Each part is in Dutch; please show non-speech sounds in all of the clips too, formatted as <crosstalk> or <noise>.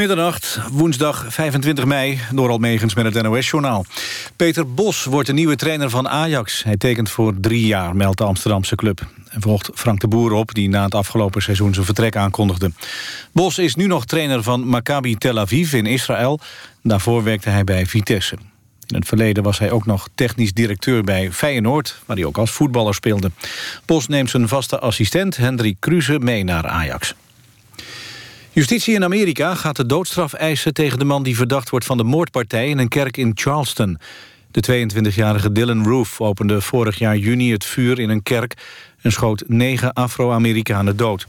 Middernacht, woensdag 25 mei, door Almegens met het NOS-journaal. Peter Bos wordt de nieuwe trainer van Ajax. Hij tekent voor drie jaar, meldt de Amsterdamse club. En volgt Frank de Boer op, die na het afgelopen seizoen zijn vertrek aankondigde. Bos is nu nog trainer van Maccabi Tel Aviv in Israël. Daarvoor werkte hij bij Vitesse. In het verleden was hij ook nog technisch directeur bij Feyenoord... waar hij ook als voetballer speelde. Bos neemt zijn vaste assistent Hendrik Kruse mee naar Ajax. Justitie in Amerika gaat de doodstraf eisen tegen de man die verdacht wordt van de moordpartij in een kerk in Charleston. De 22-jarige Dylan Roof opende vorig jaar juni het vuur in een kerk en schoot negen Afro-Amerikanen dood.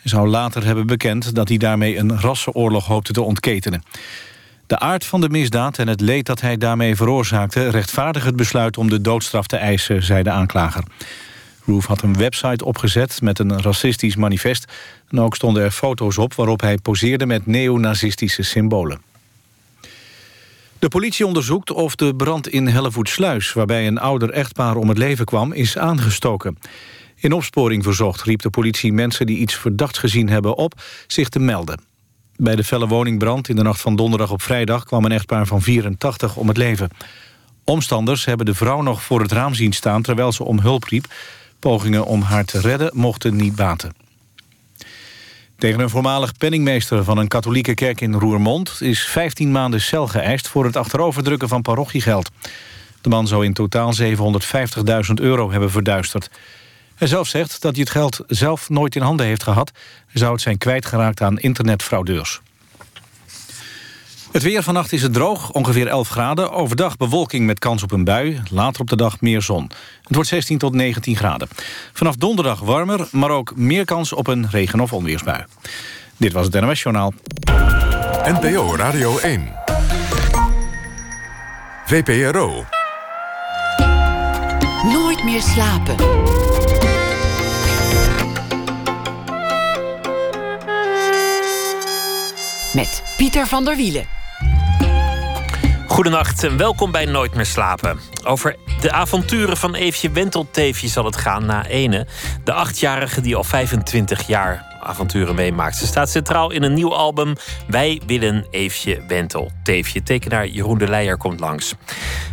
Hij zou later hebben bekend dat hij daarmee een rassenoorlog hoopte te ontketenen. De aard van de misdaad en het leed dat hij daarmee veroorzaakte... rechtvaardigt het besluit om de doodstraf te eisen, zei de aanklager. Roof had een website opgezet met een racistisch manifest... en ook stonden er foto's op waarop hij poseerde met neonazistische symbolen. De politie onderzoekt of de brand in Hellevoetsluis... waarbij een ouder echtpaar om het leven kwam, is aangestoken. In opsporing verzocht riep de politie mensen die iets verdachts gezien hebben op... zich te melden. Bij de felle woningbrand in de nacht van donderdag op vrijdag... kwam een echtpaar van 84 om het leven. Omstanders hebben de vrouw nog voor het raam zien staan... terwijl ze om hulp riep. Pogingen om haar te redden mochten niet baten. Tegen een voormalig penningmeester van een katholieke kerk in Roermond... is 15 maanden cel geëist voor het achteroverdrukken van parochiegeld. De man zou in totaal 750.000 euro hebben verduisterd. Hij zelf zegt dat hij het geld zelf nooit in handen heeft gehad. Hij zou het zijn kwijtgeraakt aan internetfraudeurs. Het weer vannacht is het droog, ongeveer 11 graden. Overdag bewolking met kans op een bui. Later op de dag meer zon. Het wordt 16 tot 19 graden. Vanaf donderdag warmer, maar ook meer kans op een regen- of onweersbui. Dit was het NOS Journaal. NPO Radio 1. VPRO. Nooit meer slapen. Met Pieter van der Wielen. Goedenacht en welkom bij Nooit meer slapen. Over de avonturen van Eefje Wentelteefje zal het gaan na ene. De achtjarige die al 25 jaar avonturen meemaakt. Ze staat centraal in een nieuw album. Wij willen Eefje Wentel. Teefje, tekenaar Jeroen de Leijer komt langs.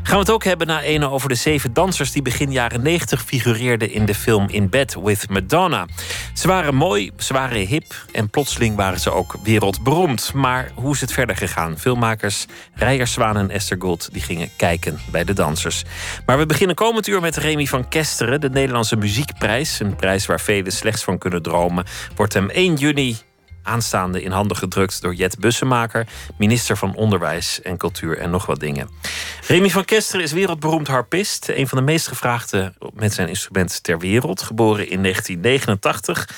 Gaan we het ook hebben na ene over de zeven dansers... die begin jaren 90 figureerden in de film In Bed with Madonna. Ze waren mooi, ze waren hip en plotseling waren ze ook wereldberoemd. Maar hoe is het verder gegaan? Filmmakers Rijer Zwaan en Esther Gold die gingen kijken bij de dansers. Maar we beginnen komend uur met Remy van Kesteren... de Nederlandse Muziekprijs. Een prijs waar velen slechts van kunnen dromen. Wordt hem 1 juni aanstaande in handen gedrukt door Jet Bussemaker, minister van Onderwijs en Cultuur en nog wat dingen. Remy van Kesteren is wereldberoemd harpist, een van de meest gevraagde met zijn instrument ter wereld, geboren in 1989.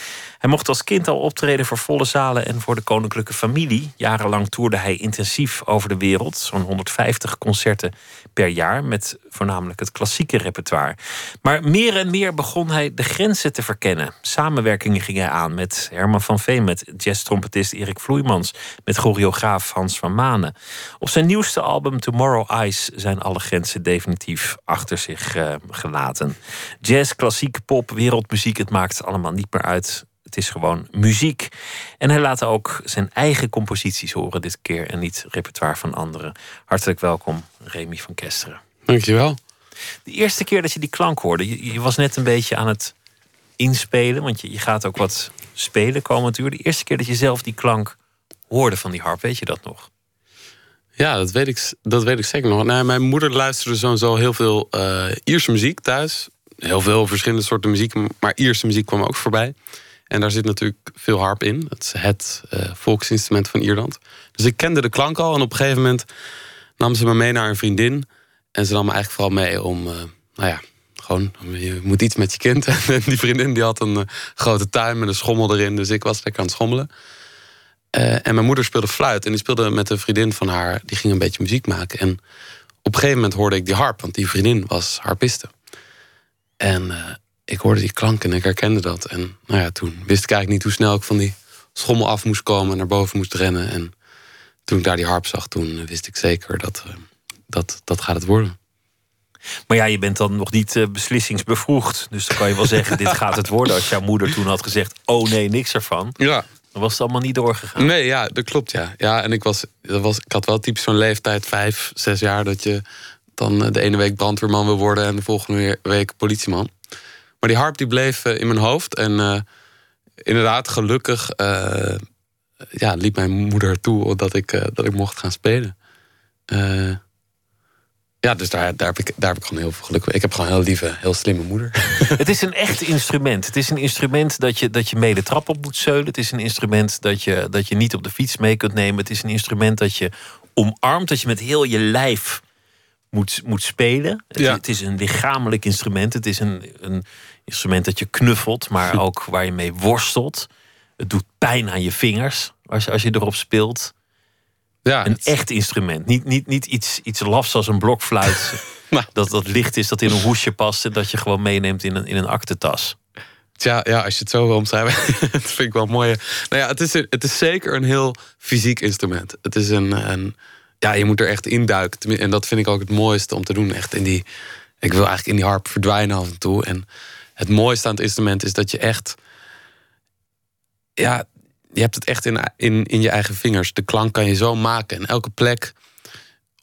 Hij mocht als kind al optreden voor volle zalen en voor de koninklijke familie. Jarenlang toerde hij intensief over de wereld, zo'n 150 concerten per jaar met voornamelijk het klassieke repertoire. Maar meer en meer begon hij de grenzen te verkennen. Samenwerkingen ging hij aan met Herman van Veen, met jazztrompetist Erik Vloeimans, met choreograaf Hans van Manen. Op zijn nieuwste album Tomorrow Ice zijn alle grenzen definitief achter zich uh, gelaten. Jazz, klassiek, pop, wereldmuziek, het maakt allemaal niet meer uit. Het is gewoon muziek. En hij laat ook zijn eigen composities horen dit keer en niet repertoire van anderen. Hartelijk welkom, Remy van Kesteren. Dankjewel. De eerste keer dat je die klank hoorde, je, je was net een beetje aan het inspelen, want je, je gaat ook wat spelen komend uur. De eerste keer dat je zelf die klank hoorde van die harp, weet je dat nog? Ja, dat weet ik, dat weet ik zeker nog. Nou, mijn moeder luisterde sowieso heel veel uh, Ierse muziek thuis. Heel veel verschillende soorten muziek, maar Ierse muziek kwam ook voorbij. En daar zit natuurlijk veel harp in. Dat is het uh, volksinstrument van Ierland. Dus ik kende de klank al. En op een gegeven moment nam ze me mee naar een vriendin. En ze nam me eigenlijk vooral mee om, uh, nou ja, gewoon, je moet iets met je kind. <laughs> En die vriendin die had een uh, grote tuin met een schommel erin. Dus ik was lekker aan het schommelen. en mijn moeder speelde fluit. En die speelde met een vriendin van haar. Die ging een beetje muziek maken. En op een gegeven moment hoorde ik die harp. Want die vriendin was harpiste. En ik hoorde die klank en ik herkende dat. En nou ja, toen wist ik eigenlijk niet hoe snel ik van die schommel af moest komen en naar boven moest rennen. En toen ik daar die harp zag, toen wist ik zeker dat uh, dat, dat gaat het worden. Maar ja, je bent dan nog niet uh, beslissingsbevoegd. Dus dan kan je wel zeggen, <laughs> dit gaat het worden. Als jouw moeder toen had gezegd, oh nee, niks ervan. Ja. Dan was het allemaal niet doorgegaan. Nee, ja, dat klopt, ja. Ja, en ik, was, dat was, ik had wel typisch zo'n leeftijd, vijf, zes jaar... dat je dan eh, de ene week brandweerman wil worden... en de volgende week politieman. Maar die harp die bleef eh, in mijn hoofd. En uh, inderdaad, gelukkig uh, ja, liep mijn moeder toe dat ik, dat ik mocht gaan spelen. Ja, dus daar, daar, heb ik, daar heb ik gewoon heel veel geluk mee. Ik heb gewoon een heel lieve, heel slimme moeder. <laughs> Het is een echt instrument. Het is een instrument dat je, dat je mee de trap op moet zeulen. Het is een instrument dat je, dat je niet op de fiets mee kunt nemen. Het is een instrument dat je omarmt, dat je met heel je lijf moet, moet spelen. Het, Ja. het is een lichamelijk instrument. Het is een, een instrument dat je knuffelt, maar <laughs> ook waar je mee worstelt. Het doet pijn aan je vingers als je, als je erop speelt. Ja, Een het- echt instrument. Niet, niet, niet iets, iets lafs als een blokfluit. <laughs> Nou. Dat, dat licht is, dat in een hoesje past... en dat je gewoon meeneemt in een, in een aktentas. Tja, ja, als je het zo wil omschrijven, <laughs> dat vind ik wel mooi. Nou ja, het is, een- het is zeker een heel fysiek instrument. Het is een, een ja, je moet er echt induiken. En dat vind ik ook het mooiste om te doen. Echt in die, ik wil eigenlijk in die harp verdwijnen af en toe. En het mooiste aan het instrument is dat je echt, ja, je hebt het echt in, in, in je eigen vingers. De klank kan je zo maken. En elke plek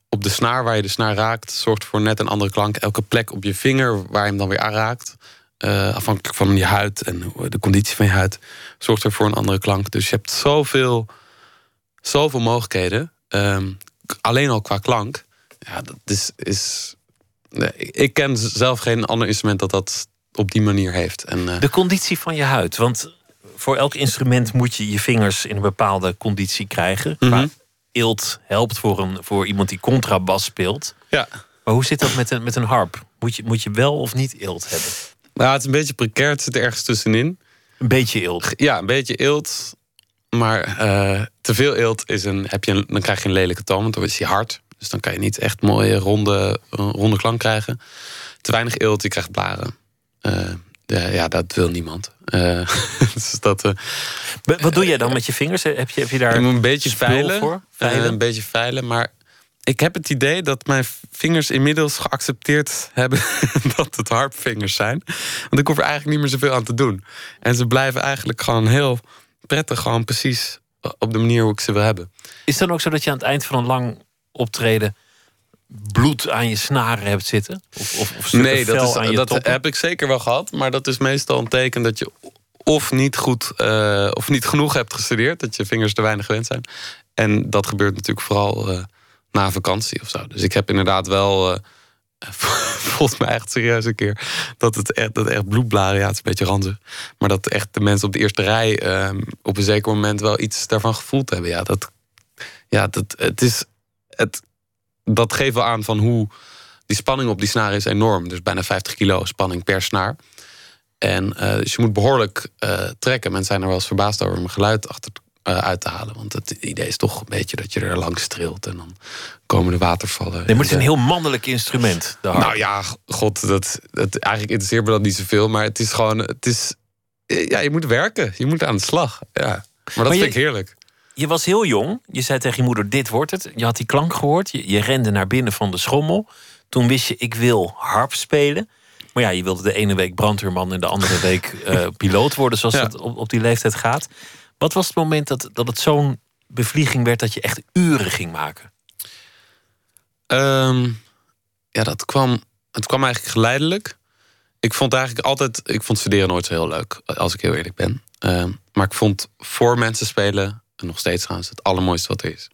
op de snaar waar je de snaar raakt, zorgt voor net een andere klank. Elke plek op je vinger waar je hem dan weer aanraakt, eh, afhankelijk van je huid en de conditie van je huid, zorgt er voor een andere klank. Dus je hebt zoveel, zoveel mogelijkheden. Ehm, alleen al qua klank. Ja, dat is. is nee, ik- ken zelf geen ander instrument dat dat op die manier heeft. En, eh, De conditie van je huid. Want voor elk instrument moet je je vingers in een bepaalde conditie krijgen. Qua Eelt helpt voor, een, voor iemand die contrabas speelt. ja. Maar hoe zit dat met een, met een harp? Moet je, moet je wel of niet eelt hebben? Nou, het is een beetje precair. Het zit er ergens tussenin. Een beetje eelt. Ja, een beetje eelt. Maar eh, te veel eelt is een, heb je een, dan krijg je een lelijke toon, want dan is hij hard. Dus dan kan je niet echt mooie ronde, eh, ronde klank krijgen. Te weinig eelt, je krijgt blaren. Eh, ja, ja, dat wil niemand. Eh, <laughs> dus dat, eh, Wa- Wat doe jij dan met je vingers? Heb je, heb je daar ik moet een beetje veilen. voor? Eh, een beetje veilen, maar ik heb het idee dat mijn vingers inmiddels geaccepteerd hebben <laughs> dat het harpvingers zijn. Want ik hoef er eigenlijk niet meer zoveel aan te doen. En ze blijven eigenlijk gewoon heel prettig, gewoon precies op de manier hoe ik ze wil hebben. Is het dan ook zo dat je aan het eind van een lang optreden bloed aan je snaren hebt zitten? Of, of, of Nee, dat, is, aan je dat toppen? heb ik zeker wel gehad. Maar dat is meestal een teken dat je of niet goed eh, of niet genoeg hebt gestudeerd. Dat je vingers te weinig gewend zijn. En dat gebeurt natuurlijk vooral eh, na vakantie of zo. Dus ik heb inderdaad wel. eh <laughs> volgens mij echt serieus een keer. Dat het echt, dat echt bloedblaren, ja, het is een beetje ranzig. Maar dat echt de mensen op de eerste rij eh, op een zeker moment wel iets daarvan gevoeld hebben. Ja, dat, ja, dat, het is. Het, dat geeft wel aan van hoe die spanning op die snaar is enorm. Dus bijna 50 kilo spanning per snaar. En eh, dus je moet behoorlijk eh, trekken. Mensen zijn er wel eens verbaasd over om geluid achter, eh, uit te halen. Want het idee is toch een beetje dat je er langs trilt. En dan komen de watervallen. Nee, maar het is een En, heel mannelijk instrument. Nou ja, god, dat, dat, eigenlijk interesseert me dat niet zoveel. Maar het is gewoon, het is... Ja, je moet werken. Je moet aan de slag. Ja. Maar dat Maar vind je- ik heerlijk. Je was heel jong. Je zei tegen je moeder, dit wordt het. Je had die klank gehoord. Je, je rende naar binnen van de schommel. Toen wist je, ik wil harp spelen. Maar ja, je wilde de ene week brandweerman... en de andere <laughs> week eh, piloot worden, zoals Ja. dat op, op die leeftijd gaat. Wat was het moment dat, dat het zo'n bevlieging werd... dat je echt uren ging maken? Ehm, ja, dat kwam, het kwam eigenlijk geleidelijk. Ik vond eigenlijk altijd, ik vond studeren nooit zo heel leuk, als ik heel eerlijk ben. Ehm, maar ik vond voor mensen spelen, en nog steeds trouwens, het allermooiste wat er is.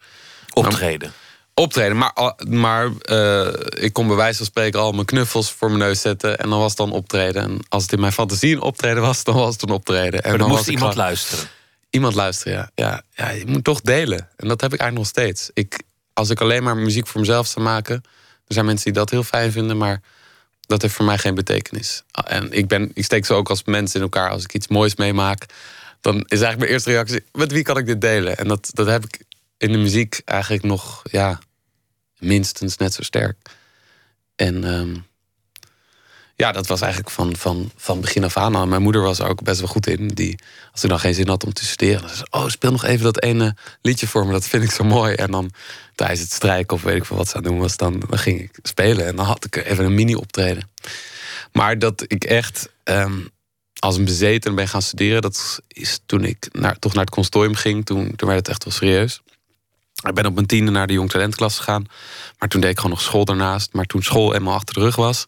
Optreden. Optreden, maar, al- maar eh, ik kon bij wijze van spreken al mijn knuffels voor mijn neus zetten. En dan was het dan optreden. En als het in mijn fantasie een optreden was, dan was het een optreden. En Maar dan dan moest iemand luisteren. Iemand luisteren, ja. ja. Ja, je moet toch delen. En dat heb ik eigenlijk nog steeds. Ik, als ik alleen maar muziek voor mezelf zou maken... er zijn mensen die dat heel fijn vinden, maar dat heeft voor mij geen betekenis. En ik, ben, ik steek zo ook als mens in elkaar. Als ik iets moois meemaak, dan is eigenlijk mijn eerste reactie... met wie kan ik dit delen? En dat, dat heb ik in de muziek eigenlijk nog, ja, minstens net zo sterk. En ehm, ja, dat was eigenlijk van, van, van begin af aan. Mijn moeder was er ook best wel goed in. Die, als ik dan geen zin had om te studeren, dan zei ze: Oh, speel nog even dat ene liedje voor me. Dat vind ik zo mooi. En dan tijdens het strijken of weet ik veel wat ze aan doen was, dan, dan ging ik spelen. En dan had ik even een mini-optreden. Maar dat ik echt. ehm, als een bezeten ben gaan studeren. Dat is toen ik naar, toch naar het consortium ging. Toen, toen werd het echt wel serieus. Ik ben op mijn tiende naar de jong talentklas gegaan. Maar toen deed ik gewoon nog school daarnaast. Maar toen school eenmaal achter de rug was...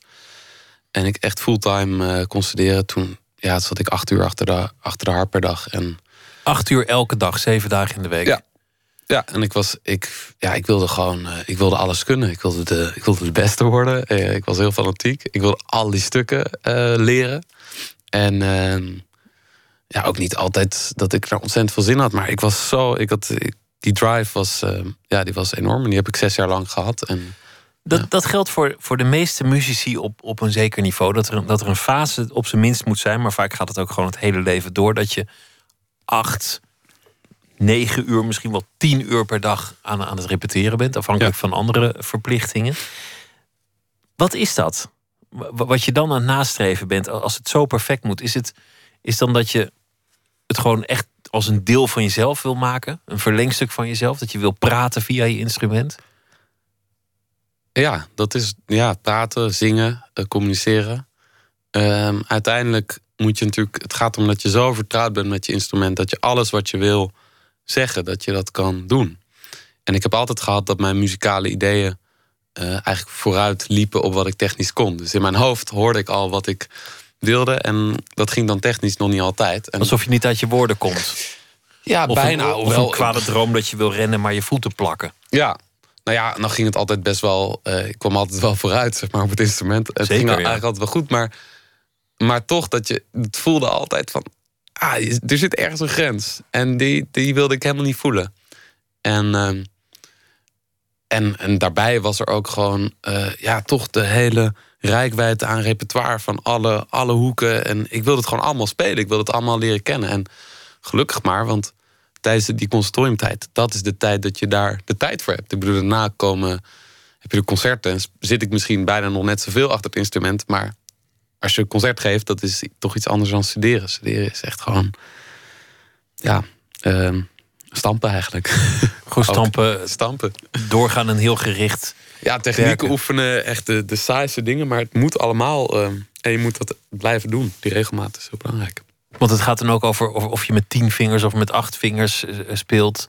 en ik echt fulltime uh, kon studeren... toen ja, zat ik acht uur achter de, achter de harp per dag. En, acht uur elke dag, zeven dagen in de week? Ja, ja, en ik was, ik, ja, ik wilde gewoon, uh, ik wilde alles kunnen. Ik wilde de, ik wilde de beste worden. Uh, ik was heel fanatiek. Ik wilde al die stukken leren. En ehm, ja, ook niet altijd dat ik er ontzettend veel zin had. Maar ik was zo, ik had, ik, die drive was, ehm, ja, die was enorm. En die heb ik zes jaar lang gehad. En, dat, dat geldt voor, voor de meeste muzici op, op een zeker niveau. Dat er, dat er een fase op zijn minst moet zijn. Maar vaak gaat het ook gewoon het hele leven door. Dat je acht, negen uur, misschien wel tien uur per dag aan, aan het repeteren bent. Afhankelijk van andere verplichtingen. Wat is dat? Wat je dan aan het nastreven bent, als het zo perfect moet, is het is dan dat je het gewoon echt als een deel van jezelf wil maken? Een verlengstuk van jezelf? Dat je wil praten via je instrument? Ja, dat is ja, praten, zingen, uh, communiceren. Um, uiteindelijk moet je natuurlijk. Het gaat om dat je zo vertrouwd bent met je instrument dat je alles wat je wil zeggen, dat je dat kan doen. En ik heb altijd gehad dat mijn muzikale ideeën uh, eigenlijk vooruit liepen op wat ik technisch kon. Dus in mijn hoofd hoorde ik al wat ik wilde. En dat ging dan technisch nog niet altijd. En Alsof je niet uit je woorden komt. Ja, of bijna. Een, of wel, een kwade droom dat je wil rennen, maar je voeten plakken. Ja, nou ja, dan ging het altijd best wel. Uh, ik kwam altijd wel vooruit, zeg maar, op het instrument. Het Zeker, ging ja. eigenlijk altijd wel goed. Maar, maar toch, dat je, het voelde altijd van. Ah, er zit ergens een grens. En die, die wilde ik helemaal niet voelen. En, uh, en, en daarbij was er ook gewoon. Uh, ja, toch de hele rijkwijde aan repertoire van alle, alle hoeken. En ik wilde het gewoon allemaal spelen. Ik wilde het allemaal leren kennen. En gelukkig maar, want tijdens die conservatoriumtijd, dat is de tijd dat je daar de tijd voor hebt. Ik bedoel, daarna komen, heb je de concerten en zit ik misschien bijna nog net zoveel achter het instrument. Maar als je een concert geeft, dat is toch iets anders dan studeren. Studeren is echt gewoon, ja, uh, stampen eigenlijk. <laughs> Gewoon stampen, stampen. Doorgaan en heel gericht. Ja, technieken oefenen, echt de, de saaiste dingen. Maar het moet allemaal, uh, en je moet dat blijven doen. Die regelmaat is heel belangrijk. Want het gaat dan ook over of, of je met tien vingers of met acht vingers uh, speelt.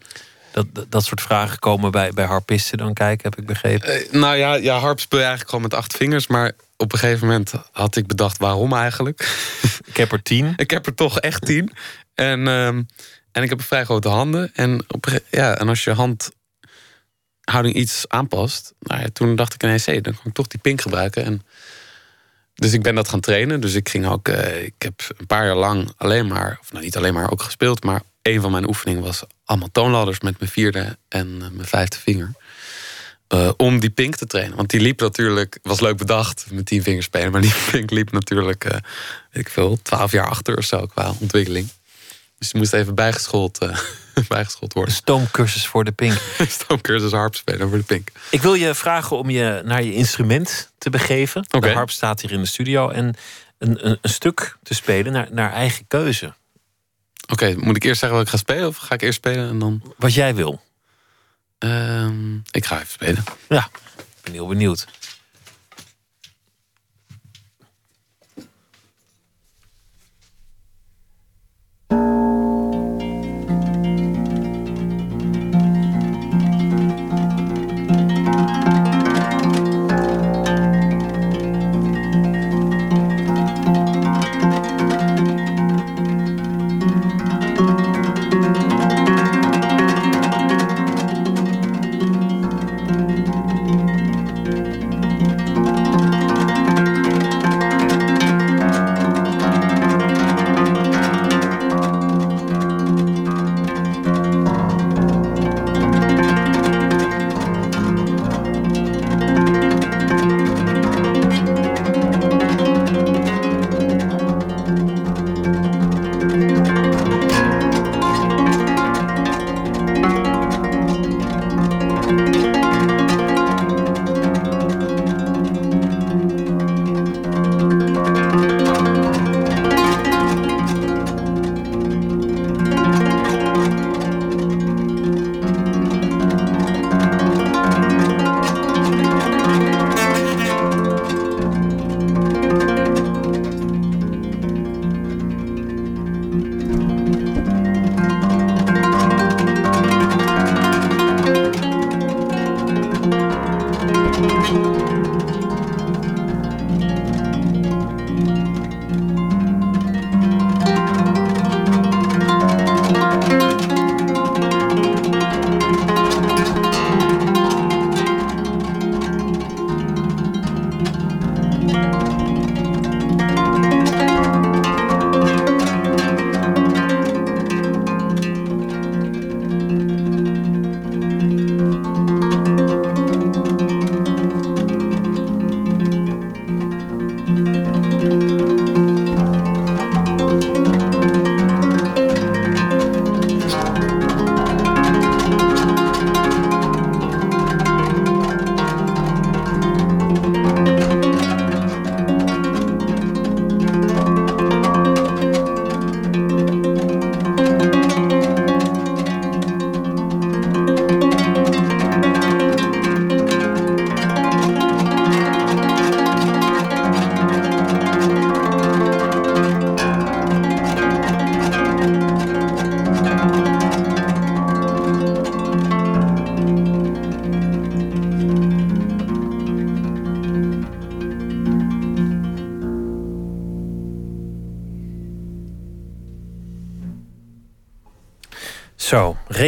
Dat, dat soort vragen komen bij, bij harpisten dan kijken, heb ik begrepen. Uh, nou ja, ja, harp speel je eigenlijk gewoon met acht vingers. Maar op een gegeven moment had ik bedacht, waarom eigenlijk? Ik heb er tien. <laughs> ik heb er toch echt tien. En, um, en ik heb vrij grote handen. En, op, ja, en als je handhouding iets aanpast... Nou ja, toen dacht ik ineens, hey, dan kan ik toch die pink gebruiken. En, dus ik ben dat gaan trainen. Dus ik ging ook, uh, ik heb een paar jaar lang alleen maar, of nou niet alleen maar ook gespeeld, maar een van mijn oefeningen was allemaal toonladders met mijn vierde en uh, mijn vijfde vinger. Uh, om die pink te trainen. Want die liep natuurlijk, was leuk bedacht met tien vingers spelen, maar die <laughs> pink liep natuurlijk, weet ik veel, twaalf jaar achter of zo qua ontwikkeling. Dus die moest even bijgeschoold, <laughs> bijgeschoold worden. Stoomcursus voor de pink. <laughs> Stoomcursus harp spelen voor de pink. Ik wil je vragen om je naar je instrument te begeven. Okay. De harp staat hier in de studio. En een, een, een stuk te spelen naar, naar eigen keuze. Oké, okay, moet ik eerst zeggen wat ik ga spelen? Of ga ik eerst spelen en dan... Wat jij wil. Uh, ik ga even spelen. Ja, ik ben heel benieuwd.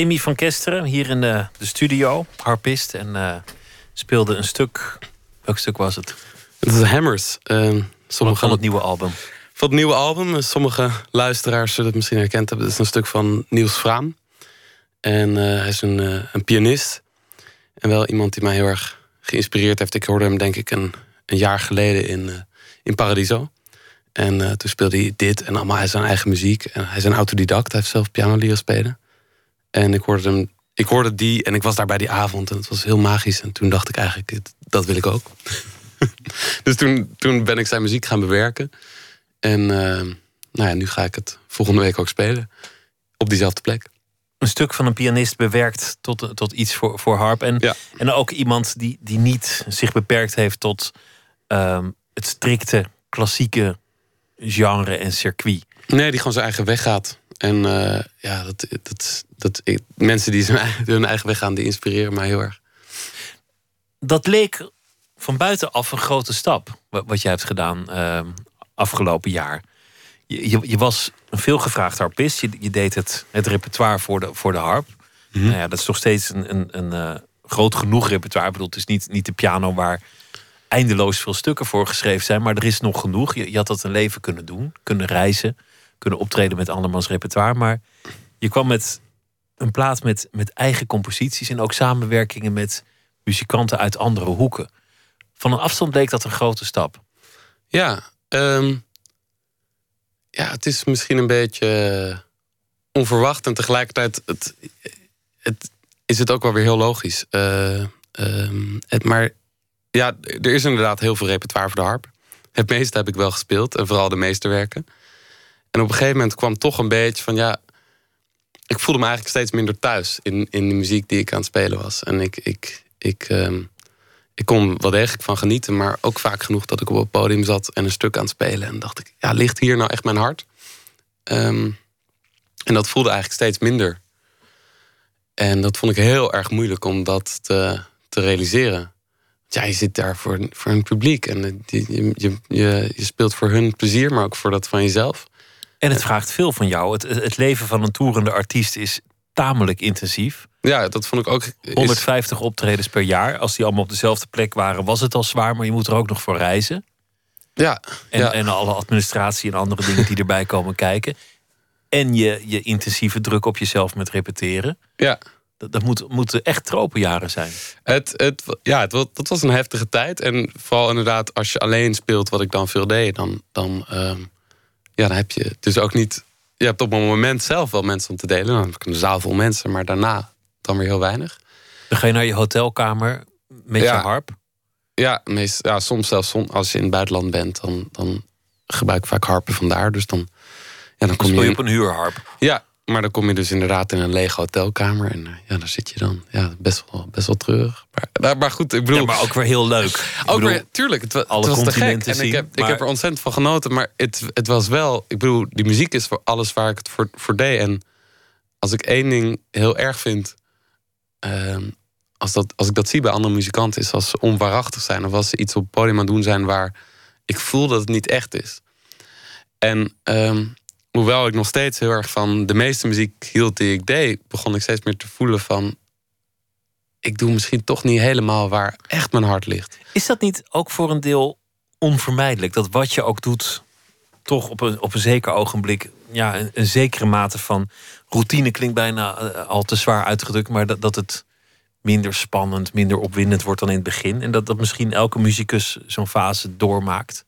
Remy van Kesteren hier in de, de studio, harpist. En uh, speelde een stuk. Welk stuk was het? Het is Hammers. Uh, sommige, van het nieuwe album. Van het nieuwe album. Sommige luisteraars zullen het misschien herkend hebben. Het is een stuk van Niels Vraam. En uh, hij is een, een pianist. En wel iemand die mij heel erg geïnspireerd heeft. Ik hoorde hem denk ik een, een jaar geleden in, in Paradiso. En toen speelde hij dit en allemaal zijn eigen muziek. En hij is een autodidact. Hij heeft zelf piano leren spelen. En ik hoorde, hem, ik hoorde die en ik was daar bij die avond en het was heel magisch. En toen dacht ik eigenlijk, dat wil ik ook. <laughs> dus toen, toen ben ik zijn muziek gaan bewerken. En uh, nou ja, nu ga ik het volgende week ook spelen. Op diezelfde plek. Een stuk van een pianist bewerkt tot, tot iets voor, voor harp. En, ja. en ook iemand die, die niet zich beperkt heeft tot uh, het strikte klassieke genre en circuit. Nee, die gewoon zijn eigen weg gaat. En uh, ja, dat, dat, dat, ik, mensen die <laughs> hun eigen weg gaan, die inspireren mij heel erg. Dat leek van buitenaf een grote stap, wat jij hebt gedaan uh, afgelopen jaar. Je, je, je, was een veelgevraagd harpist. Je, je, deed het, het repertoire voor de, voor de harp. Mm nou ja, dat is nog steeds een, een, een uh, groot genoeg repertoire. Ik bedoel, het is niet, niet de piano waar eindeloos veel stukken voor geschreven zijn. Maar er is nog genoeg. Je, je had dat een leven kunnen doen, kunnen reizen kunnen optreden met andermans repertoire. Maar je kwam met een plaat met, met eigen composities en ook samenwerkingen met muzikanten uit andere hoeken. Van een afstand bleek dat een grote stap. Ja, um, ja het is misschien een beetje onverwacht en tegelijkertijd het, het, is het ook wel weer heel logisch. Uh, um, het, maar ja, er is inderdaad heel veel repertoire voor de harp. Het meeste heb ik wel gespeeld en vooral de meesterwerken. En op een gegeven moment kwam toch een beetje van ja. Ik voelde me eigenlijk steeds minder thuis in, in de muziek die ik aan het spelen was. En ik, ik, ik, um, ik kon wel degelijk van genieten, maar ook vaak genoeg dat ik op het podium zat en een stuk aan het spelen. En dacht ik, ja, ligt hier nou echt mijn hart? Um, en dat voelde eigenlijk steeds minder. En dat vond ik heel erg moeilijk om dat te, te realiseren. Ja, je zit daar voor, voor een publiek en je, je, je speelt voor hun plezier, maar ook voor dat van jezelf. En het vraagt veel van jou. Het, het leven van een toerende artiest is tamelijk intensief. Ja, dat vond ik ook. 150 optredens per jaar. Als die allemaal op dezelfde plek waren, was het al zwaar, maar je moet er ook nog voor reizen. Ja. En, ja. en alle administratie en andere dingen die erbij komen kijken. En je, je intensieve druk op jezelf met repeteren. Ja. Dat, dat moet, moeten echt tropenjaren zijn. Het, het, ja, het, dat was een heftige tijd. En vooral inderdaad, als je alleen speelt, wat ik dan veel deed, dan. dan um, ja, dan heb je dus ook niet. Je hebt op een moment zelf wel mensen om te delen. Dan heb ik een zaal vol mensen, maar daarna dan weer heel weinig. Dan ga je naar je hotelkamer met ja. je harp? Ja, meest, ja, soms zelfs als je in het buitenland bent, dan, dan gebruik ik vaak harpen vandaar. Dus dan, ja, dan kom speel je, je op een huurharp. Ja, maar dan kom je dus inderdaad in een lege hotelkamer. En ja, daar zit je dan. Ja, best wel, best wel treurig. Maar, maar goed, ik bedoel... Ja, maar ook weer heel leuk. <laughs> Ik ook bedoel, weer, tuurlijk. Het, alle het was te gek. En zien, ik, heb, maar- ik heb er ontzettend van genoten. Maar het, het was wel... Ik bedoel, die muziek is voor alles waar ik het voor, voor deed. En als ik één ding heel erg vind... ehm, als, dat, als ik dat zie bij andere muzikanten... is als ze onwaarachtig zijn. Of als ze iets op het podium aan het doen zijn... waar ik voel dat het niet echt is. En... ehm, hoewel ik nog steeds heel erg van de meeste muziek hield die ik deed, begon ik steeds meer te voelen van. Ik doe misschien toch niet helemaal waar echt mijn hart ligt. Is dat niet ook voor een deel onvermijdelijk? Dat wat je ook doet, toch op een, op een zeker ogenblik ja, een, een zekere mate van routine klinkt bijna eh, al te zwaar uitgedrukt, maar dat, dat het minder spannend, minder opwindend wordt dan in het begin. En dat, dat misschien elke muzikus zo'n fase doormaakt.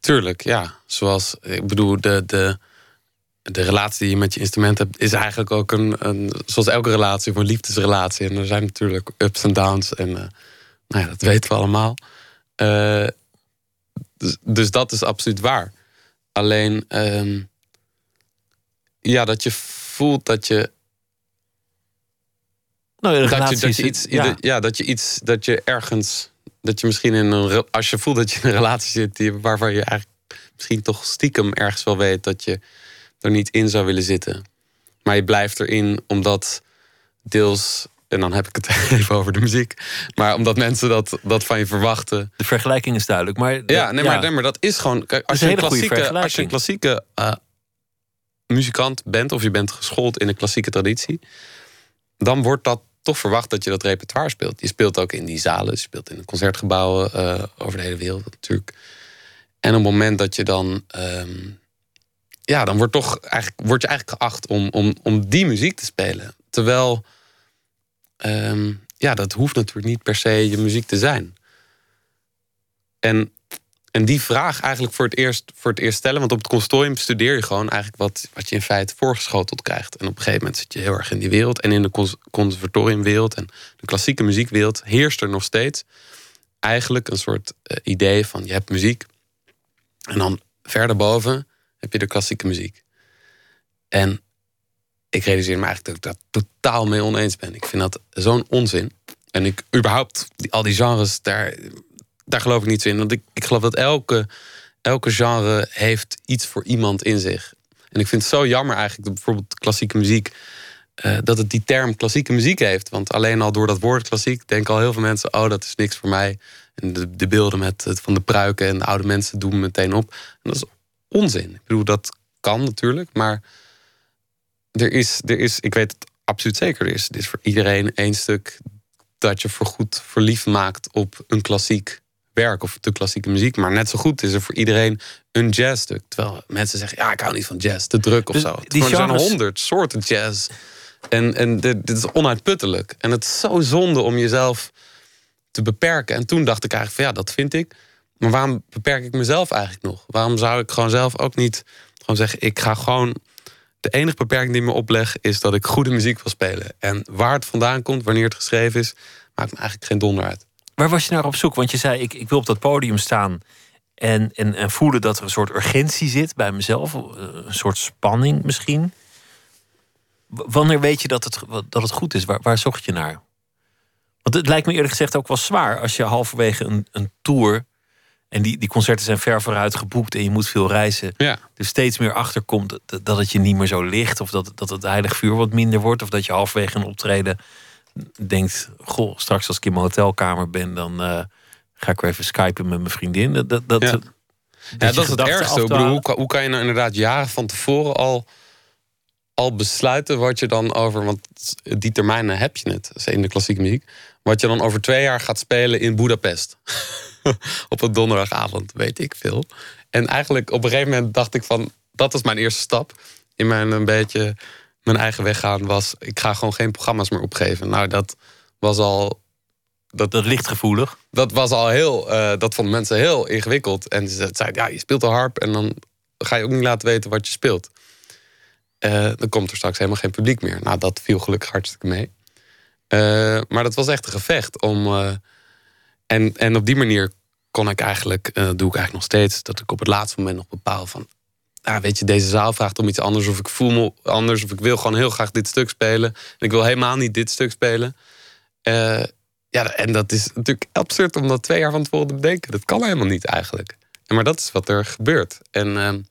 Tuurlijk, ja. Zoals, ik bedoel, de, de, de relatie die je met je instrument hebt, is eigenlijk ook een, een zoals elke relatie, voor een liefdesrelatie. En er zijn natuurlijk ups en downs. En uh, nou ja, dat weten we allemaal. Uh, dus, dus, dat is absoluut waar. Alleen, um, ja, dat je voelt dat je. Nou, dat, je, dat je iets, ja. ja, dat je iets, dat je ergens, dat je misschien in een, als je voelt dat je in een relatie zit die, waarvan je eigenlijk misschien toch stiekem ergens wel weet dat je er niet in zou willen zitten. Maar je blijft erin omdat deels, en dan heb ik het <laughs> even over de muziek, maar omdat mensen dat, dat van je verwachten. De vergelijking is duidelijk. Maar ja, nee, Maar, nee, maar dat is gewoon. Kijk, als, is je klassieke, als je een klassieke uh, muzikant bent, of je bent geschoold in een klassieke traditie, dan wordt dat toch verwacht dat je dat repertoire speelt. Je speelt ook in die zalen, je speelt in de concertgebouwen uh, over de hele wereld natuurlijk. En op het moment dat je dan. Ehm, ja, dan wordt, toch eigenlijk, word je eigenlijk geacht om, om, om die muziek te spelen. Terwijl. Ehm, ja, dat hoeft natuurlijk niet per se je muziek te zijn. En, en die vraag eigenlijk voor het, eerst, voor het eerst stellen. Want op het consortium studeer je gewoon eigenlijk wat, wat je in feite voorgeschoteld krijgt. En op een gegeven moment zit je heel erg in die wereld. En in de conservatoriumwereld en de klassieke muziekwereld heerst er nog steeds eigenlijk een soort uh, idee van je hebt muziek. En dan verder boven heb je de klassieke muziek. En ik realiseer me eigenlijk dat ik daar totaal mee oneens ben. Ik vind dat zo'n onzin. En ik überhaupt, al die genres, daar, daar geloof ik niet in. Want ik, ik geloof dat elke, elke genre heeft iets voor iemand in zich. En ik vind het zo jammer eigenlijk dat bijvoorbeeld klassieke muziek. Uh, dat het die term klassieke muziek heeft. Want alleen al door dat woord klassiek denken al heel veel mensen: oh, dat is niks voor mij. En de, de beelden met, van de pruiken en de oude mensen doen me meteen op. En dat is onzin. Ik bedoel, dat kan natuurlijk, maar er is, er is ik weet het absoluut zeker, er is, er is voor iedereen één stuk dat je voorgoed verliefd maakt op een klassiek werk of de klassieke muziek. Maar net zo goed is er voor iedereen een jazzstuk. Terwijl mensen zeggen, ja, ik hou niet van jazz, te druk of dus zo. Die er zijn honderd soorten jazz. En, en dit, dit is onuitputtelijk. En het is zo zonde om jezelf te beperken. En toen dacht ik eigenlijk van ja, dat vind ik. Maar waarom beperk ik mezelf eigenlijk nog? Waarom zou ik gewoon zelf ook niet gewoon zeggen: ik ga gewoon. De enige beperking die me opleg is dat ik goede muziek wil spelen. En waar het vandaan komt, wanneer het geschreven is, maakt me eigenlijk geen donder uit. Waar was je naar op zoek? Want je zei: ik, ik wil op dat podium staan en, en, en voelen dat er een soort urgentie zit bij mezelf, een soort spanning misschien. Wanneer weet je dat het, dat het goed is? Waar, waar zocht je naar? Want het lijkt me eerlijk gezegd ook wel zwaar als je halverwege een, een tour en die, die concerten zijn ver vooruit geboekt en je moet veel reizen. Ja. Dus steeds meer achterkomt dat, dat het je niet meer zo ligt. Of dat, dat het heilig vuur wat minder wordt. Of dat je halverwege een optreden denkt... Goh, straks als ik in mijn hotelkamer ben... dan uh, ga ik weer even skypen met mijn vriendin. Dat, dat, dat, ja. dat, ja, dat is het ergste. Ik bedoel, hoe, hoe kan je nou inderdaad jaren van tevoren al, al besluiten... wat je dan over... Want die termijnen heb je het, in de klassieke muziek. Wat je dan over twee jaar gaat spelen in Budapest. <laughs> <laughs> op een donderdagavond, weet ik veel. En eigenlijk op een gegeven moment dacht ik van... dat was mijn eerste stap in mijn een beetje mijn eigen weg gaan was... ik ga gewoon geen programma's meer opgeven. Nou, dat was al... Dat, dat ligt gevoelig. Dat was al heel... Uh, dat vonden mensen heel ingewikkeld. En ze zeiden, ja, je speelt de harp... en dan ga je ook niet laten weten wat je speelt. Uh, dan komt er straks helemaal geen publiek meer. Nou, dat viel gelukkig hartstikke mee. Uh, maar dat was echt een gevecht om... en, en op die manier kon ik eigenlijk, uh, doe ik eigenlijk nog steeds, dat ik op het laatste moment nog bepaal van, ah, weet je, deze zaal vraagt om iets anders, of ik voel me anders, of ik wil gewoon heel graag dit stuk spelen. En ik wil helemaal niet dit stuk spelen. Uh, ja, en dat is natuurlijk absurd om dat twee jaar van tevoren te bedenken. Dat kan helemaal niet eigenlijk. Maar dat is wat er gebeurt. En, uh, en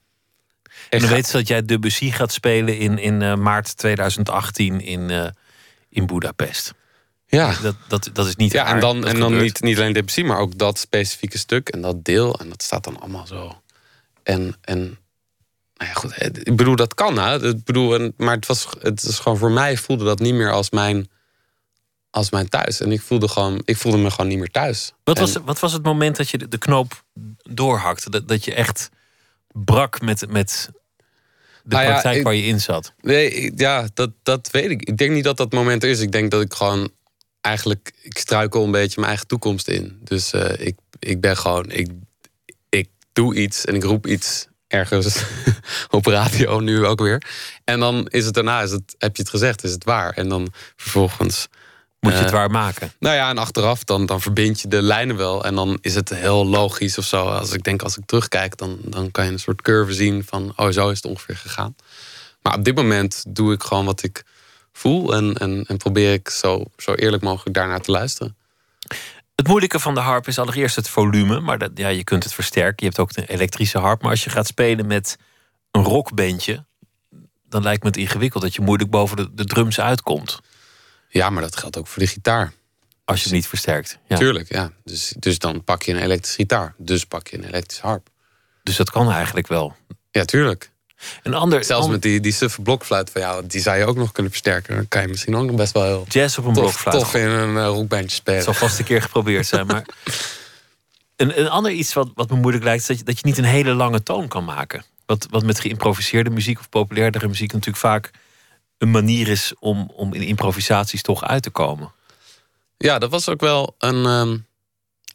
dan weet je dat jij Debussy gaat spelen in, in maart 2018 in, in Budapest. Ja. Dat, dat, dat is niet Ja, en dan, en dan niet, niet alleen depressie, maar ook dat specifieke stuk en dat deel. En dat staat dan allemaal zo. En, en nou ja, goed. Ik bedoel, dat kan. Hè? Ik bedoel, maar het was, het is gewoon voor mij voelde dat niet meer als mijn, als mijn thuis. En ik voelde, gewoon, ik voelde me gewoon niet meer thuis. Wat, was, wat was het moment dat je de knoop doorhakte? Dat, dat je echt brak met, met de nou praktijk waar je in zat? Nee, ja, dat, dat weet ik. Ik denk niet dat dat moment er is. Ik denk dat ik gewoon eigenlijk, ik struikel een beetje mijn eigen toekomst in. Dus uh, ik, ik ben gewoon, ik, ik doe iets en ik roep iets ergens <laughs> op radio nu ook weer. En dan is het daarna, is het, heb je het gezegd, is het waar. En dan vervolgens... Moet je het uh, waar maken? Nou ja, en achteraf dan, dan verbind je de lijnen wel. En dan is het heel logisch of zo. Als ik denk, als ik terugkijk, dan, dan kan je een soort curve zien van... oh, zo is het ongeveer gegaan. Maar op dit moment doe ik gewoon wat ik voel. En, en, en probeer ik zo, zo eerlijk mogelijk daarnaar te luisteren. Het moeilijke van de harp is allereerst het volume. Maar dat, ja, je kunt het versterken. Je hebt ook een elektrische harp. Maar als je gaat spelen met een rockbandje... dan lijkt me het ingewikkeld dat je moeilijk boven de, de drums uitkomt. Ja, maar dat geldt ook voor de gitaar. Als je het niet versterkt. Ja. Tuurlijk, ja. Dus, dus dan pak je een elektrische gitaar. Dus pak je een elektrische harp. Dus dat kan eigenlijk wel. Ja, tuurlijk. Een ander, Zelfs met die, die suffe blokfluit van jou, die zou je ook nog kunnen versterken. Dan kan je misschien ook nog best wel heel jazz op een tof, blokfluit. tof in een uh, rockbandje spelen. Het zal vast een keer geprobeerd zijn. Maar <laughs> een, een ander iets wat, wat me moeilijk lijkt, is dat je, dat je niet een hele lange toon kan maken. Wat, wat met geïmproviseerde muziek of populairdere muziek natuurlijk vaak een manier is om, om in improvisaties toch uit te komen. Ja, dat was ook wel een. ehm,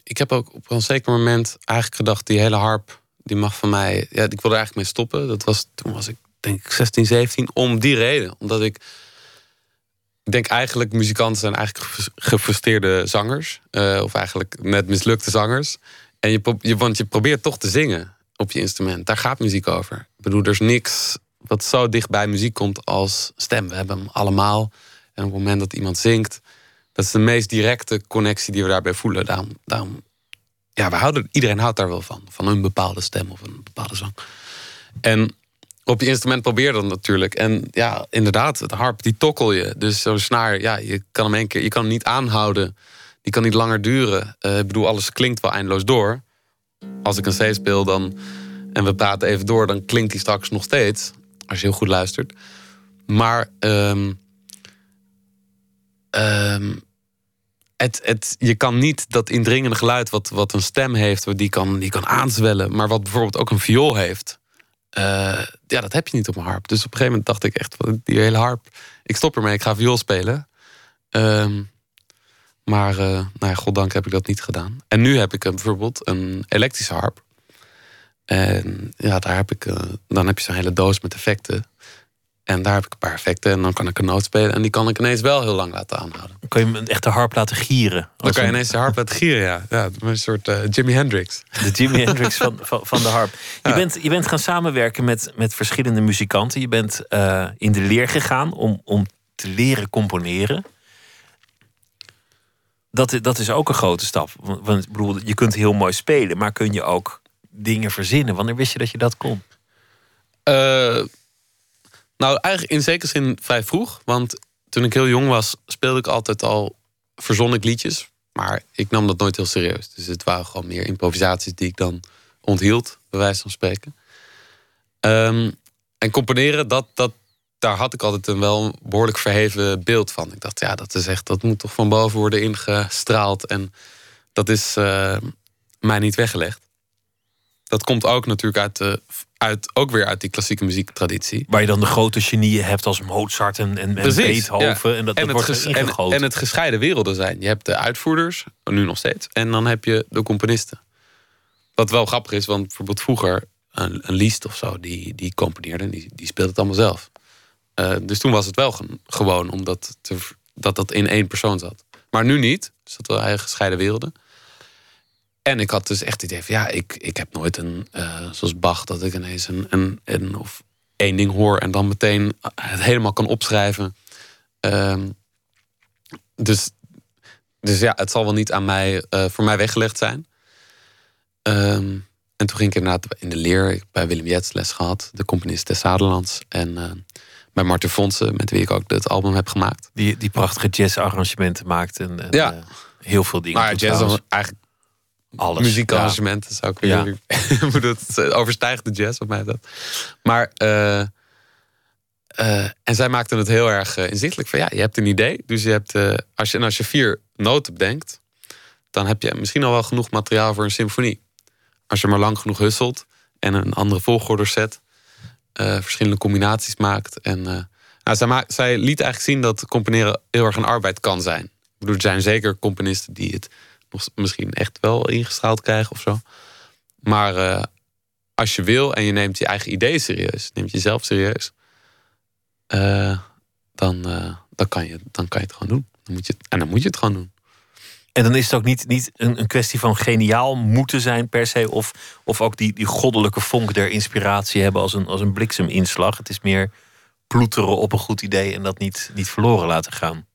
ik heb ook op een zeker moment eigenlijk gedacht: die hele harp, die mag van mij. Ja, ik wilde er eigenlijk mee stoppen. Dat was, toen was ik denk ik 16, 17. Om die reden. Omdat ik. Ik denk eigenlijk, muzikanten zijn eigenlijk gefrus- gefrustreerde zangers. eh, of eigenlijk net mislukte zangers. En je, je, want je probeert toch te zingen op je instrument. Daar gaat muziek over. Ik bedoel, er is niks wat zo dicht bij muziek komt als stem. We hebben hem allemaal. En op het moment dat iemand zingt, dat is de meest directe connectie die we daarbij voelen. Daarom, daarom ja, we houden, iedereen houdt daar wel van. Van een bepaalde stem of een bepaalde zang. En op je instrument probeer dat natuurlijk. En ja, inderdaad, het harp, die tokkel je. Dus zo'n snaar, ja, je kan hem één keer, je kan hem niet aanhouden. Die kan niet langer duren. Eh, ik bedoel, alles klinkt wel eindeloos door. Als ik een C speel dan, en we praten even door, dan klinkt die straks nog steeds. Als je heel goed luistert. Maar ehm, het, het, je kan niet dat indringende geluid wat, wat een stem heeft, die kan, die kan aanzwellen, maar wat bijvoorbeeld ook een viool heeft. eh, ja, dat heb je niet op een harp. Dus op een gegeven moment dacht ik echt, die hele harp, ik stop ermee, ik ga viool spelen. Ehm, maar, eh nou ja, goddank heb ik dat niet gedaan. En nu heb ik bijvoorbeeld een elektrische harp. En ja, daar heb ik, eh, dan heb je zo'n hele doos met effecten. En daar heb ik een paar effecten. En dan kan ik een noot spelen. En die kan ik ineens wel heel lang laten aanhouden. Dan kun je hem een echte harp laten gieren. Dan kan je een- ineens de harp laten gieren, ja. ja een soort eh, Jimi Hendrix. De Jimi Hendrix van, van, van de harp. Je, bent, je bent gaan samenwerken met, met verschillende muzikanten. Je bent eh, in de leer gegaan om, om te leren componeren. Dat, dat is ook een grote stap. Want, ik bedoel, je kunt heel mooi spelen, maar kun je ook dingen verzinnen? Wanneer wist je dat je dat kon? Eh, nou, eigenlijk in zekere zin vrij vroeg. Want toen ik heel jong was, speelde ik altijd al... verzon ik liedjes. Maar ik nam dat nooit heel serieus. Dus het waren gewoon meer improvisaties die ik dan onthield. Bij wijze van spreken. Ehm, en componeren, dat, dat, daar had ik altijd een wel behoorlijk verheven beeld van. Ik dacht, ja, dat is echt, dat moet toch van boven worden ingestraald. En dat is eh, mij niet weggelegd. Dat komt ook natuurlijk uit, de, uit, ook weer uit die klassieke muziektraditie. Waar je dan de grote genieën hebt als Mozart en, en, en Beethoven. ja. En dat, en, dat het wordt en, en het gescheiden werelden zijn. Je hebt de uitvoerders, nu nog steeds. En dan heb je de componisten. Wat wel grappig is, want bijvoorbeeld vroeger... een, een Liszt of zo, die, die componeerde... die, die speelde het allemaal zelf. Eh, dus toen was het wel ge- gewoon omdat te, dat dat in één persoon zat. Maar nu niet. Dus dat waren eigen gescheiden werelden. En ik had dus echt het idee van... ja, ik, ik heb nooit een... eh, zoals Bach, dat ik ineens een, een, een... of één ding hoor en dan meteen het helemaal kan opschrijven. Ehm, dus, dus ja, het zal wel niet aan mij, eh, voor mij weggelegd zijn. Ehm, en toen ging ik inderdaad in de leer bij Willem Jets les gehad, de componist des Vaderlands. En eh, bij Martin Fonsen, met wie ik ook het album heb gemaakt. Die, die prachtige jazz-arrangementen maakt. En, en, Ja. eh, heel veel dingen. Maar jazz eigenlijk alles. muziekarrangementen zou ik Ja. willen. <laughs> Het eh, overstijgt de jazz op mij dat. Maar eh, eh, en zij maakten het heel erg eh, inzichtelijk van ja, je hebt een idee. Dus je hebt als je en als je vier noten bedenkt, dan heb je misschien al wel genoeg materiaal voor een symfonie. Als je maar lang genoeg husselt en een andere volgorde zet, verschillende combinaties maakt. En nou, zij, zij liet eigenlijk zien dat componeren heel erg een arbeid kan zijn. Ik bedoel, er zijn zeker componisten die het misschien echt wel ingestraald krijgen of zo. Maar eh, als je wil en je neemt je eigen ideeën serieus, neemt jezelf serieus, eh, dan, eh, dan, kan je, dan kan je het gewoon doen. Dan moet je, het- en dan moet je het gewoon doen. En dan is het ook niet, niet een, een kwestie van geniaal moeten zijn per se. Of, of ook die, die goddelijke vonk der inspiratie hebben als een, als een blikseminslag. Het is meer ploeteren op een goed idee en dat niet, niet verloren laten gaan.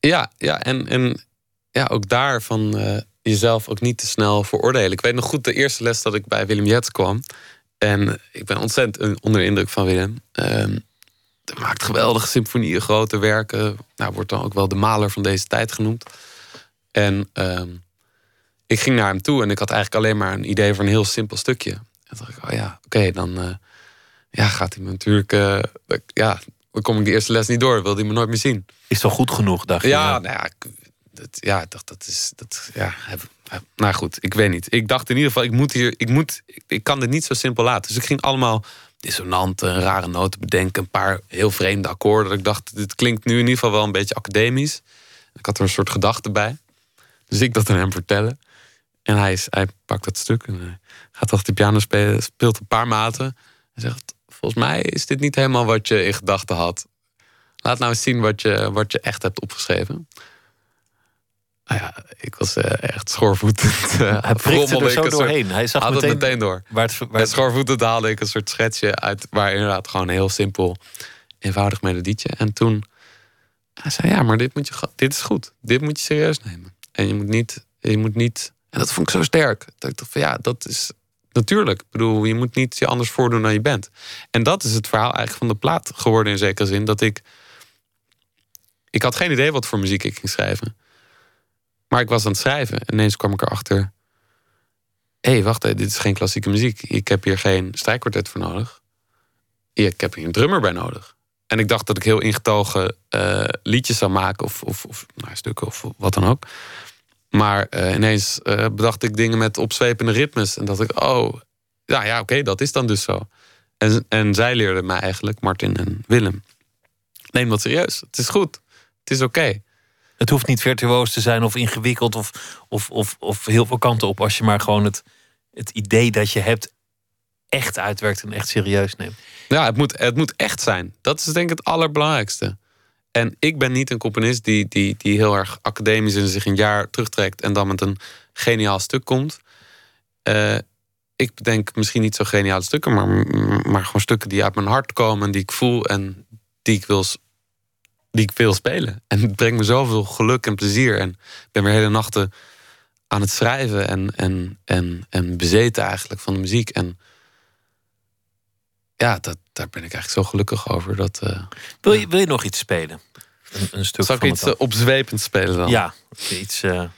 Ja, ja en, en ja, ook daarvan eh jezelf ook niet te snel veroordelen. Ik weet nog goed de eerste les dat ik bij Willem Jets kwam. En ik ben ontzettend onder de indruk van Willem. Hij maakt geweldige symfonieën, grote werken. Nou, wordt dan ook wel de maler van deze tijd genoemd. En ehm, ik ging naar hem toe en ik had eigenlijk alleen maar een idee voor een heel simpel stukje. En toen dacht ik, oh ja, oké, dan, eh, ja, gaat hij me natuurlijk. eh, ja, dan kom ik de eerste les niet door. Wil hij me nooit meer zien. Is toch goed genoeg, dacht je? Ja, nou ja, ik, dat, ja, ik dacht dat is. Dat, ja, nou goed, ik weet niet. Ik dacht in ieder geval, ik moet hier, ik moet, ik, kan dit niet zo simpel laten. Dus ik ging allemaal dissonanten, rare noten bedenken, een paar heel vreemde akkoorden. Ik dacht, dit klinkt nu in ieder geval wel een beetje academisch. Ik had er een soort gedachte bij. Dus ik dat aan hem vertellen. En hij, is, hij pakt dat stuk en gaat achter de piano spelen, speelt een paar maten. En zegt, volgens mij is dit niet helemaal wat je in gedachten had. Laat nou eens zien wat je, wat je echt hebt opgeschreven. Nou ja, ik was eh, echt schoorvoetend. Uh, <laughs> Hij prikte er zo doorheen. Hij zag meteen, het meteen door. waar het, waar het- schoorvoetend haalde ik een soort schetsje uit... waar inderdaad gewoon een heel simpel, eenvoudig melodietje. En toen hij zei ja, maar dit, moet je, dit is goed. Dit moet je serieus nemen. En je moet niet... Je moet niet en dat vond ik zo sterk. Dat ik dacht van ja, dat is natuurlijk. Ik bedoel, je moet niet je anders voordoen dan je bent. En dat is het verhaal eigenlijk van de plaat geworden in zekere zin. Dat ik... Ik had geen idee wat voor muziek ik ging schrijven. Maar ik was aan het schrijven. En ineens kwam ik erachter... Hé, hey, wacht, dit is geen klassieke muziek. Ik heb hier geen strijkkwartet voor nodig. Ik heb hier een drummer bij nodig. En ik dacht dat ik heel ingetogen eh, liedjes zou maken... of, of, of nou, stukken of wat dan ook. Maar eh, ineens eh, bedacht ik dingen met opzwepende ritmes. En dacht ik, oh, ja, ja oké, dat is dan dus zo. En, en zij leerden mij eigenlijk, Martin en Willem... neem dat serieus. Het is goed. Het is oké. Het hoeft niet virtuoos te zijn of ingewikkeld of, of, of, of heel veel kanten op. Als je maar gewoon het, het idee dat je hebt echt uitwerkt en echt serieus neemt. Ja, het moet, het moet echt zijn. Dat is denk ik het allerbelangrijkste. En ik ben niet een componist die, die, die heel erg academisch en zich een jaar terugtrekt en dan met een geniaal stuk komt. Eh, ik bedenk misschien niet zo geniale stukken, maar, maar gewoon stukken die uit mijn hart komen en die ik voel en die ik wil, die ik wil spelen. En het brengt me zoveel geluk en plezier. En ik ben weer hele nachten aan het schrijven en, en, en, en bezeten eigenlijk van de muziek. En ja, dat, daar ben ik eigenlijk zo gelukkig over. Dat, eh, Wil je, wil je nog iets spelen? Een, een stuk zal ik iets eh, opzwepend spelen dan? Ja, iets. eh, Nou,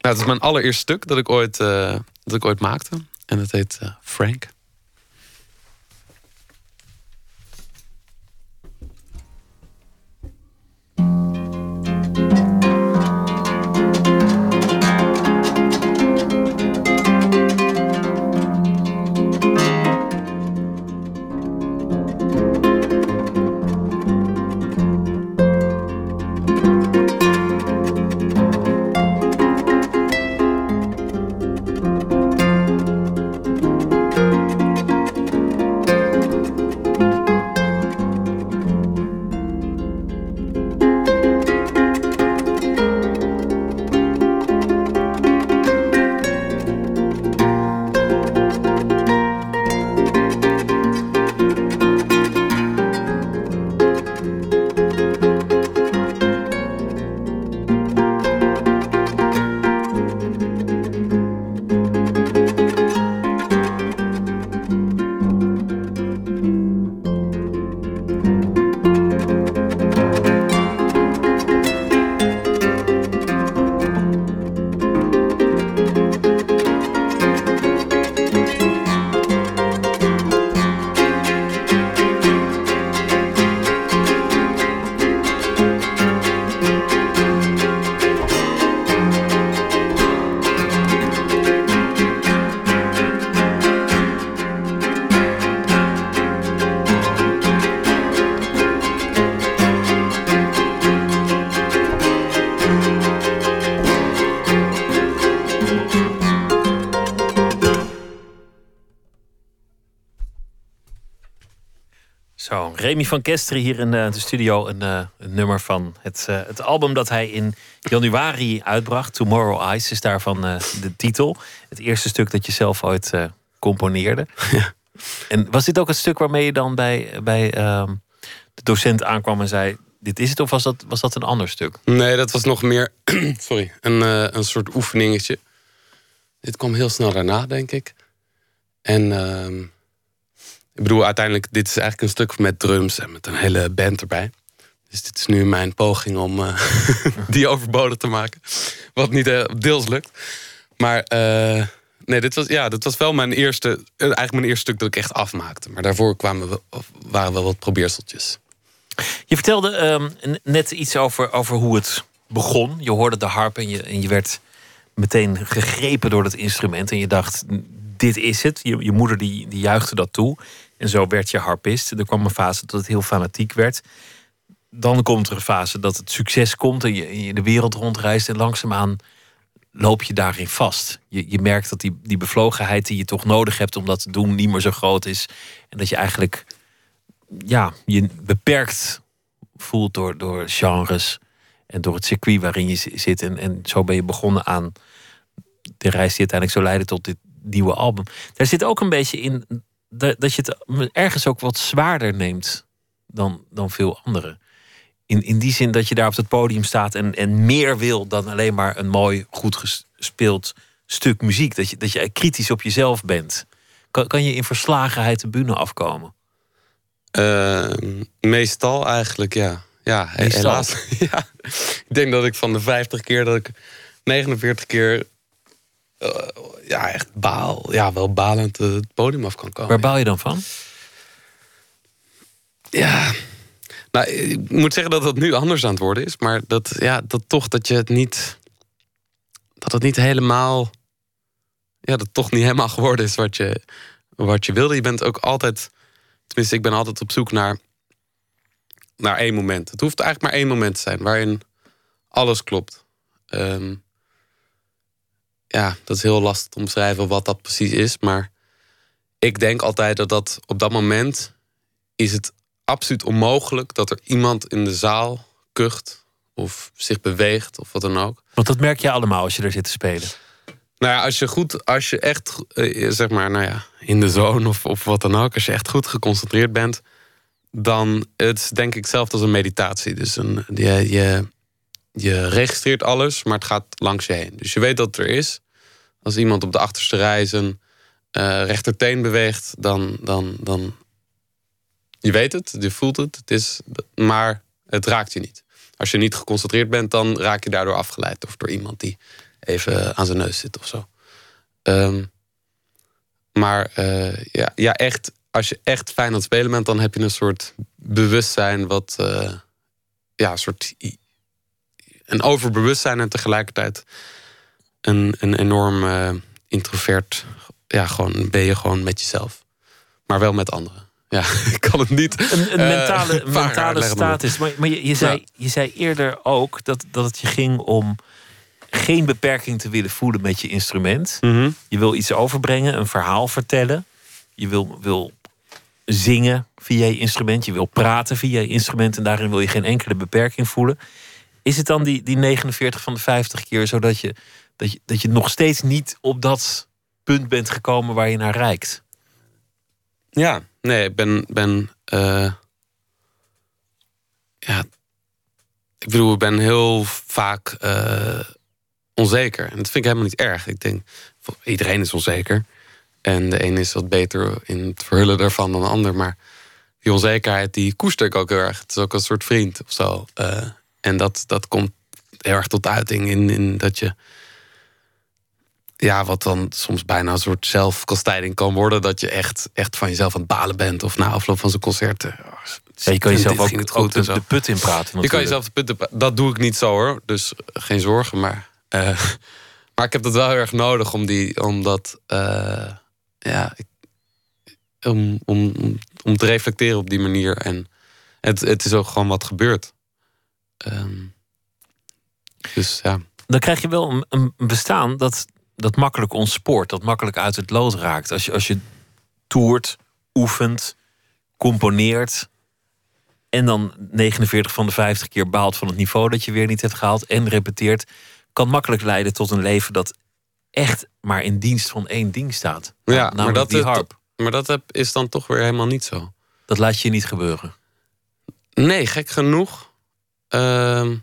het is mijn allereerste stuk dat ik ooit, dat ik ooit maakte. En het heet Frank. Remy van Kesteren hier in eh, de studio. Een, eh, een nummer van het, eh, het album dat hij in januari uitbracht. Tomorrow Eyes is daarvan de titel. Het eerste stuk dat je zelf ooit componeerde. <laughs> En was dit ook het stuk waarmee je dan bij, bij ehm, de docent aankwam en zei... Dit is het, of was dat, was dat een ander stuk? Nee, dat was nog meer <clears throat> sorry, een, een soort oefeningetje. Dit kwam heel snel daarna, denk ik. En ehm, ik bedoel, uiteindelijk, dit is eigenlijk een stuk met drums en met een hele band erbij. Dus dit is nu mijn poging om eh, <laughs> die overbodig te maken. Wat niet eh, deels lukt. Maar eh, Nee, dit was, ja, dit was wel mijn eerste, eigenlijk mijn eerste stuk dat ik echt afmaakte. Maar daarvoor kwamen we, waren wel wat probeerseltjes. Je vertelde ehm, net iets over, over hoe het begon. Je hoorde de harp en je, en je werd meteen gegrepen door dat instrument. En je dacht, dit is het. Je, je moeder die, die juichte dat toe. En zo werd je harpist. Er kwam een fase dat het heel fanatiek werd. Dan komt er een fase dat het succes komt en je, je de wereld rondreist. En langzaamaan loop je daarin vast. Je, je merkt dat die, die bevlogenheid die je toch nodig hebt om dat te doen niet meer zo groot is. En dat je eigenlijk ja, je beperkt voelt door, door genres en door het circuit waarin je zi- zit. En, en zo ben je begonnen aan de reis die uiteindelijk zo leidde tot dit nieuwe album. Daar zit ook een beetje in dat, je het ergens ook wat zwaarder neemt dan, dan veel anderen. In, in die zin dat je daar op het podium staat en, en meer wil dan alleen maar een mooi, goed gespeeld stuk muziek. Dat je, dat je kritisch op jezelf bent. Kan, kan je in verslagenheid de bühne afkomen? Eh, meestal eigenlijk, ja. Ja, Meestal? helaas. <laughs> ja. Ik denk dat ik van de 50 keer dat ik 49 keer eh, ja, echt baal, ja, wel balend eh, het podium af kan komen. Waar baal je dan van? Ja, nou, ik moet zeggen dat het nu anders aan het worden is. Maar dat, ja, dat toch dat je het niet... Dat het niet helemaal... Ja, dat toch niet helemaal geworden is wat je, wat je wilde. Je bent ook altijd... Tenminste, ik ben altijd op zoek naar... Naar één moment. Het hoeft eigenlijk maar één moment te zijn waarin alles klopt. Ehm, ja, dat is heel lastig te omschrijven wat dat precies is. Maar ik denk altijd dat dat op dat moment is het absoluut onmogelijk dat er iemand in de zaal kucht of zich beweegt of wat dan ook. Want dat merk je allemaal als je er zit te spelen. Nou ja, als je goed, als je echt, eh, zeg maar, nou ja, in de zone of, of wat dan ook, als je echt goed geconcentreerd bent, dan het is denk ik hetzelfde als een meditatie. Dus een, je, je, je registreert alles, maar het gaat langs je heen. Dus je weet dat het er is. Als iemand op de achterste rij zijn eh, rechterteen beweegt, dan, dan, dan. Je weet het, je voelt het, het is, maar het raakt je niet. Als je niet geconcentreerd bent, dan raak je daardoor afgeleid. Of door iemand die even aan zijn neus zit of zo. Ehm, maar eh, ja, ja, echt, als je echt fijn aan het spelen bent, dan heb je een soort bewustzijn wat. eh, ja, een soort. Een overbewustzijn en tegelijkertijd een, een enorm eh, introvert. Ja, gewoon ben je gewoon met jezelf. Maar wel met anderen. Ja, <laughs> ik kan het niet. Een, een eh, mentale, <laughs> mentale status. Maar, maar je, je, zei, Ja. je zei eerder ook dat, dat het je ging om geen beperking te willen voelen met je instrument. Mhm. Je wil iets overbrengen, een verhaal vertellen. Je wil, wil zingen via je instrument. Je wil praten via je instrument. En daarin wil je geen enkele beperking voelen. Is het dan die, die 49 van de 50 keer zodat je, dat je, dat je nog steeds niet op dat punt bent gekomen waar je naar reikt? Ja, nee, ik ben. ben eh, ja, ik bedoel, ik ben heel vaak eh, onzeker. En dat vind ik helemaal niet erg. Ik denk, iedereen is onzeker. En de een is wat beter in het verhullen daarvan dan de ander. Maar die onzekerheid, die koester ik ook heel erg. Het is ook een soort vriend of zo. Eh, en dat, dat komt erg tot uiting in, in dat je ja, wat dan soms bijna een soort zelfkastijding kan worden. Dat je echt, echt van jezelf aan het balen bent. Of na afloop van zo'n concert. eh, oh, Ja, je kan jezelf ook, het ook de, put in praten. Je kan jezelf de punten. pra- Dat doe ik niet zo hoor. Dus eh, geen zorgen. Maar, eh, <laughs> maar ik heb dat wel heel erg nodig om die. Omdat. eh, ja. Ik, om, om, om- te reflecteren op die manier. En het, het is ook gewoon wat gebeurt. Ehm, dus ja. dan krijg je wel een bestaan dat, dat makkelijk ontspoort, dat makkelijk uit het lood raakt. Als je, als je toert, oefent, componeert. En dan 49 van de 50 keer baalt van het niveau dat je weer niet hebt gehaald. En repeteert. Kan makkelijk leiden tot een leven dat echt maar in dienst van één ding staat. Ja, Namelijk maar dat, die harp. maar dat is dan toch weer helemaal niet zo. Dat laat je niet gebeuren. Nee, gek genoeg. Ehm,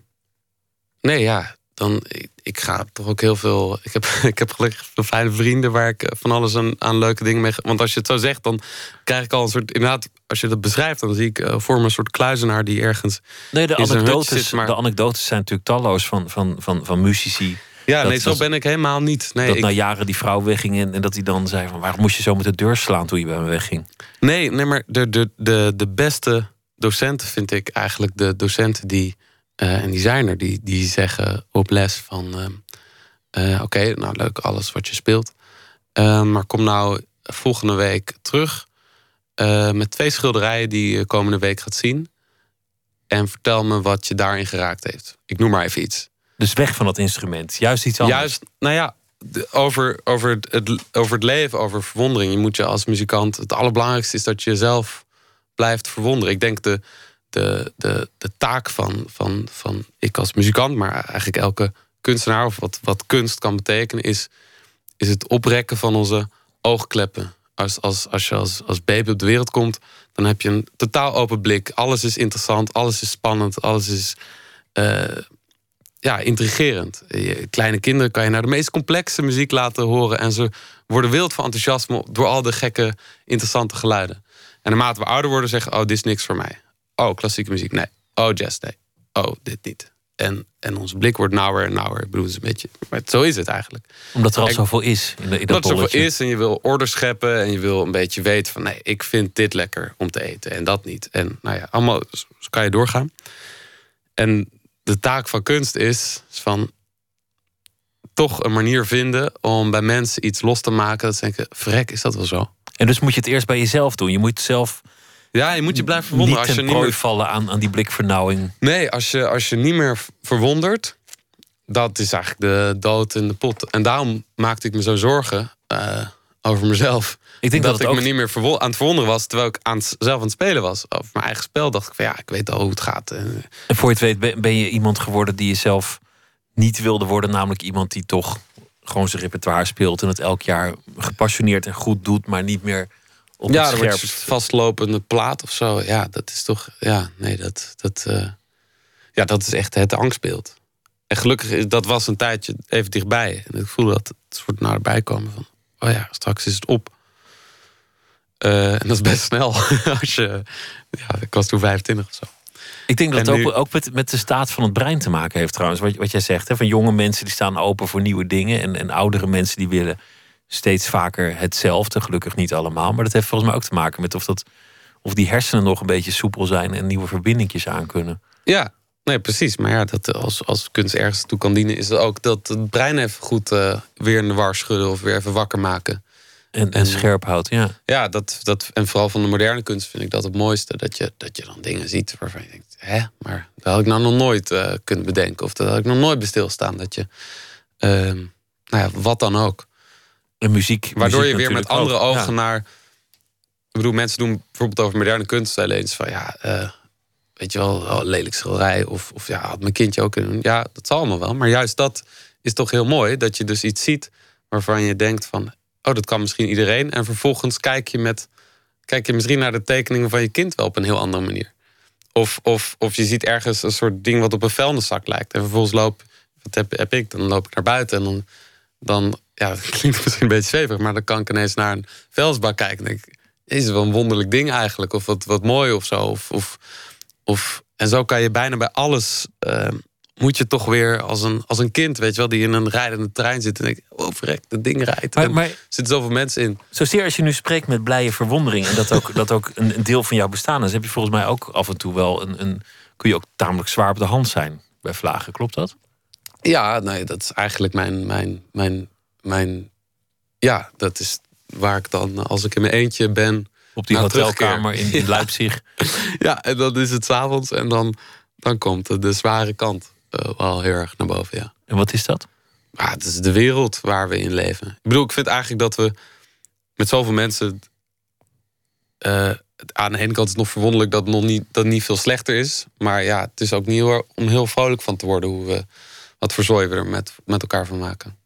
nee, ja. Dan, ik, ga toch ook heel veel. Ik heb, <laughs> ik heb gelukkig fijne vrienden waar ik eh, van alles aan, aan leuke dingen mee. Want als je het zo zegt, dan krijg ik al een soort. Inderdaad, als je dat beschrijft, dan zie ik eh, voor me een soort kluizenaar die ergens. Nee, de anekdotes, zit, maar- de anekdotes zijn natuurlijk talloos van, van, van, van muzici. Ja, Dat- nee, zo dat- ben ik helemaal niet. Nee, dat ik- na jaren die vrouw wegging en, en dat hij dan zei van... waarom moest je zo met de deur slaan toen je bij me wegging? Nee, nee maar de, de, de, de beste docenten vind ik eigenlijk de docenten die, eh, en die zijn er, die, die zeggen op les van: ehm, eh, Oké, nou leuk alles wat je speelt. Eh, maar kom nou volgende week terug eh, met twee schilderijen die je komende week gaat zien. En vertel me wat je daarin geraakt heeft. Ik noem maar even iets. Dus weg van dat instrument. Juist iets anders. Juist, nou ja, over, over, het, het, over het leven, over verwondering. Je moet je als muzikant. Het allerbelangrijkste is dat je jezelf blijft verwonderen. Ik denk de, de, de, de taak van, van, van ik als muzikant, maar eigenlijk elke kunstenaar, of wat, wat kunst kan betekenen, is, is het oprekken van onze oogkleppen. Als, als, als je als, als baby op de wereld komt, dan heb je een totaal open blik. Alles is interessant, alles is spannend, alles is. eh, ja, intrigerend. Kleine kinderen kan je naar de meest complexe muziek laten horen. En ze worden wild van enthousiasme door al de gekke, interessante geluiden. En naarmate we ouder worden, zeggen: Oh, dit is niks voor mij. Oh, klassieke muziek, nee. Oh, jazz, nee. Oh, dit niet. En, en onze blik wordt nauwer en nauwer. Ik bedoel, het is een beetje. Maar zo is het eigenlijk. Omdat er al zoveel is in, de, in dat er zoveel is en je wil orde scheppen en je wil een beetje weten van nee, ik vind dit lekker om te eten en dat niet. En nou ja, allemaal zo kan je doorgaan. En de taak van kunst is van toch een manier vinden om bij mensen iets los te maken. Dat ze denken, vrek, is dat wel zo? En dus moet je het eerst bij jezelf doen. Je moet zelf Ja, je moet je blijven verwonderen. Als je niet meer, vallen aan, aan die blikvernauwing. nee, als je, als je niet meer verwondert, dat is eigenlijk de dood in de pot. En daarom maakte ik me zo zorgen eh, over mezelf. Ik denk dat, ik ook me niet meer aan het verwonderen was... terwijl ik aan het, zelf aan het spelen was. Over mijn eigen spel dacht ik van ja, ik weet al hoe het gaat. En, En voor je het weet ben- ben je iemand geworden die je zelf niet wilde worden. Namelijk iemand die toch gewoon zijn repertoire speelt. En het elk jaar gepassioneerd en goed doet. Maar niet meer op ja, het scherpst. vastlopende plaat of zo. Ja, dat is toch... Ja, nee, dat, dat, eh, ja, dat is echt het angstbeeld. En gelukkig, is- dat was een tijdje even dichtbij. En ik voelde dat het soort naderbij komen van... Oh ja, straks is het op. Eh, en dat is best snel. <laughs> Als je, ja, ik was toen 25 of zo. Ik denk dat En het nu- ook, ook met, met de staat van het brein te maken heeft trouwens. Wat, wat jij zegt, hè, van jonge mensen die staan open voor nieuwe dingen. En, en oudere mensen die willen steeds vaker hetzelfde. Gelukkig niet allemaal. Maar dat heeft volgens mij ook te maken met of, dat, of die hersenen nog een beetje soepel zijn. En nieuwe verbindingjes aan kunnen. Ja, nee, precies. Maar ja, dat als, als kunst ergens toe kan dienen, is ook dat het brein even goed eh, weer in de war schudden of weer even wakker maken. En, en En- scherp houdt, ja. Ja, dat, dat, en vooral van de moderne kunst vind ik dat het mooiste. Dat je, dat je dan dingen ziet waarvan je denkt, hè, maar dat had ik nou nog nooit eh, kunnen bedenken. Of dat had ik nog nooit bij stilstaan. Dat je, ehm, nou ja, wat dan ook. En muziek. Waardoor muziek je weer met andere ook. ogen Ja. naar. Ik bedoel, mensen doen bijvoorbeeld over moderne kunst eens van ja, eh, weet je wel, oh, lelijk schilderij. Of, of ja, had mijn kindje ook kunnen doen. Ja, dat zal allemaal wel. Maar juist dat is toch heel mooi. Dat je dus iets ziet waarvan je denkt van, oh, dat kan misschien iedereen. En vervolgens kijk je met, kijk je misschien naar de tekeningen van je kind wel op een heel andere manier. Of, of, of je ziet ergens een soort ding wat op een vuilniszak lijkt. En vervolgens loop, wat heb, heb ik? Dan loop ik naar buiten en dan, dan ja, dat klinkt <laughs> misschien een beetje zweverig, maar dan kan ik ineens naar een vuilnisbak kijken en denk ik, is wel een wonderlijk ding eigenlijk, of wat, wat mooi of zo. Of, of, of, en zo kan je bijna bij alles, eh, moet je toch weer als een, als een kind, weet je wel, die in een rijdende trein zit en denkt, oh verrek, dat ding rijdt. Maar, er zitten zoveel mensen in. zozeer als je nu spreekt met blije verwondering. En dat ook, <laughs> dat ook een, een deel van jouw bestaan is. Heb je volgens mij ook af en toe wel een, een. Kun je ook tamelijk zwaar op de hand zijn bij vlagen. Klopt dat? Ja, nee, dat is eigenlijk mijn, mijn, mijn, mijn, ja, dat is waar ik dan, als ik in mijn eentje ben, Op die hotelkamer in, <laughs> in Leipzig. Ja, en dan is het s'avonds en dan, dan komt de, de zware kant eh, wel heel erg naar boven, ja. En wat is dat? Maar het is de wereld waar we in leven. Ik bedoel, ik vind eigenlijk dat we met zoveel mensen... eh, aan de ene kant is het nog verwonderlijk dat het nog niet, dat niet veel slechter is. Maar ja, het is ook niet heel, om heel vrolijk van te worden... hoe we, wat voor zooi we er met, met elkaar van maken.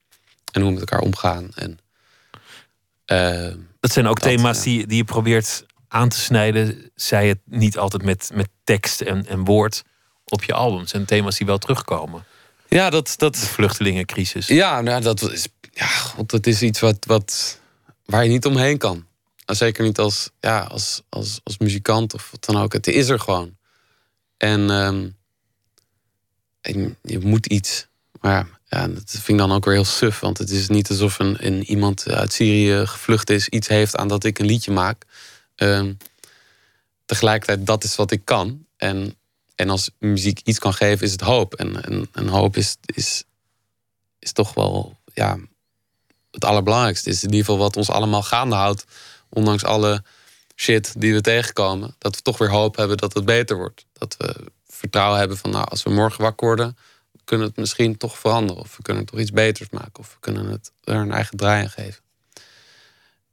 En hoe we met elkaar omgaan. En, eh, Dat zijn ook Dat, thema's ja. die, die je probeert aan te snijden. Zij het niet altijd met, met tekst en, en woord op je albums. En thema's die wel terugkomen. ja, dat, dat, De vluchtelingencrisis. Ja, nou, dat is, ja, god, dat is iets wat, wat, waar je niet omheen kan. En zeker niet als, ja, als, als, als muzikant of wat dan ook. Het is er gewoon. En, ehm, en je moet iets. Maar ja, dat vind ik dan ook weer heel suf. Want het is niet alsof een, een iemand uit Syrië gevlucht is, iets heeft aan dat ik een liedje maak. Ehm, tegelijkertijd, dat is wat ik kan. En, en als muziek iets kan geven, is het hoop. En, en, en hoop is, is, is toch wel ja, het allerbelangrijkste. Is in ieder geval wat ons allemaal gaande houdt. Ondanks alle shit die we tegenkomen. Dat we toch weer hoop hebben dat het beter wordt. Dat we vertrouwen hebben van, nou, als we morgen wakker worden kunnen het misschien toch veranderen. Of we kunnen toch iets beters maken. Of we kunnen het er een eigen draai aan geven.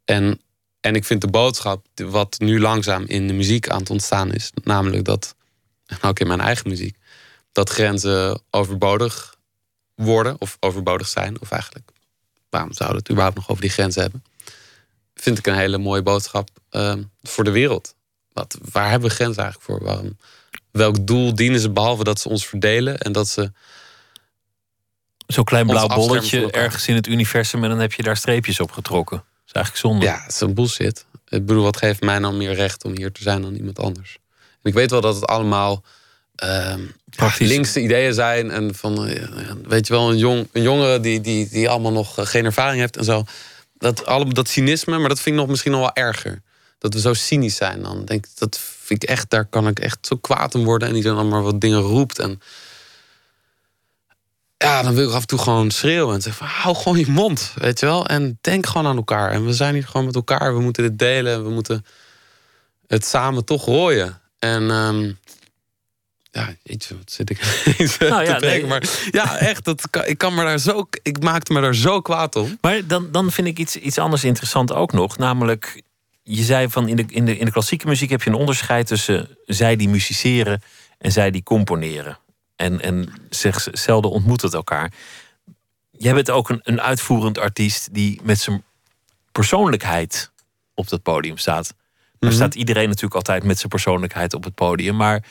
En, en ik vind de boodschap, wat nu langzaam in de muziek aan het ontstaan is, namelijk dat, en ook in mijn eigen muziek, dat grenzen overbodig worden of overbodig zijn. Of eigenlijk, waarom zouden we het überhaupt nog over die grenzen hebben? Vind ik een hele mooie boodschap ehm, voor de wereld. Wat, waar hebben we grenzen eigenlijk voor? Waarom, welk doel dienen ze behalve dat ze ons verdelen en dat ze Zo'n klein blauw bolletje ergens in het universum en dan heb je daar streepjes op getrokken. Dat is eigenlijk zonde. Ja, het is een bullshit. Ik bedoel, wat geeft mij nou meer recht om hier te zijn dan iemand anders? En ik weet wel dat het allemaal uh, linkse ideeën zijn. En van, uh, weet je wel, een, jong, een jongere die, die, die allemaal nog eh, geen ervaring heeft en zo. Dat, dat cynisme, maar dat vind ik nog misschien nog wel erger. Dat we zo cynisch zijn. Dan denk ik, dat vind ik echt, daar kan ik echt zo kwaad om worden. En die dan allemaal wat dingen roept. En ja, dan wil ik af en toe gewoon schreeuwen en zeggen van hou gewoon je mond, weet je wel. En denk gewoon aan elkaar. En we zijn hier gewoon met elkaar. We moeten dit delen. We moeten het samen toch rooien. En um, ja, iets wat zit ik <laughs> nou, ja, nee. Maar ja, echt, dat, ik, kan me daar zo, ik maakte me daar zo kwaad om. Maar dan, dan vind ik iets, iets anders interessant ook nog. Namelijk, je zei van in de, in, de, in de klassieke muziek heb je een onderscheid tussen zij die musiceren en zij die componeren. En, en zelden ontmoet het elkaar. Jij bent ook een, een uitvoerend artiest die met zijn persoonlijkheid op dat podium staat. Daar mhm. staat iedereen natuurlijk altijd met zijn persoonlijkheid op het podium. Maar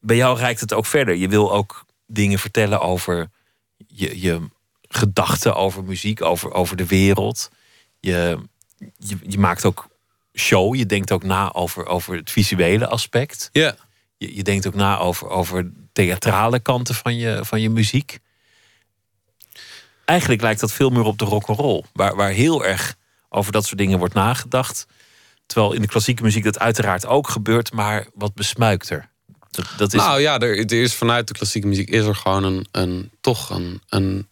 bij jou reikt het ook verder. Je wil ook dingen vertellen over je, je gedachten over muziek, over, over de wereld. Je, je, je maakt ook show. Je denkt ook na over, over het visuele aspect. Ja. Je, je denkt ook na over, over theatrale kanten van je, van je muziek. Eigenlijk lijkt dat veel meer op de rock'n'roll, waar, waar heel erg over dat soort dingen wordt nagedacht. Terwijl in de klassieke muziek dat uiteraard ook gebeurt, maar wat besmuikter. Dat, dat is... Nou ja, er, er, is vanuit de klassieke muziek is er gewoon een, een toch een, een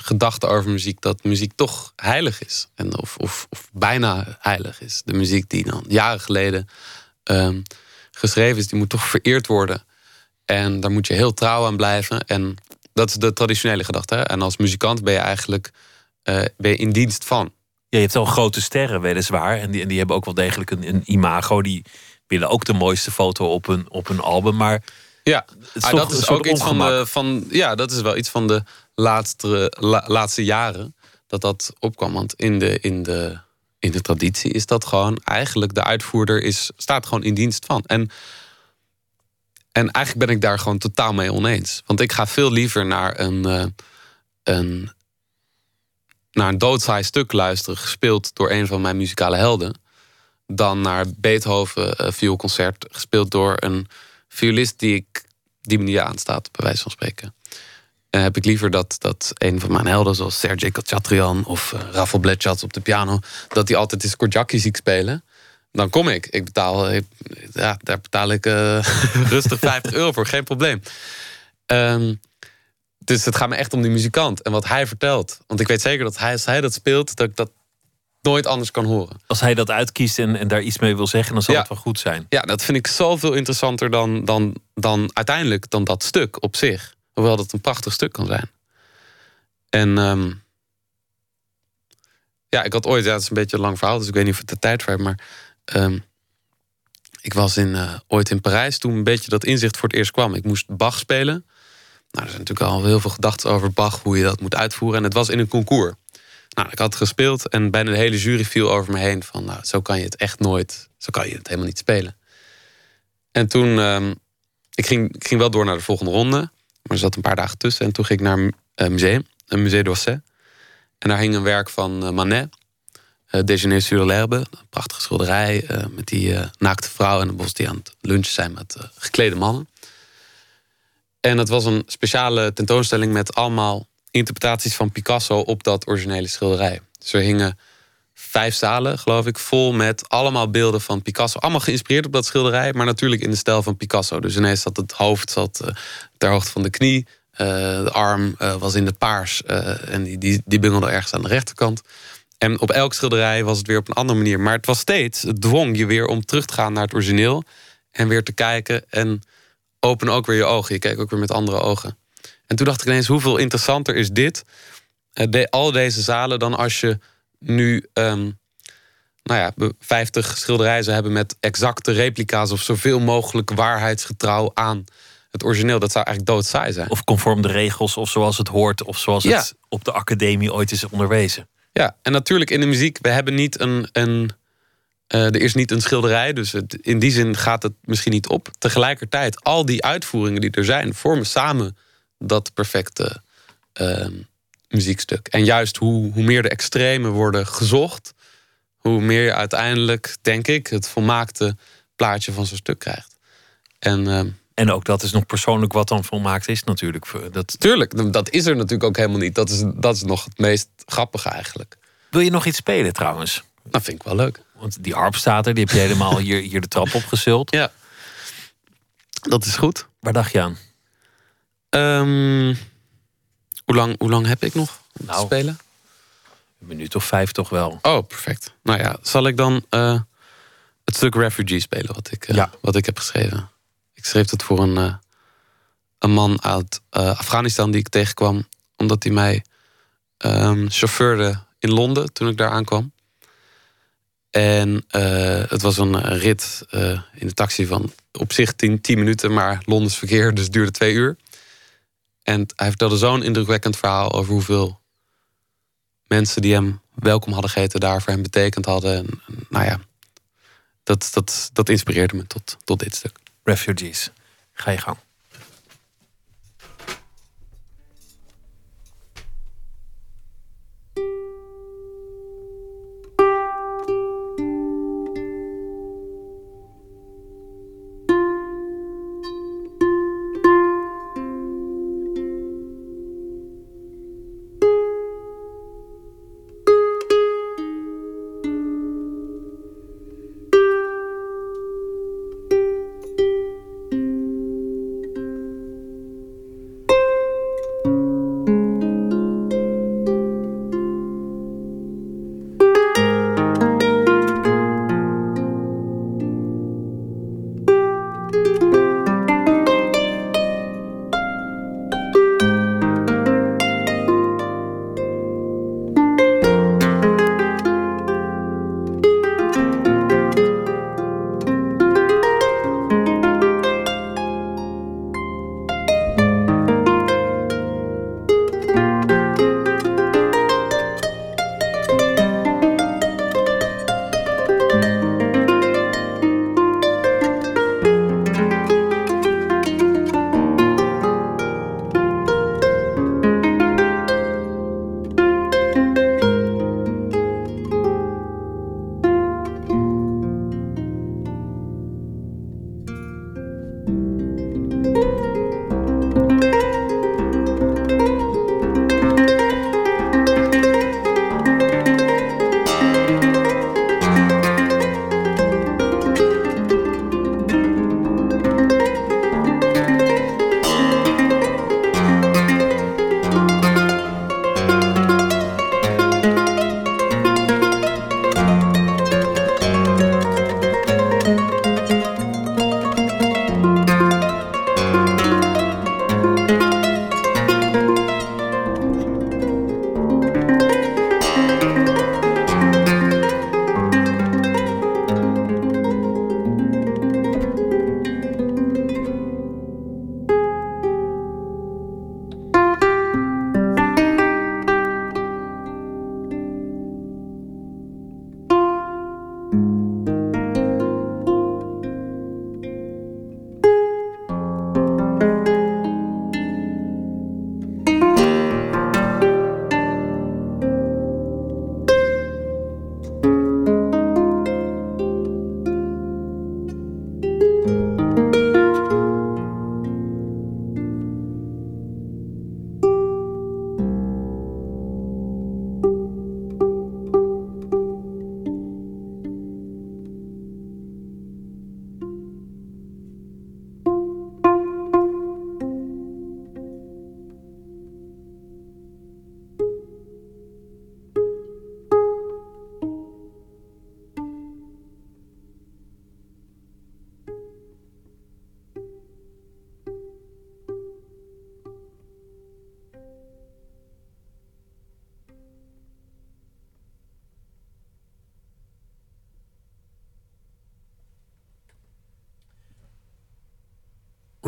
gedachte over muziek dat muziek toch heilig is. En of, of, of bijna heilig is. De muziek die dan jaren geleden um, geschreven is, die moet toch vereerd worden. En daar moet je heel trouw aan blijven. En dat is de traditionele gedachte. Hè? En als muzikant ben je eigenlijk uh, ben je in dienst van. Ja, je hebt wel grote sterren, weliswaar. En die, en die hebben ook wel degelijk een, een imago. Die willen ook de mooiste foto op hun, op hun album. Maar ja, ah, dat is ook iets van de. Van, ja, dat is wel iets van de laatste, laatste jaren dat dat opkwam. Want in de, in, de, in de traditie is dat gewoon eigenlijk de uitvoerder is, staat gewoon in dienst van. En en eigenlijk ben ik daar gewoon totaal mee oneens. Want ik ga veel liever naar een, uh, een, naar een doodsaai stuk luisteren, gespeeld door een van mijn muzikale helden, dan naar Beethoven uh, vioolconcert, gespeeld door een violist die ik die manier aanstaat, bij wijze van spreken. En heb ik liever dat, dat een van mijn helden, zoals Sergej Khatchatrian of uh, Blechat op de piano, dat die altijd eens Korjaki ziet spelen dan kom ik. Ik betaal, ja, daar betaal ik uh, <laughs> rustig 50 euro voor, geen probleem. Um, dus het gaat me echt om die muzikant en wat hij vertelt. Want ik weet zeker dat hij, als hij dat speelt, dat ik dat nooit anders kan horen. Als hij dat uitkiest en, en daar iets mee wil zeggen, dan zal het wel goed zijn. Ja, dat vind ik zoveel interessanter dan, dan, dan uiteindelijk dan dat stuk op zich. Hoewel dat een prachtig stuk kan zijn. En um, ja, ik had ooit, ja, het is een beetje een lang verhaal, dus ik weet niet of het de tijd voor maar Um, ik was in, uh, ooit in Parijs toen een beetje dat inzicht voor het eerst kwam. Ik moest Bach spelen. Nou, er zijn natuurlijk al heel veel gedachten over Bach, hoe je dat moet uitvoeren. En het was in een concours. Nou, ik had gespeeld en bijna de hele jury viel over me heen. Van, nou, zo kan je het echt nooit, zo kan je het helemaal niet spelen. En toen, um, ik, ging, ik ging wel door naar de volgende ronde. Maar er zat een paar dagen tussen. En toen ging ik naar een museum, een Musée d'Orsay. En daar hing een werk van uh, Manet. Uh, Déjeuner sur l'herbe, een prachtige schilderij met die naakte vrouw en de bos die aan het lunchen zijn met geklede mannen. En het was een speciale tentoonstelling met allemaal interpretaties van Picasso op dat originele schilderij. Dus er hingen vijf zalen, geloof ik, vol met allemaal beelden van Picasso. Allemaal geïnspireerd op dat schilderij, maar natuurlijk in de stijl van Picasso. Dus ineens zat het hoofd zat, uh, ter hoogte van de knie. Uh, de arm uh, was in het paars en die, die, die bungelde ergens aan de rechterkant. En op elk schilderij was het weer op een andere manier. Maar het was steeds, het dwong je weer om terug te gaan naar het origineel. En weer te kijken en open ook weer je ogen. Je kijkt ook weer met andere ogen. En toen dacht ik ineens, hoeveel interessanter is dit? Al deze zalen dan als je nu um, nou ja, 50 schilderijen hebben met exacte replica's of zoveel mogelijk waarheidsgetrouw aan het origineel. Dat zou eigenlijk doodsaai zijn. Of conform de regels, of zoals het hoort, of zoals Ja. het op de academie ooit is onderwezen. Ja, en natuurlijk in de muziek, we hebben niet een. een eh, er is niet een schilderij, dus het, in die zin gaat het misschien niet op. Tegelijkertijd, al die uitvoeringen die er zijn, vormen samen dat perfecte eh, muziekstuk. En juist hoe, hoe meer de extremen worden gezocht, hoe meer je uiteindelijk, denk ik, het volmaakte plaatje van zo'n stuk krijgt. En eh, En ook dat is nog persoonlijk wat dan volmaakt is natuurlijk. Dat... tuurlijk, dat is er natuurlijk ook helemaal niet. Dat is, dat is nog het meest grappige eigenlijk. Wil je nog iets spelen trouwens? Dat vind ik wel leuk. Want die harp staat er, die heb je helemaal <laughs> hier, hier de trap opgezult. Ja, dat is goed. Waar dacht je aan? Ehm, hoe, lang, hoe lang heb ik nog om te Nou. spelen? Een minuut of vijf toch wel. Oh, perfect. Nou ja, zal ik dan eh, het stuk Refugee spelen wat ik, eh, Ja. wat ik heb geschreven? Ik schreef het voor een, eh, een man uit Afghanistan die ik tegenkwam, omdat hij mij ehm, chauffeurde in Londen toen ik daar aankwam. En het was een rit in de taxi van op zich 10 minuten, maar Londens verkeer, dus duurde twee uur. En hij vertelde zo'n indrukwekkend verhaal over hoeveel mensen die hem welkom hadden geheten daar voor hem betekend hadden. En, nou ja, dat, dat, dat inspireerde me tot, tot dit stuk. Refugees. Ga je gang.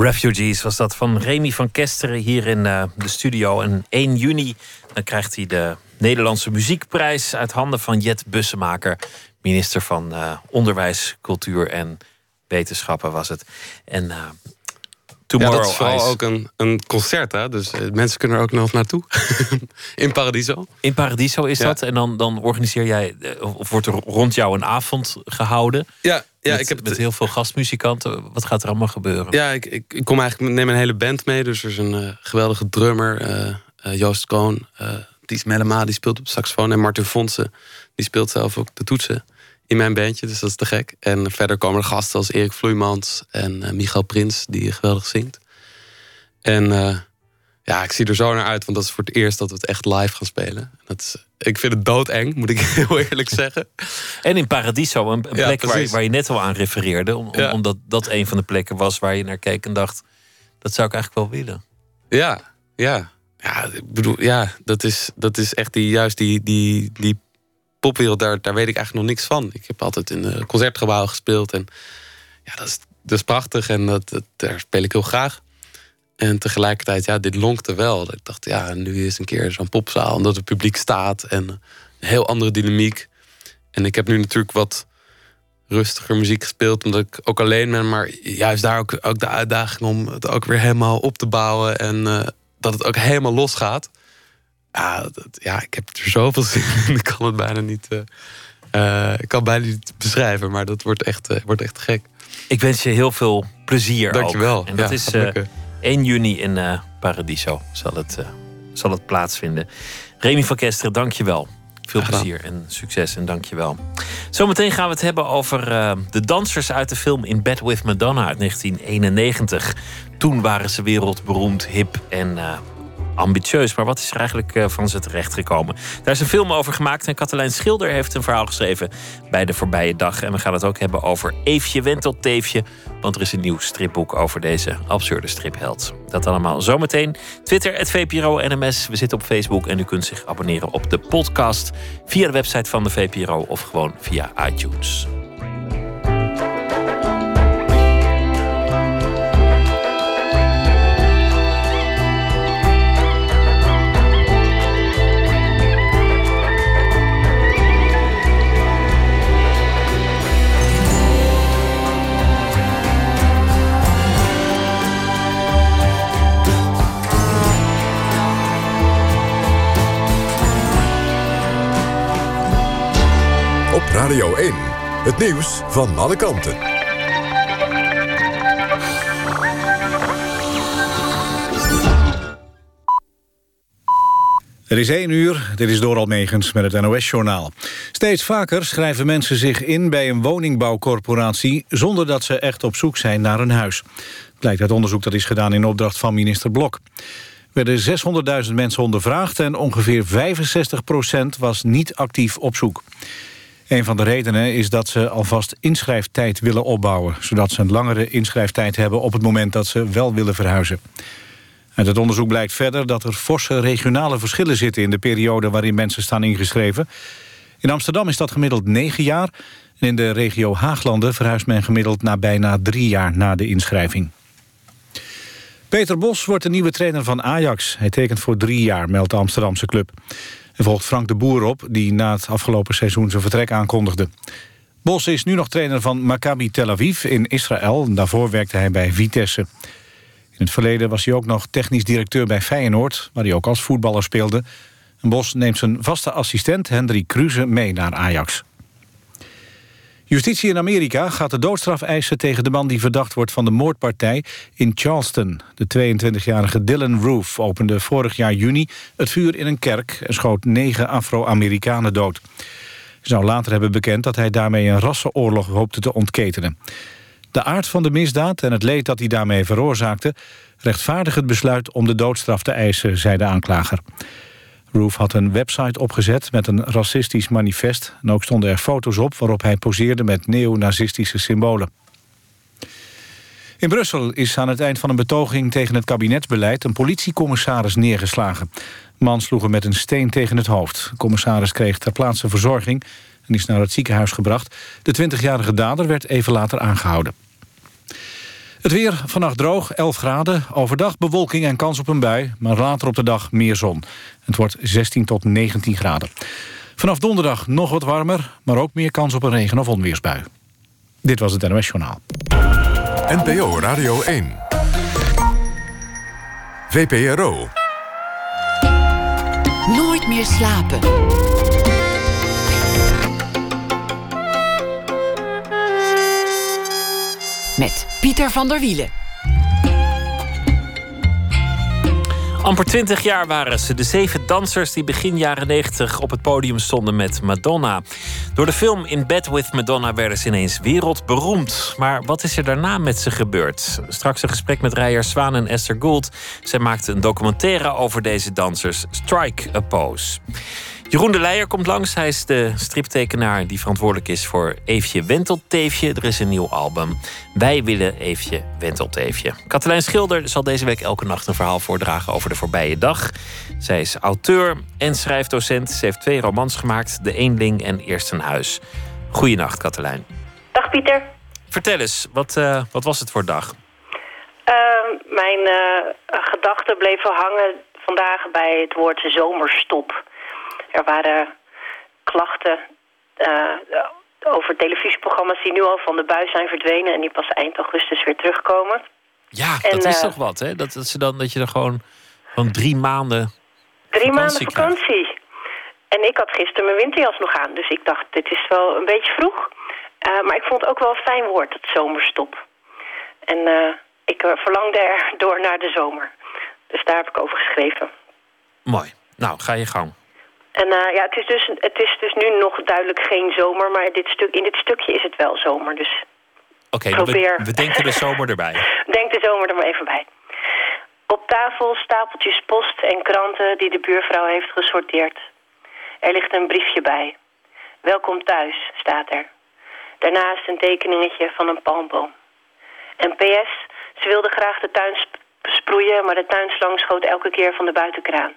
Refugees was dat van Remy van Kesteren hier in uh, de studio. En 1 juni dan krijgt hij de Nederlandse Muziekprijs uit handen van Jet Bussemaker, minister van uh, Onderwijs, Cultuur en Wetenschappen was het. En uh, Tomorrow ja, dat is vooral Ice. ook een, een concert, hè? dus uh, mensen kunnen er ook nog naartoe. <laughs> in Paradiso. In Paradiso is Ja. dat. En dan, dan organiseer jij, eh, of wordt er rond jou een avond gehouden. Ja, ja met, ik heb met heel veel gastmuzikanten. Wat gaat er allemaal gebeuren? Ja, ik, ik, ik kom eigenlijk neem een hele band mee. Dus er is een eh, geweldige drummer, eh, eh, Joost Koon. eh Ties Mellema, die speelt op saxofoon. En Martin Fonsen, die speelt zelf ook de toetsen in mijn bandje. Dus dat is te gek. En verder komen er gasten als Erik Vloeimans en Michael Prins, die geweldig zingt. En eh, ja, ik zie er zo naar uit, want dat is voor het eerst dat we het echt live gaan spelen. Dat is, ik vind het doodeng, moet ik <laughs> heel eerlijk zeggen. En in Paradiso, een, Ja, plek waar, je net al aan refereerde. Om, om- Ja. Omdat dat een van de plekken was waar je naar keek en dacht... dat zou ik eigenlijk wel willen. Ja, ja. Ja, ik bedoel, ja, dat is, dat is echt die, juist die, die, die popwereld, daar, daar weet ik eigenlijk nog niks van. Ik heb altijd in een concertgebouw gespeeld en ja, dat is, prachtig en dat, daar speel ik heel graag. En tegelijkertijd, ja, dit lonkte wel. Ik dacht, ja, nu is een keer zo'n popzaal, omdat het publiek staat en een heel andere dynamiek. En ik heb nu natuurlijk wat rustiger muziek gespeeld, omdat ik ook alleen ben. Maar juist daar ook, ook de uitdaging om het ook weer helemaal op te bouwen en eh, dat het ook helemaal losgaat. Ja, dat, ja, ik heb er zoveel zin in. <laughs> Ik kan het bijna niet, eh, eh, ik kan bijna niet beschrijven, maar dat wordt echt, eh, wordt echt gek. Ik wens je heel veel plezier Dankjewel. ook. En dat Ja, is lukken. 1 juni in Paradiso zal het, zal het plaatsvinden. Remy van Kesteren, dank je wel. Veel plezier en succes en dank je wel. Zometeen gaan we het hebben over de dansers uit de film In Bed With Madonna uit 1991. Toen waren ze wereldberoemd, hip en ambitieus. Maar wat is er eigenlijk eh, van ze terechtgekomen? Daar is een film over gemaakt en Katelijn Schilder heeft een verhaal geschreven bij de voorbije dag. En we gaan het ook hebben over Eefje Wentelteefje. Want er is een nieuw stripboek over deze absurde stripheld. Dat allemaal zometeen. Twitter, het VPRO NMS. We zitten op Facebook en u kunt zich abonneren op de podcast via de website van de VPRO of gewoon via iTunes. Radio 1. Het nieuws van alle kanten. Het is 1 uur, dit is Doral Megens met het NOS-journaal. Steeds vaker schrijven mensen zich in bij een woningbouwcorporatie... zonder dat ze echt op zoek zijn naar een huis. Blijkt uit onderzoek dat is gedaan in opdracht van minister Blok. Er werden 600.000 mensen ondervraagd... en ongeveer 65% was niet actief op zoek. Een van de redenen is dat ze alvast inschrijftijd willen opbouwen... zodat ze een langere inschrijftijd hebben op het moment dat ze wel willen verhuizen. Uit het onderzoek blijkt verder dat er forse regionale verschillen zitten... in de periode waarin mensen staan ingeschreven. In Amsterdam is dat gemiddeld 9 jaar... en in de regio Haaglanden verhuist men gemiddeld... na bijna drie jaar na de inschrijving. Peter Bos wordt de nieuwe trainer van Ajax. Hij tekent voor drie jaar, meldt de Amsterdamse club. En volgt Frank de Boer op, die na het afgelopen seizoen zijn vertrek aankondigde. Bos is nu nog trainer van Maccabi Tel Aviv in Israël. Daarvoor werkte hij bij Vitesse. In het verleden was hij ook nog technisch directeur bij Feyenoord... waar hij ook als voetballer speelde. En Bos neemt zijn vaste assistent Hendrik Kruse mee naar Ajax. Justitie in Amerika gaat de doodstraf eisen tegen de man die verdacht wordt van de moordpartij in Charleston. De 22-jarige Dylan Roof opende vorig jaar juni het vuur in een kerk en schoot negen Afro-Amerikanen dood. Hij zou later hebben bekend dat hij daarmee een rassenoorlog hoopte te ontketenen. De aard van de misdaad en het leed dat hij daarmee veroorzaakte... rechtvaardigt het besluit om de doodstraf te eisen, zei de aanklager. Roof had een website opgezet met een racistisch manifest... en ook stonden er foto's op waarop hij poseerde met neonazistische symbolen. In Brussel is aan het eind van een betoging tegen het kabinetsbeleid... een politiecommissaris neergeslagen. De man sloeg hem met een steen tegen het hoofd. De commissaris kreeg ter plaatse verzorging en is naar het ziekenhuis gebracht. De 20-jarige dader werd even later aangehouden. Het weer vannacht droog, 11 graden. Overdag bewolking en kans op een bui, maar later op de dag meer zon. Het wordt 16 tot 19 graden. Vanaf donderdag nog wat warmer, maar ook meer kans op een regen- of onweersbui. Dit was het NOS Journaal. NPO Radio 1. VPRO. Nooit meer slapen. Met Pieter van der Wielen. Amper 20 jaar waren ze, de zeven dansers die begin jaren 90 op het podium stonden met Madonna. Door de film In Bed with Madonna werden ze ineens wereldberoemd. Maar wat is er daarna met ze gebeurd? Straks een gesprek met Rijer Zwaan en Esther Gould. Zij maakten een documentaire over deze dansers, Strike a Pose. Jeroen de Leijer komt langs. Hij is de striptekenaar die verantwoordelijk is voor Eefje Wentelteefje. Er is een nieuw album. Wij willen Eefje Wentelteefje. Katelijn Schilder zal deze week elke nacht een verhaal voordragen over de voorbije dag. Zij is auteur en schrijfdocent. Ze heeft twee romans gemaakt: De Eenling en Eerst een Huis. Goeienacht, Katelijn. Dag Pieter. Vertel eens, wat, uh, wat was het voor dag? Uh, mijn uh, gedachten bleven hangen vandaag bij het woord zomerstop. Er waren klachten uh, over televisieprogramma's die nu al van de buis zijn verdwenen en die pas eind augustus weer terugkomen. Ja, en, dat is uh, toch wat, hè? Dat, dat, ze dan, dat je er gewoon, gewoon drie maanden. Drie maanden vakantie. Krijgt. En ik had gisteren mijn winterjas nog aan, dus ik dacht, dit is wel een beetje vroeg. Uh, maar ik vond het ook wel een fijn woord, het zomerstop. En ik verlangde er door naar de zomer. Dus daar heb ik over geschreven. Mooi. Nou, ga je gang. En uh, ja, het is, dus, het is dus nu nog duidelijk geen zomer, maar dit stuk, in dit stukje is het wel zomer. Dus Oké, okay, probeer... we, we denken de zomer erbij. <laughs> Denk de zomer er maar even bij. Op tafel stapeltjes post en kranten die de buurvrouw heeft gesorteerd. Er ligt een briefje bij. Welkom thuis, staat er. Daarnaast een tekeningetje van een palmboom. En PS, ze wilde graag de tuin sproeien, maar de tuinslang schoot elke keer van de buitenkraan.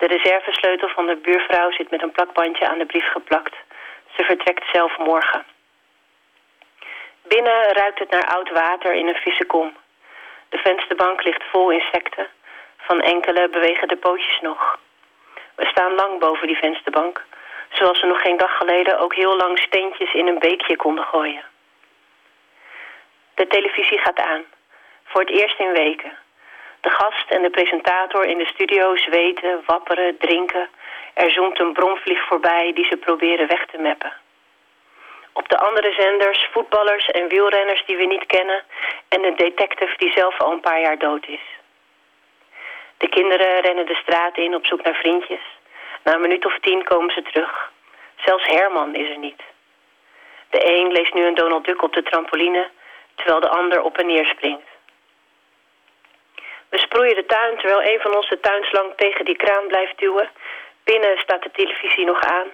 De reservesleutel van de buurvrouw zit met een plakbandje aan de brief geplakt. Ze vertrekt zelf morgen. Binnen ruikt het naar oud water in een vissenkom. De vensterbank ligt vol insecten. Van enkele bewegen de pootjes nog. We staan lang boven die vensterbank. Zoals we nog geen dag geleden ook heel lang steentjes in een beekje konden gooien. De televisie gaat aan. Voor het eerst in weken. De gast en de presentator in de studio zweten, wapperen, drinken. Er zoomt een bromvlieg voorbij die ze proberen weg te meppen. Op de andere zenders voetballers en wielrenners die we niet kennen... en een detective die zelf al een paar jaar dood is. De kinderen rennen de straat in op zoek naar vriendjes. Na een minuut of tien komen ze terug. Zelfs Herman is er niet. De een leest nu een Donald Duck op de trampoline... terwijl de ander op en neer springt. We sproeien de tuin terwijl een van ons de tuinslang tegen die kraan blijft duwen. Binnen staat de televisie nog aan.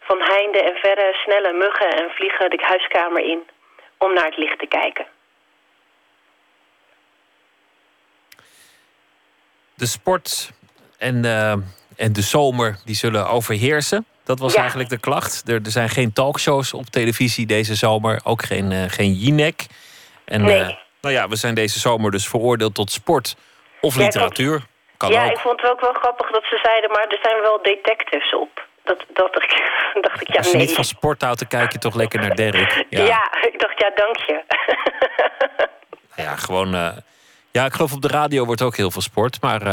Van heinde en verre snelle muggen en vliegen de huiskamer in om naar het licht te kijken. De sport en, uh, en de zomer die zullen overheersen. Dat was Ja. eigenlijk de klacht. Er, er zijn geen talkshows op televisie deze zomer. Ook geen, eh, geen Jinek. En Nee. eh, nou ja, we zijn deze zomer dus veroordeeld tot sport of Ja, literatuur. Kan ja, ook. ik vond het ook wel grappig dat ze zeiden, maar er zijn wel detectives op. Dat, dat ik, <laughs> dacht ik, ja Als je nee. niet van sport houdt, dan kijk je toch lekker naar Derek. Ja. Ja, <laughs> ik dacht, ja, dank je. <laughs> ja gewoon. eh, ja, ik geloof op de radio wordt ook heel veel sport. Maar eh,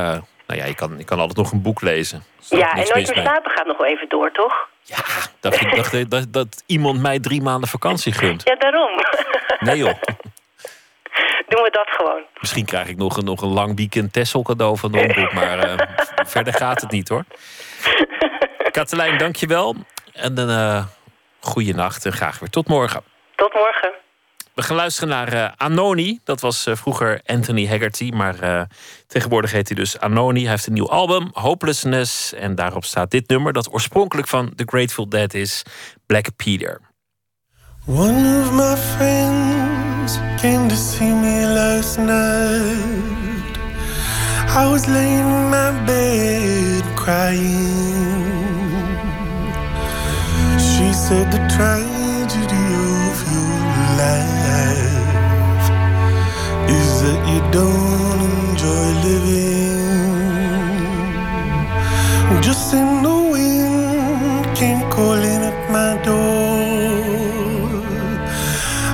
nou ja, je, kan, je kan altijd nog een boek lezen. Ja, en Nooit meer mee. slapen gaat nog wel even door, toch? Ja, dacht ik dacht dat, dat, dat iemand mij drie maanden vakantie gunt. Ja, daarom. Nee joh. Doen we dat gewoon. Misschien krijg ik nog een, nog een lang weekend Tessel cadeau van de omroep. Maar eh, <laughs> verder gaat het niet hoor. Katelijn, dankjewel. En een uh, goede nacht en graag weer tot morgen. Tot morgen. We gaan luisteren naar eh, Anoni. Dat was eh, vroeger Anthony Haggerty, maar eh, tegenwoordig heet hij dus Anoni. Hij heeft een nieuw album, Hopelessness. En daarop staat dit nummer, dat oorspronkelijk van The Grateful Dead is, Black Peter. One of my friends came to see me last night. I was laying in my bed crying. She said the tragedy of your life is that you don't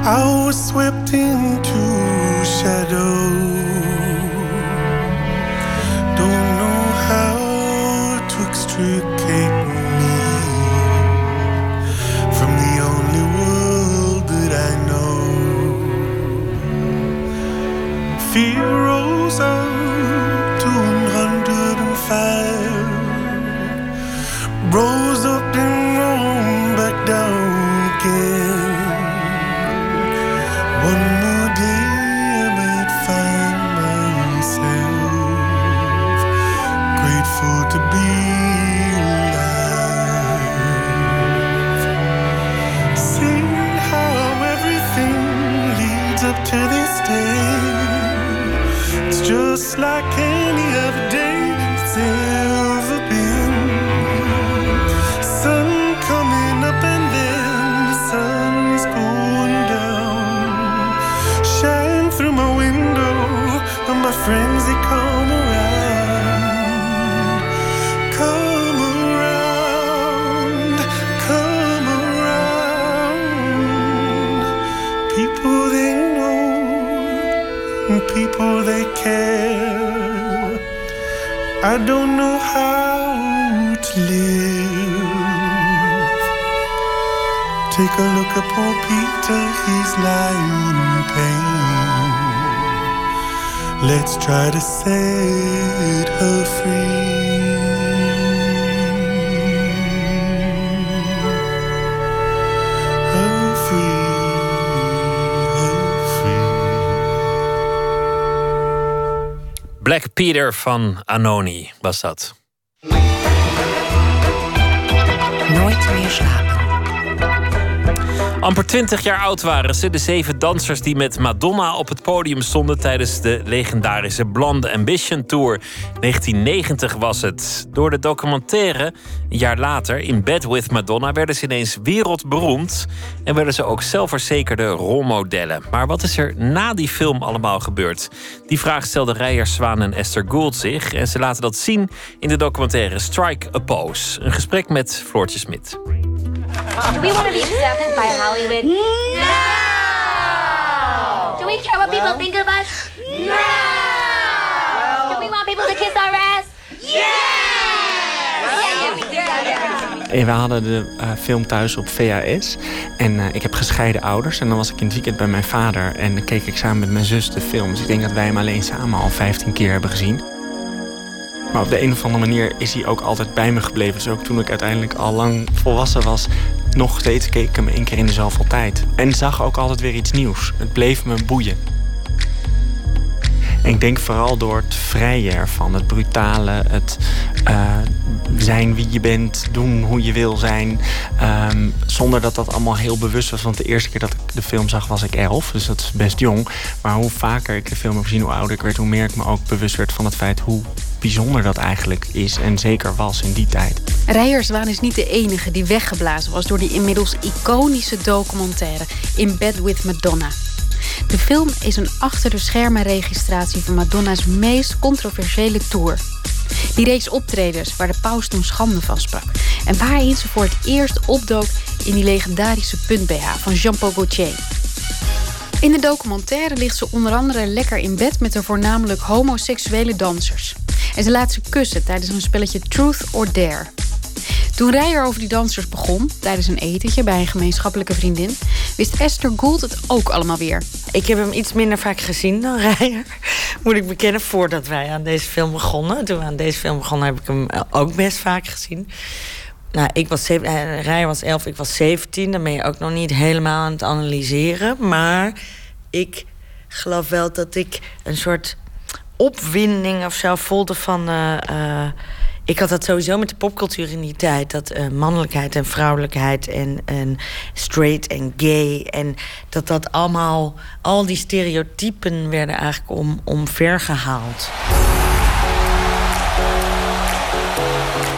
I was swept into shadow. Don't know how to extricate me from the only world that I know. Fear rose up Peter van Anoni was dat. Nooit meer slapen. Amper 20 jaar oud waren ze, de zeven dansers die met Madonna op het podium stonden tijdens de legendarische Blonde Ambition Tour. 1990 was het. Door de documentaire, een jaar later, In Bed with Madonna, werden ze ineens wereldberoemd en werden ze ook zelfverzekerde rolmodellen. Maar wat is er na die film allemaal gebeurd? Die vraag stelden Rijer Zwaan en Esther Gould zich en ze laten dat zien in de documentaire Strike a Pose. Een gesprek met Floortje Smit. Do we want to be accepted by Hollywood? No! Do we care what people think of us? No! People to kiss our ass? Yeah! Yeah, we do. Yeah. En we hadden de eh, film thuis op VHS. En eh, ik heb gescheiden ouders. En dan was ik in het weekend bij mijn vader. En dan keek ik samen met mijn zus de film. Dus ik denk dat wij hem alleen samen al 15 keer hebben gezien. Maar op de een of andere manier is hij ook altijd bij me gebleven. Dus ook toen ik uiteindelijk al lang volwassen was... nog steeds keek ik hem één keer in de zoveel tijd. En zag ook altijd weer iets nieuws. Het bleef me boeien. Ik denk vooral door het vrije ervan, het brutale, het eh, zijn wie je bent, doen hoe je wil zijn. ehm, zonder dat dat allemaal heel bewust was. Want de eerste keer dat ik de film zag was ik elf, dus dat is best jong. Maar hoe vaker ik de film heb gezien, hoe ouder ik werd, hoe meer ik me ook bewust werd van het feit hoe bijzonder dat eigenlijk is en zeker was in die tijd. Rijerswaan is niet de enige die weggeblazen was door die inmiddels iconische documentaire In Bed with Madonna. De film is een achter de schermen registratie van Madonna's meest controversiële tour. Die reeks optredens waar de paus toen schande van sprak. En waarin ze voor het eerst opdook in die legendarische punt-BH van Jean-Paul Gaultier. In de documentaire ligt ze onder andere lekker in bed met de voornamelijk homoseksuele dansers. En ze laat ze kussen tijdens een spelletje Truth or Dare. Toen Rijer over die dansers begon, tijdens een etentje bij een gemeenschappelijke vriendin, wist Esther Gould het ook allemaal weer. Ik heb hem iets minder vaak gezien dan <laughs> Rijer. Moet ik bekennen, voordat wij aan deze film begonnen. Toen we aan deze film begonnen, heb ik hem ook best vaak gezien. Nou, ik was zeven, eh, Rijer was 11, ik was 17. Dan ben je ook nog niet helemaal aan het analyseren. Maar ik geloof wel dat ik een soort opwinding of zo voelde van. eh, eh, ik had dat sowieso met de popcultuur in die tijd. Dat eh, mannelijkheid en vrouwelijkheid en, en straight en gay. En dat dat allemaal, al die stereotypen werden eigenlijk om, omvergehaald.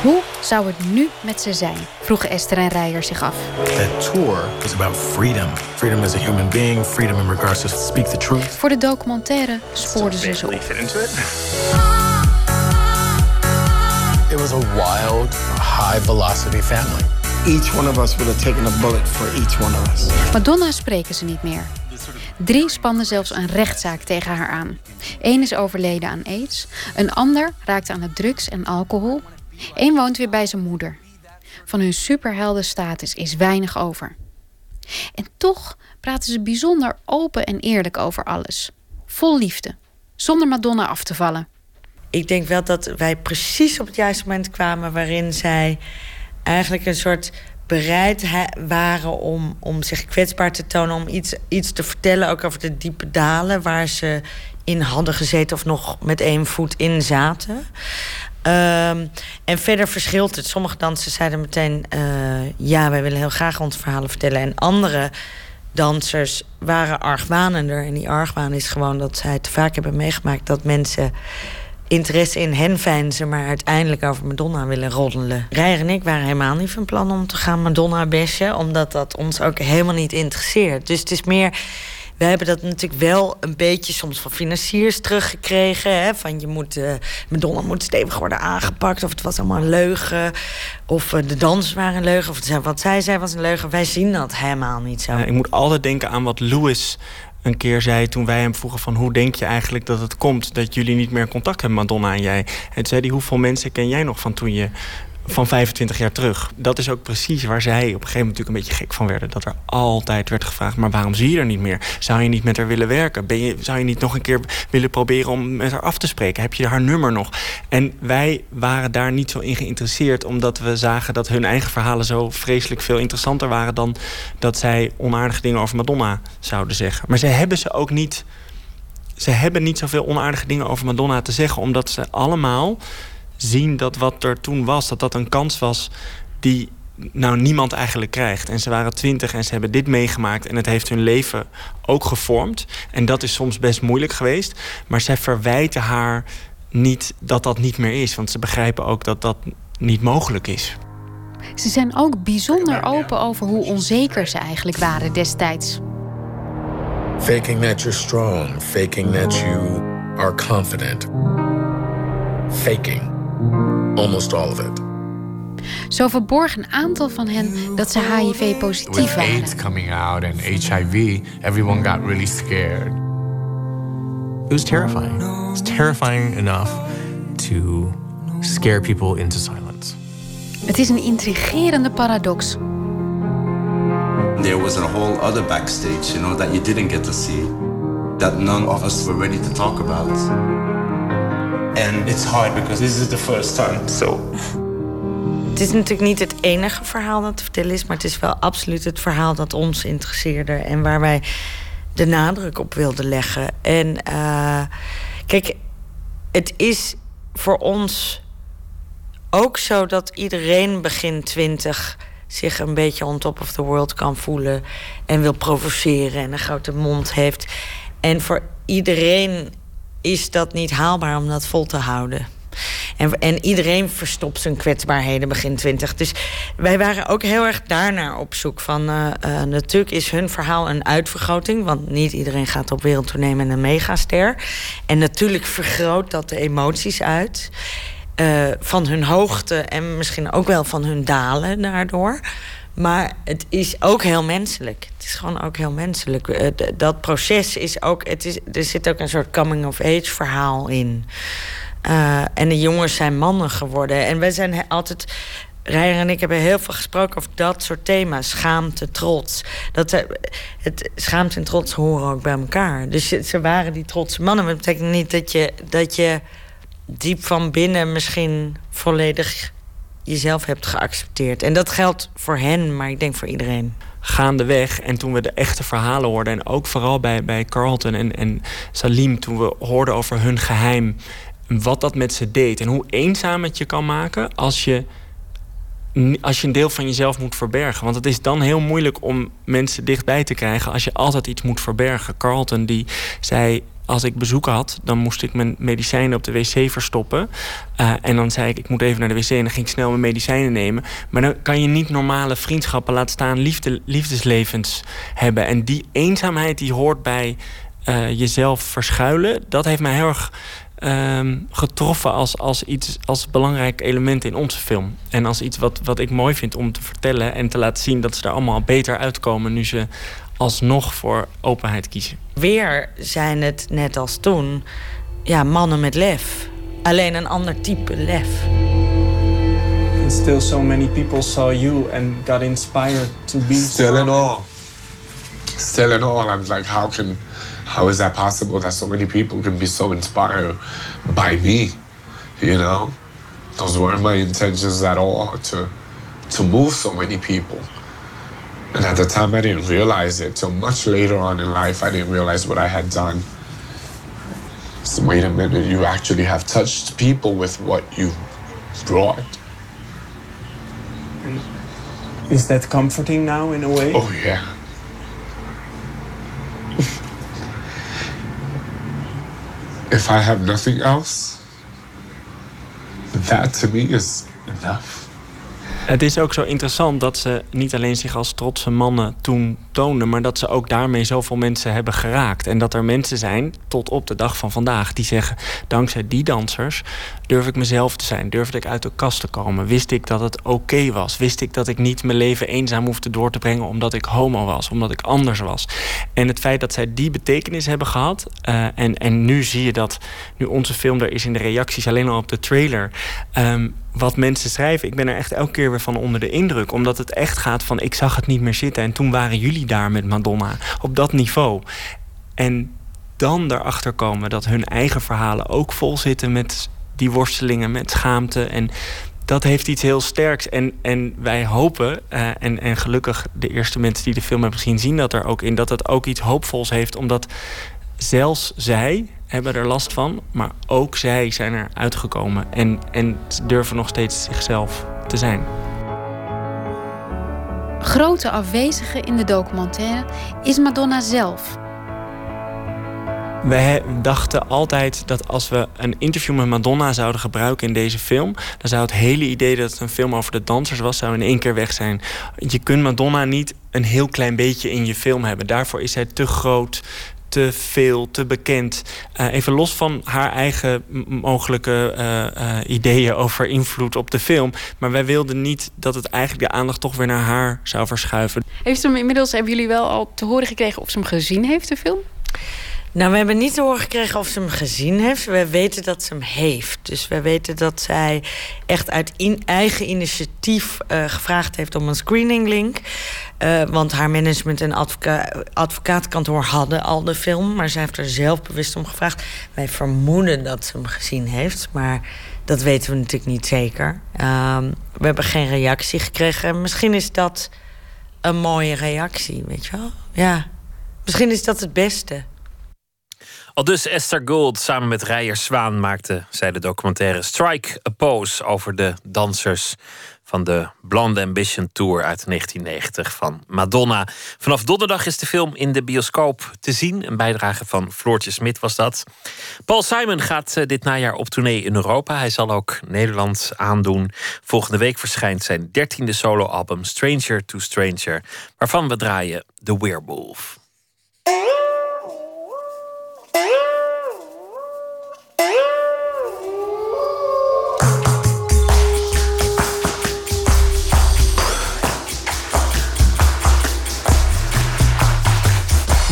Hoe zou het nu met ze zijn? vroegen Esther en Rijer zich af. That tour was about freedom. Freedom as a human being, freedom in regards to speak the truth. Voor de documentaire spoorden ze ze op. It was a wild, high velocity family. Each one of us would have taken a bullet for each one of us. Madonna spreken ze niet meer. Drie spannen zelfs een rechtszaak tegen haar aan. Eén is overleden aan aids. Een ander raakte aan het drugs en alcohol. Eén woont weer bij zijn moeder. Van hun superheldenstatus is weinig over. En toch praten ze bijzonder open en eerlijk over alles. Vol liefde. Zonder Madonna af te vallen. Ik denk wel dat wij precies op het juiste moment kwamen waarin zij eigenlijk een soort bereid waren om, om zich kwetsbaar te tonen, om iets, iets te vertellen, ook over de diepe dalen waar ze in hadden gezeten of nog met één voet in zaten. Um, en verder verschilt het. Sommige dansers zeiden meteen: uh, ja, wij willen heel graag ons verhalen vertellen. En andere dansers waren argwanender. En die argwaan is gewoon dat zij te vaak hebben meegemaakt dat mensen interesse in hen fijnzen, maar uiteindelijk over Madonna willen roddelen. Rijer en ik waren helemaal niet van plan om te gaan Madonna bashen, omdat dat ons ook helemaal niet interesseert. Dus het is meer. We hebben dat natuurlijk wel een beetje soms van financiers teruggekregen. Hè? Van je moet, uh, Madonna moet stevig worden aangepakt. Of het was allemaal een leugen. Of uh, de dans waren een leugen. Of wat zij zei was een leugen. Wij zien dat helemaal niet zo. Ja, ik moet altijd denken aan wat Louis een keer zei toen wij hem vroegen van hoe denk je eigenlijk dat het komt dat jullie niet meer contact hebben, Madonna en jij. En zei hij, hoeveel mensen ken jij nog van toen je van 25 jaar terug. Dat is ook precies waar zij op een gegeven moment natuurlijk een beetje gek van werden. Dat er altijd werd gevraagd, maar waarom zie je er niet meer? Zou je niet met haar willen werken? Ben je, zou je niet nog een keer willen proberen om met haar af te spreken? Heb je haar nummer nog? En wij waren daar niet zo in geïnteresseerd... omdat we zagen dat hun eigen verhalen zo vreselijk veel interessanter waren... dan dat zij onaardige dingen over Madonna zouden zeggen. Maar ze hebben ze ook niet... Ze hebben niet zoveel onaardige dingen over Madonna te zeggen... omdat ze allemaal zien dat wat er toen was, dat dat een kans was die nou niemand eigenlijk krijgt. En ze waren twintig en ze hebben dit meegemaakt en het heeft hun leven ook gevormd. En dat is soms best moeilijk geweest. Maar zij verwijten haar niet dat dat niet meer is, want ze begrijpen ook dat dat niet mogelijk is. Ze zijn ook bijzonder open over hoe onzeker ze eigenlijk waren destijds. Faking that you're strong, faking that you are confident. Faking Almost all of it. Zo verborg een aantal van hen dat ze HIV-positief waren. AIDS coming out and HIV, everyone got really scared. It was terrifying. It was terrifying enough to scare people into silence. Het is een intrigerende paradox. There was a whole other backstage, you know, that you didn't get to see, that none of us were ready to talk about. And it's hard because this is the first time. Het is natuurlijk niet het enige verhaal dat te vertellen is... maar het is wel absoluut het verhaal dat ons interesseerde... en waar wij de nadruk op wilden leggen. En uh, kijk, het is voor ons ook zo dat iedereen begin twintig zich een beetje on top of the world kan voelen en wil provoceren en een grote mond heeft. En voor iedereen is dat niet haalbaar om dat vol te houden. En, en iedereen verstopt zijn kwetsbaarheden begin twintig. Dus wij waren ook heel erg daarnaar op zoek. Van, uh, uh, natuurlijk is hun verhaal een uitvergroting. Want niet iedereen gaat op wereldtournee met een megaster. En natuurlijk vergroot dat de emoties uit. Uh, van hun hoogte en misschien ook wel van hun dalen daardoor. Maar het is ook heel menselijk. Het is gewoon ook heel menselijk. Eh, dat proces is ook. Het is, er zit ook een soort coming-of-age verhaal in. Uh, en de jongens zijn mannen geworden. En wij zijn altijd. Rijer en ik hebben heel veel gesproken over dat soort thema's. Schaamte, trots. Dat, eh, het, schaamte en trots horen ook bij elkaar. Dus ze waren die trotse mannen. Maar dat betekent niet dat je, dat je diep van binnen misschien volledig jezelf hebt geaccepteerd. En dat geldt voor hen, maar ik denk voor iedereen. Gaandeweg, en toen we de echte verhalen hoorden... en ook vooral bij, bij Carlton en, en Salim... toen we hoorden over hun geheim, wat dat met ze deed... en hoe eenzaam het je kan maken als je, als je een deel van jezelf moet verbergen. Want het is dan heel moeilijk om mensen dichtbij te krijgen... als je altijd iets moet verbergen. Carlton die zei als ik bezoek had, dan moest ik mijn medicijnen op de wc verstoppen. Uh, en dan zei ik, ik moet even naar de wc en dan ging ik snel mijn medicijnen nemen. Maar dan kan je niet normale vriendschappen laten staan, liefde, liefdeslevens hebben. En die eenzaamheid die hoort bij uh, jezelf verschuilen, dat heeft mij heel erg um, getroffen als, als iets als belangrijk element in onze film. En als iets wat, wat ik mooi vind om te vertellen en te laten zien dat ze er allemaal beter uitkomen nu ze alsnog voor openheid kiezen. Weer zijn het net als toen ja, mannen met lef. Alleen een ander type lef. And still so many people saw you and got inspired to be still in all. Still in all. I'm like, how can how is that possible that so many people can be so inspired by me? You know? Those weren't my intentions at all to to move so many people. And at the time, I didn't realize it. Till much later on in life, I didn't realize what I had done. So wait a minute, you actually have touched people with what you brought. Is that comforting now in a way? Oh, yeah. if I have nothing else, that to me is enough. Het is ook zo interessant dat ze niet alleen zich als trotse mannen toen toonden, maar dat ze ook daarmee zoveel mensen hebben geraakt. En dat er mensen zijn, tot op de dag van vandaag, die zeggen: dankzij die dansers durf ik mezelf te zijn, durfde ik uit de kast te komen, wist ik dat het oké was, wist ik dat ik niet mijn leven eenzaam hoefde door te brengen omdat ik homo was, omdat ik anders was. En het feit dat zij die betekenis hebben gehad, uh, en, en nu zie je dat, nu onze film er is in de reacties, alleen al op de trailer. Um, wat mensen schrijven, ik ben er echt elke keer weer van onder de indruk. Omdat het echt gaat van ik zag het niet meer zitten. En toen waren jullie daar met Madonna. Op dat niveau. En dan erachter komen dat hun eigen verhalen ook vol zitten met die worstelingen, met schaamte. En dat heeft iets heel sterks. En, en wij hopen, uh, en, en gelukkig de eerste mensen die de film hebben gezien, zien dat er ook in, dat het ook iets hoopvols heeft. Omdat zelfs zij, hebben er last van, maar ook zij zijn er uitgekomen en, en durven nog steeds zichzelf te zijn. Grote afwezige in de documentaire is Madonna zelf. We dachten altijd dat als we een interview met Madonna zouden gebruiken in deze film, dan zou het hele idee dat het een film over de dansers was, zou in één keer weg zijn. Je kunt Madonna niet een heel klein beetje in je film hebben. Daarvoor is zij te groot, te veel, te bekend. Uh, even los van haar eigen mogelijke uh, uh, ideeën over invloed op de film. Maar wij wilden niet dat het eigenlijk de aandacht toch weer naar haar zou verschuiven. Heeft ze hem inmiddels, hebben jullie wel al te horen gekregen of ze hem gezien heeft, de film? Nou, we hebben niet te horen gekregen of ze hem gezien heeft. We weten dat ze hem heeft. Dus we weten dat zij echt uit in eigen initiatief uh, gevraagd heeft om een screeninglink. Uh, want haar management en advoca advocaatkantoor hadden al de film. Maar zij heeft er zelf bewust om gevraagd. Wij vermoeden dat ze hem gezien heeft. Maar dat weten we natuurlijk niet zeker. Uh, we hebben geen reactie gekregen. Misschien is dat een mooie reactie, weet je wel? Ja. Misschien is dat het beste. Al dus Esther Gold samen met Rijer Zwaan maakte zij de documentaire Strike a Pose over de dansers van de Blonde Ambition Tour uit 1990 van Madonna. Vanaf donderdag is de film in de bioscoop te zien. Een bijdrage van Floortje Smit was dat. Paul Simon gaat eh, dit najaar op tournee in Europa. Hij zal ook Nederland aandoen. Volgende week verschijnt zijn dertiende soloalbum Stranger to Stranger, waarvan we draaien The Werewolf.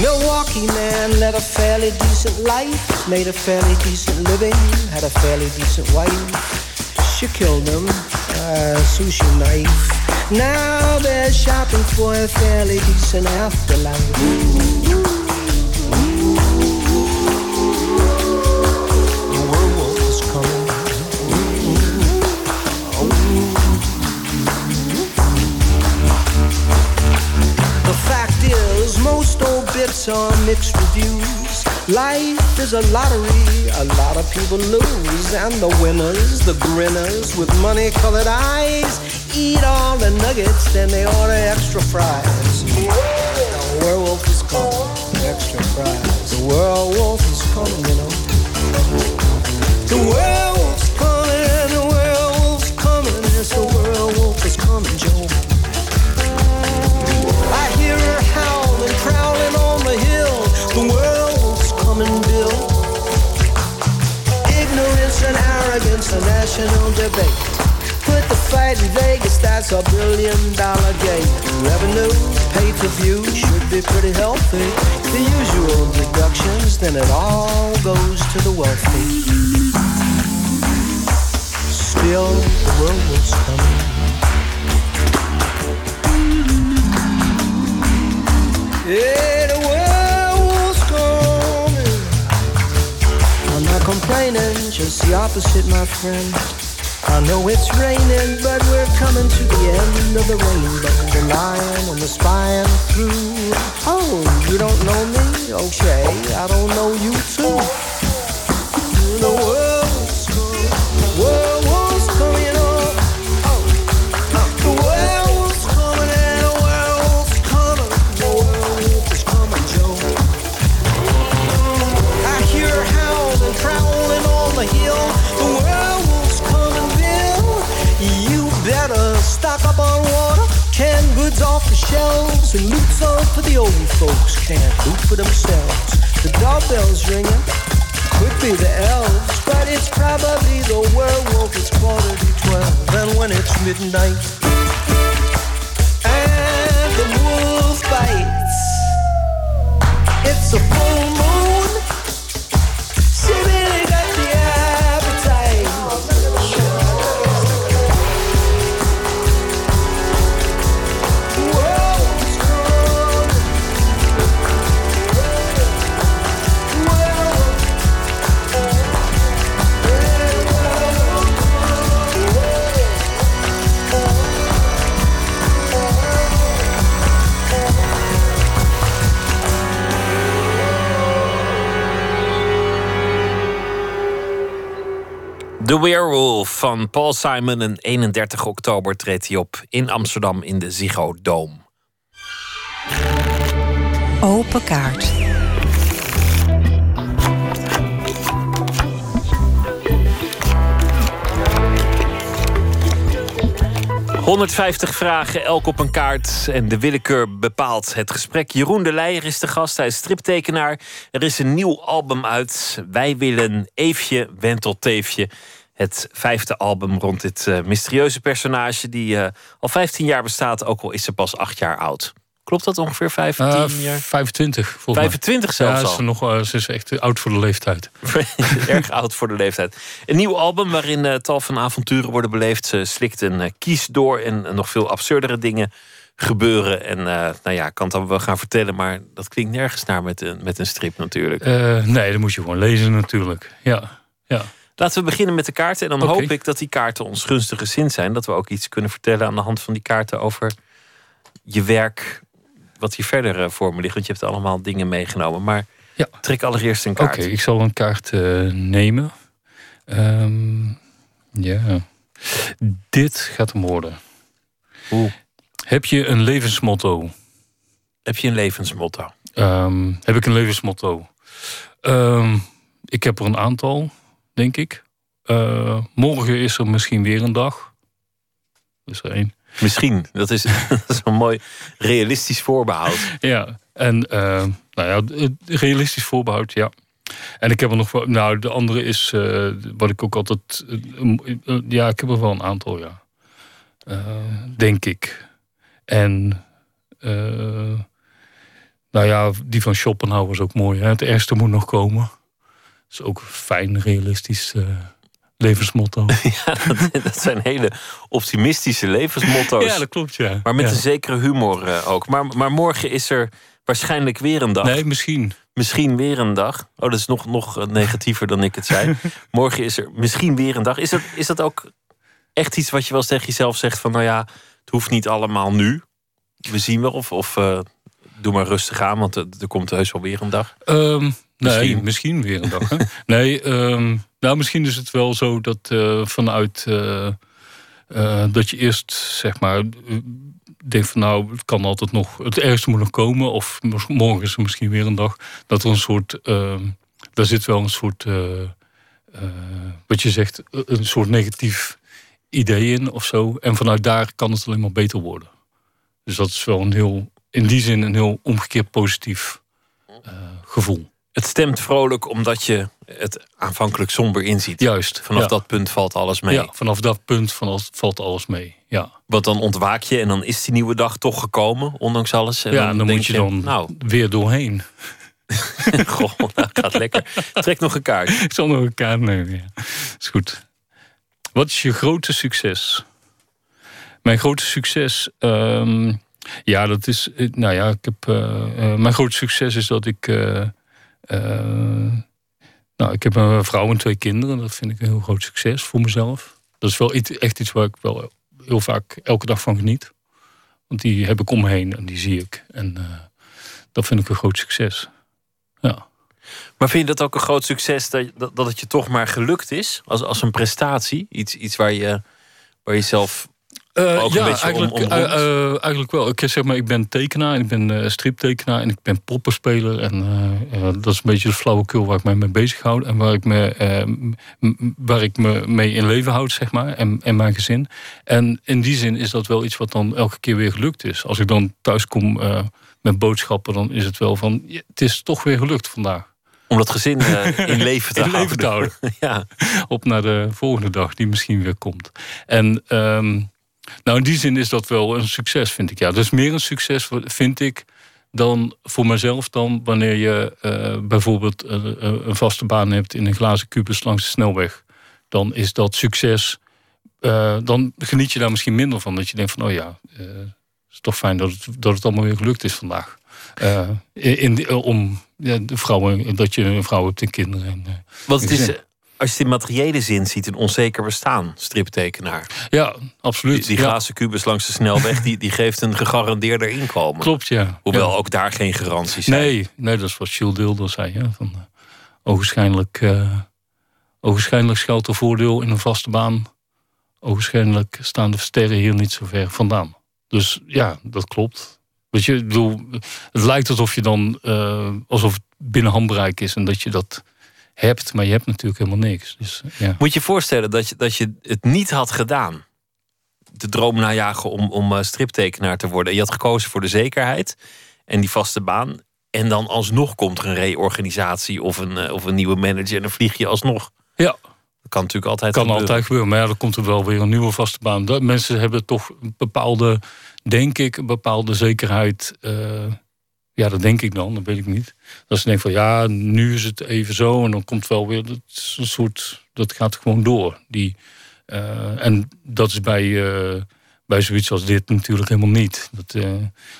Milwaukee man led a fairly decent life, made a fairly decent living, had a fairly decent wife. She killed him, a sushi knife. Now they're shopping for a fairly decent afterlife. Most old bits are mixed reviews. Life is a lottery, a lot of people lose. And the winners, the grinners with money colored eyes, eat all the nuggets, then they order extra fries. The werewolf is called extra fries. The werewolf is coming, you know. The werewolf's arrogance, a national debate. Put the fight in Vegas, that's a billion dollar game. Revenue, pay per view, should be pretty healthy. The usual deductions, then it all goes to the wealthy. Still, the world was coming. Yeah, complaining, just the opposite, my friend. I know it's raining, but we're coming to the end of the rainbow. The lion and the spine through. Oh, you don't know me? Okay, I don't know you too. Shelves, and loot some for the old folks. Can't loot for themselves. The doorbell's ringing. Could be the elves, but it's probably the werewolf. It's quarter to twelve, and when it's midnight, and the wolf bites, it's a full moon. The Werewolf van Paul Simon. En 31 oktober treedt hij op in Amsterdam in de Ziggo Dome. Open kaart. ...150 vragen, elk op een kaart. En de willekeur bepaalt het gesprek. Jeroen de Leijer is de gast, hij is striptekenaar. Er is een nieuw album uit. Wij willen Eefje Wentelteefje. Het vijfde album rond dit eh, mysterieuze personage... die eh, al 15 jaar bestaat, ook al is ze pas 8 jaar oud. Klopt dat ongeveer 15 Eh, jaar? 25 volgens 25 mij. zelfs ja, al. Ze, nog, eh, ze is echt oud voor de leeftijd. <laughs> Erg oud voor de leeftijd. Een nieuw album waarin eh, tal van avonturen worden beleefd. Ze slikt een kies door en nog veel absurdere dingen gebeuren. En nou ja, ik kan het dan wel gaan vertellen, maar dat klinkt nergens naar met een, met een strip natuurlijk. Nee, dat moet je gewoon lezen natuurlijk. Ja, ja. Laten we beginnen met de kaarten. En dan hoop ik dat die kaarten ons gunstig gezind zijn. Dat we ook iets kunnen vertellen aan de hand van die kaarten over je werk. Wat hier verder eh, voor me ligt. Want je hebt allemaal dingen meegenomen. Maar Ja. trek allereerst een Oké, kaart. ik zal een kaart eh, nemen. Ehm, ja. Dit gaat hem worden. Hoe? Heb je een levensmotto? Heb je een levensmotto? Ehm, heb ik een levensmotto? Ehm, ik heb er een aantal, denk ik. Eh, morgen is er misschien weer een dag. Is er één. Misschien. Dat is, <laughs> dat is een mooi realistisch voorbehoud. Ja, en eh, nou ja, realistisch voorbehoud, ja. En ik heb er nog nou, de andere is eh, wat ik ook altijd, eh, ja, ik heb er wel een aantal, ja. Denk ik. En, nou ja, die van Schopenhauer is ook mooi. Hè? Het ergste moet nog komen. Is ook fijn, realistisch levensmotto. <laughs> Ja, dat, dat zijn hele optimistische levensmotto's. Ja, dat klopt, ja. Maar met Ja. een zekere humor eh, ook. Maar, maar morgen is er waarschijnlijk weer een dag. Nee, misschien. Misschien weer een dag. Oh, dat is nog, nog negatiever dan ik het zei. <laughs> morgen is er misschien weer een dag. Is dat, is dat ook echt iets wat je wel eens tegen jezelf zegt van... nou ja, het hoeft niet allemaal nu. We zien wel. Of, of eh, doe maar rustig aan, want er, er komt heus wel weer een dag. Ehm, nee, Misschien. misschien. weer <laughs> een dag. Hè? nee, ehm, nou, misschien is het wel zo dat eh, vanuit eh, eh, dat je eerst zeg maar denkt van nou, het kan altijd nog, het ergste moet nog komen. Of morgen is er misschien weer een dag. Dat er een soort, uh, daar zit wel een soort, wat je zegt, een soort negatief idee in of zo. En vanuit daar kan het alleen maar beter worden. Dus dat is wel een heel, in die zin een heel omgekeerd positief gevoel. Het stemt vrolijk omdat je het aanvankelijk somber inziet. Juist. Vanaf ja. dat punt valt alles mee. Ja, vanaf dat punt valt alles mee. Ja. Want dan ontwaak je en dan is die nieuwe dag toch gekomen, ondanks alles. En ja, dan en dan denk moet je dan nou, weer doorheen. <laughs> Goh, nou, gaat lekker. Trek nog een kaart. Ik zal nog een kaart nemen. Ja. Is goed. Wat is je grote succes? Mijn grote succes. ehm, ja, dat is. Nou ja, ik heb. eh, eh, mijn grote succes is dat ik. eh, eh, nou, ik heb een vrouw en twee kinderen. Dat vind ik een heel groot succes voor mezelf. Dat is wel iets, echt iets waar ik wel heel vaak elke dag van geniet. Want die heb ik om me heen en die zie ik. En eh, dat vind ik een groot succes. Ja. Maar vind je dat ook een groot succes dat, dat, dat het je toch maar gelukt is? Als, als een prestatie? Iets, iets waar, je, waar je zelf Uh, ook ja, een beetje eigenlijk, om, om uh, uh, eigenlijk wel. Ik, zeg maar, ik ben tekenaar, ik ben striptekenaar en ik ben poppenspeler. En dat is een beetje de flauwekul waar ik me mee bezig houd. En waar ik me, waar ik me mee in leven houd, zeg maar. En, en mijn gezin. En in die zin is dat wel iets wat dan elke keer weer gelukt is. Als ik dan thuis kom met boodschappen, dan is het wel van... Het is toch weer gelukt vandaag. Om dat gezin <laughs> in leven te in houden. leven te houden. <laughs> ja. Op naar de volgende dag, die misschien weer komt. En... Um, nou, in die zin is dat wel een succes, vind ik. Ja, dat is meer een succes, vind ik, dan voor mezelf dan wanneer je uh, bijvoorbeeld uh, een vaste baan hebt in een glazen kubus langs de snelweg. Dan is dat succes. Uh, dan geniet je daar misschien minder van. Dat je denkt van, oh ja, het is toch fijn dat het, dat het allemaal weer gelukt is vandaag. in, in, om ja, de vrouwen, dat je een vrouw hebt en kinderen. En, Want het is als je het in materiële zin ziet, een onzeker bestaan, striptekenaar. Ja, absoluut. Die, die glazen kubus langs de snelweg, die, die geeft een gegarandeerder inkomen. Klopt, ja. Hoewel ja. ook daar geen garanties zijn. Nee, nee dat is wat Jules Deelder zei. Ja, van, uh, ogenschijnlijk, uh, ogenschijnlijk schuilt er voordeel in een vaste baan. Ogenschijnlijk staan de sterren hier niet zo ver vandaan. Dus ja, dat klopt. Weet je, bedoel, het lijkt alsof je dan, uh, alsof het binnen handbereik is en dat je dat hebt, maar je hebt natuurlijk helemaal niks. Dus, ja. Moet je voorstellen dat je, dat je het niet had gedaan. De droom najagen om, om uh, striptekenaar te worden. Je had gekozen voor de zekerheid en die vaste baan. En dan alsnog komt er een reorganisatie of een, uh, of een nieuwe manager en dan vlieg je alsnog. Ja. Dat kan natuurlijk altijd kan gebeuren. altijd gebeuren, maar ja, dan komt er wel weer een nieuwe vaste baan. Dat, mensen hebben toch een bepaalde, denk ik, een bepaalde zekerheid. Uh, ja, dat denk ik dan, dat weet ik niet. Dat ze denken van ja, nu is het even zo en dan komt wel weer dat soort, dat gaat gewoon door. Die, uh, en dat is bij, uh, bij zoiets als dit natuurlijk helemaal niet. Dat, uh,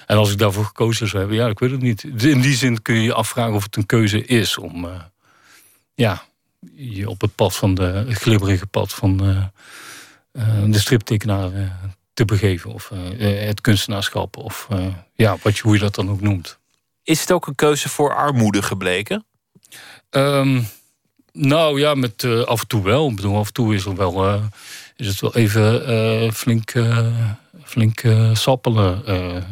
en als ik daarvoor gekozen zou hebben, ja, ik weet het niet. In die zin kun je je afvragen of het een keuze is om ja, je op het pad van de het glibberige pad van de striptekenaar te begeven. Of het kunstenaarschap, of ja, wat je, hoe je dat dan ook noemt. Is het ook een keuze voor armoede gebleken? Um, nou ja, met uh, af en toe wel. Ik bedoel, af en toe is, er wel, uh, is het wel even uh, flink, flink sappelen,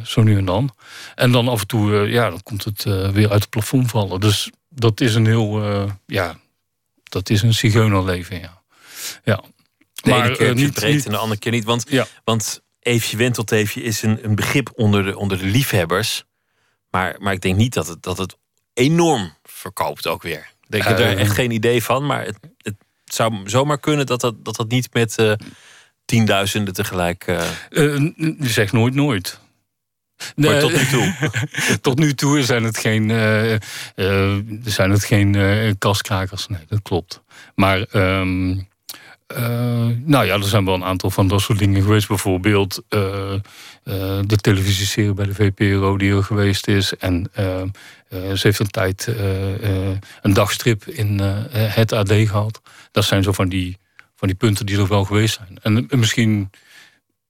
zo nu en dan. En dan af en toe, ja, dan komt het weer uit het plafond vallen. Dus dat is een heel, ja, dat is een zigeunerleven, ja. ja. De ene keer niet breed niet, en de andere keer niet. Want, ja. want Eefje Wentelteefje is een, een begrip onder de, onder de liefhebbers. Maar, maar ik denk niet dat het, dat het enorm verkoopt ook weer. Ik heb er echt geen idee van. Maar het, het zou zomaar kunnen dat dat, dat, dat niet met uh, tienduizenden tegelijk... Uh... Uh, zeg nooit nooit. Nee, tot nu toe? <laughs> tot nu toe zijn het geen, zijn het geen kaskrakers. Nee, dat klopt. Maar... Um, uh, nou ja, er zijn wel een aantal van dat soort dingen geweest. Bijvoorbeeld uh, uh, de televisieserie bij de VPRO die er geweest is. En ze heeft een tijd een dagstrip in het AD gehad. Dat zijn zo van die, van die punten die er wel geweest zijn. En, en misschien...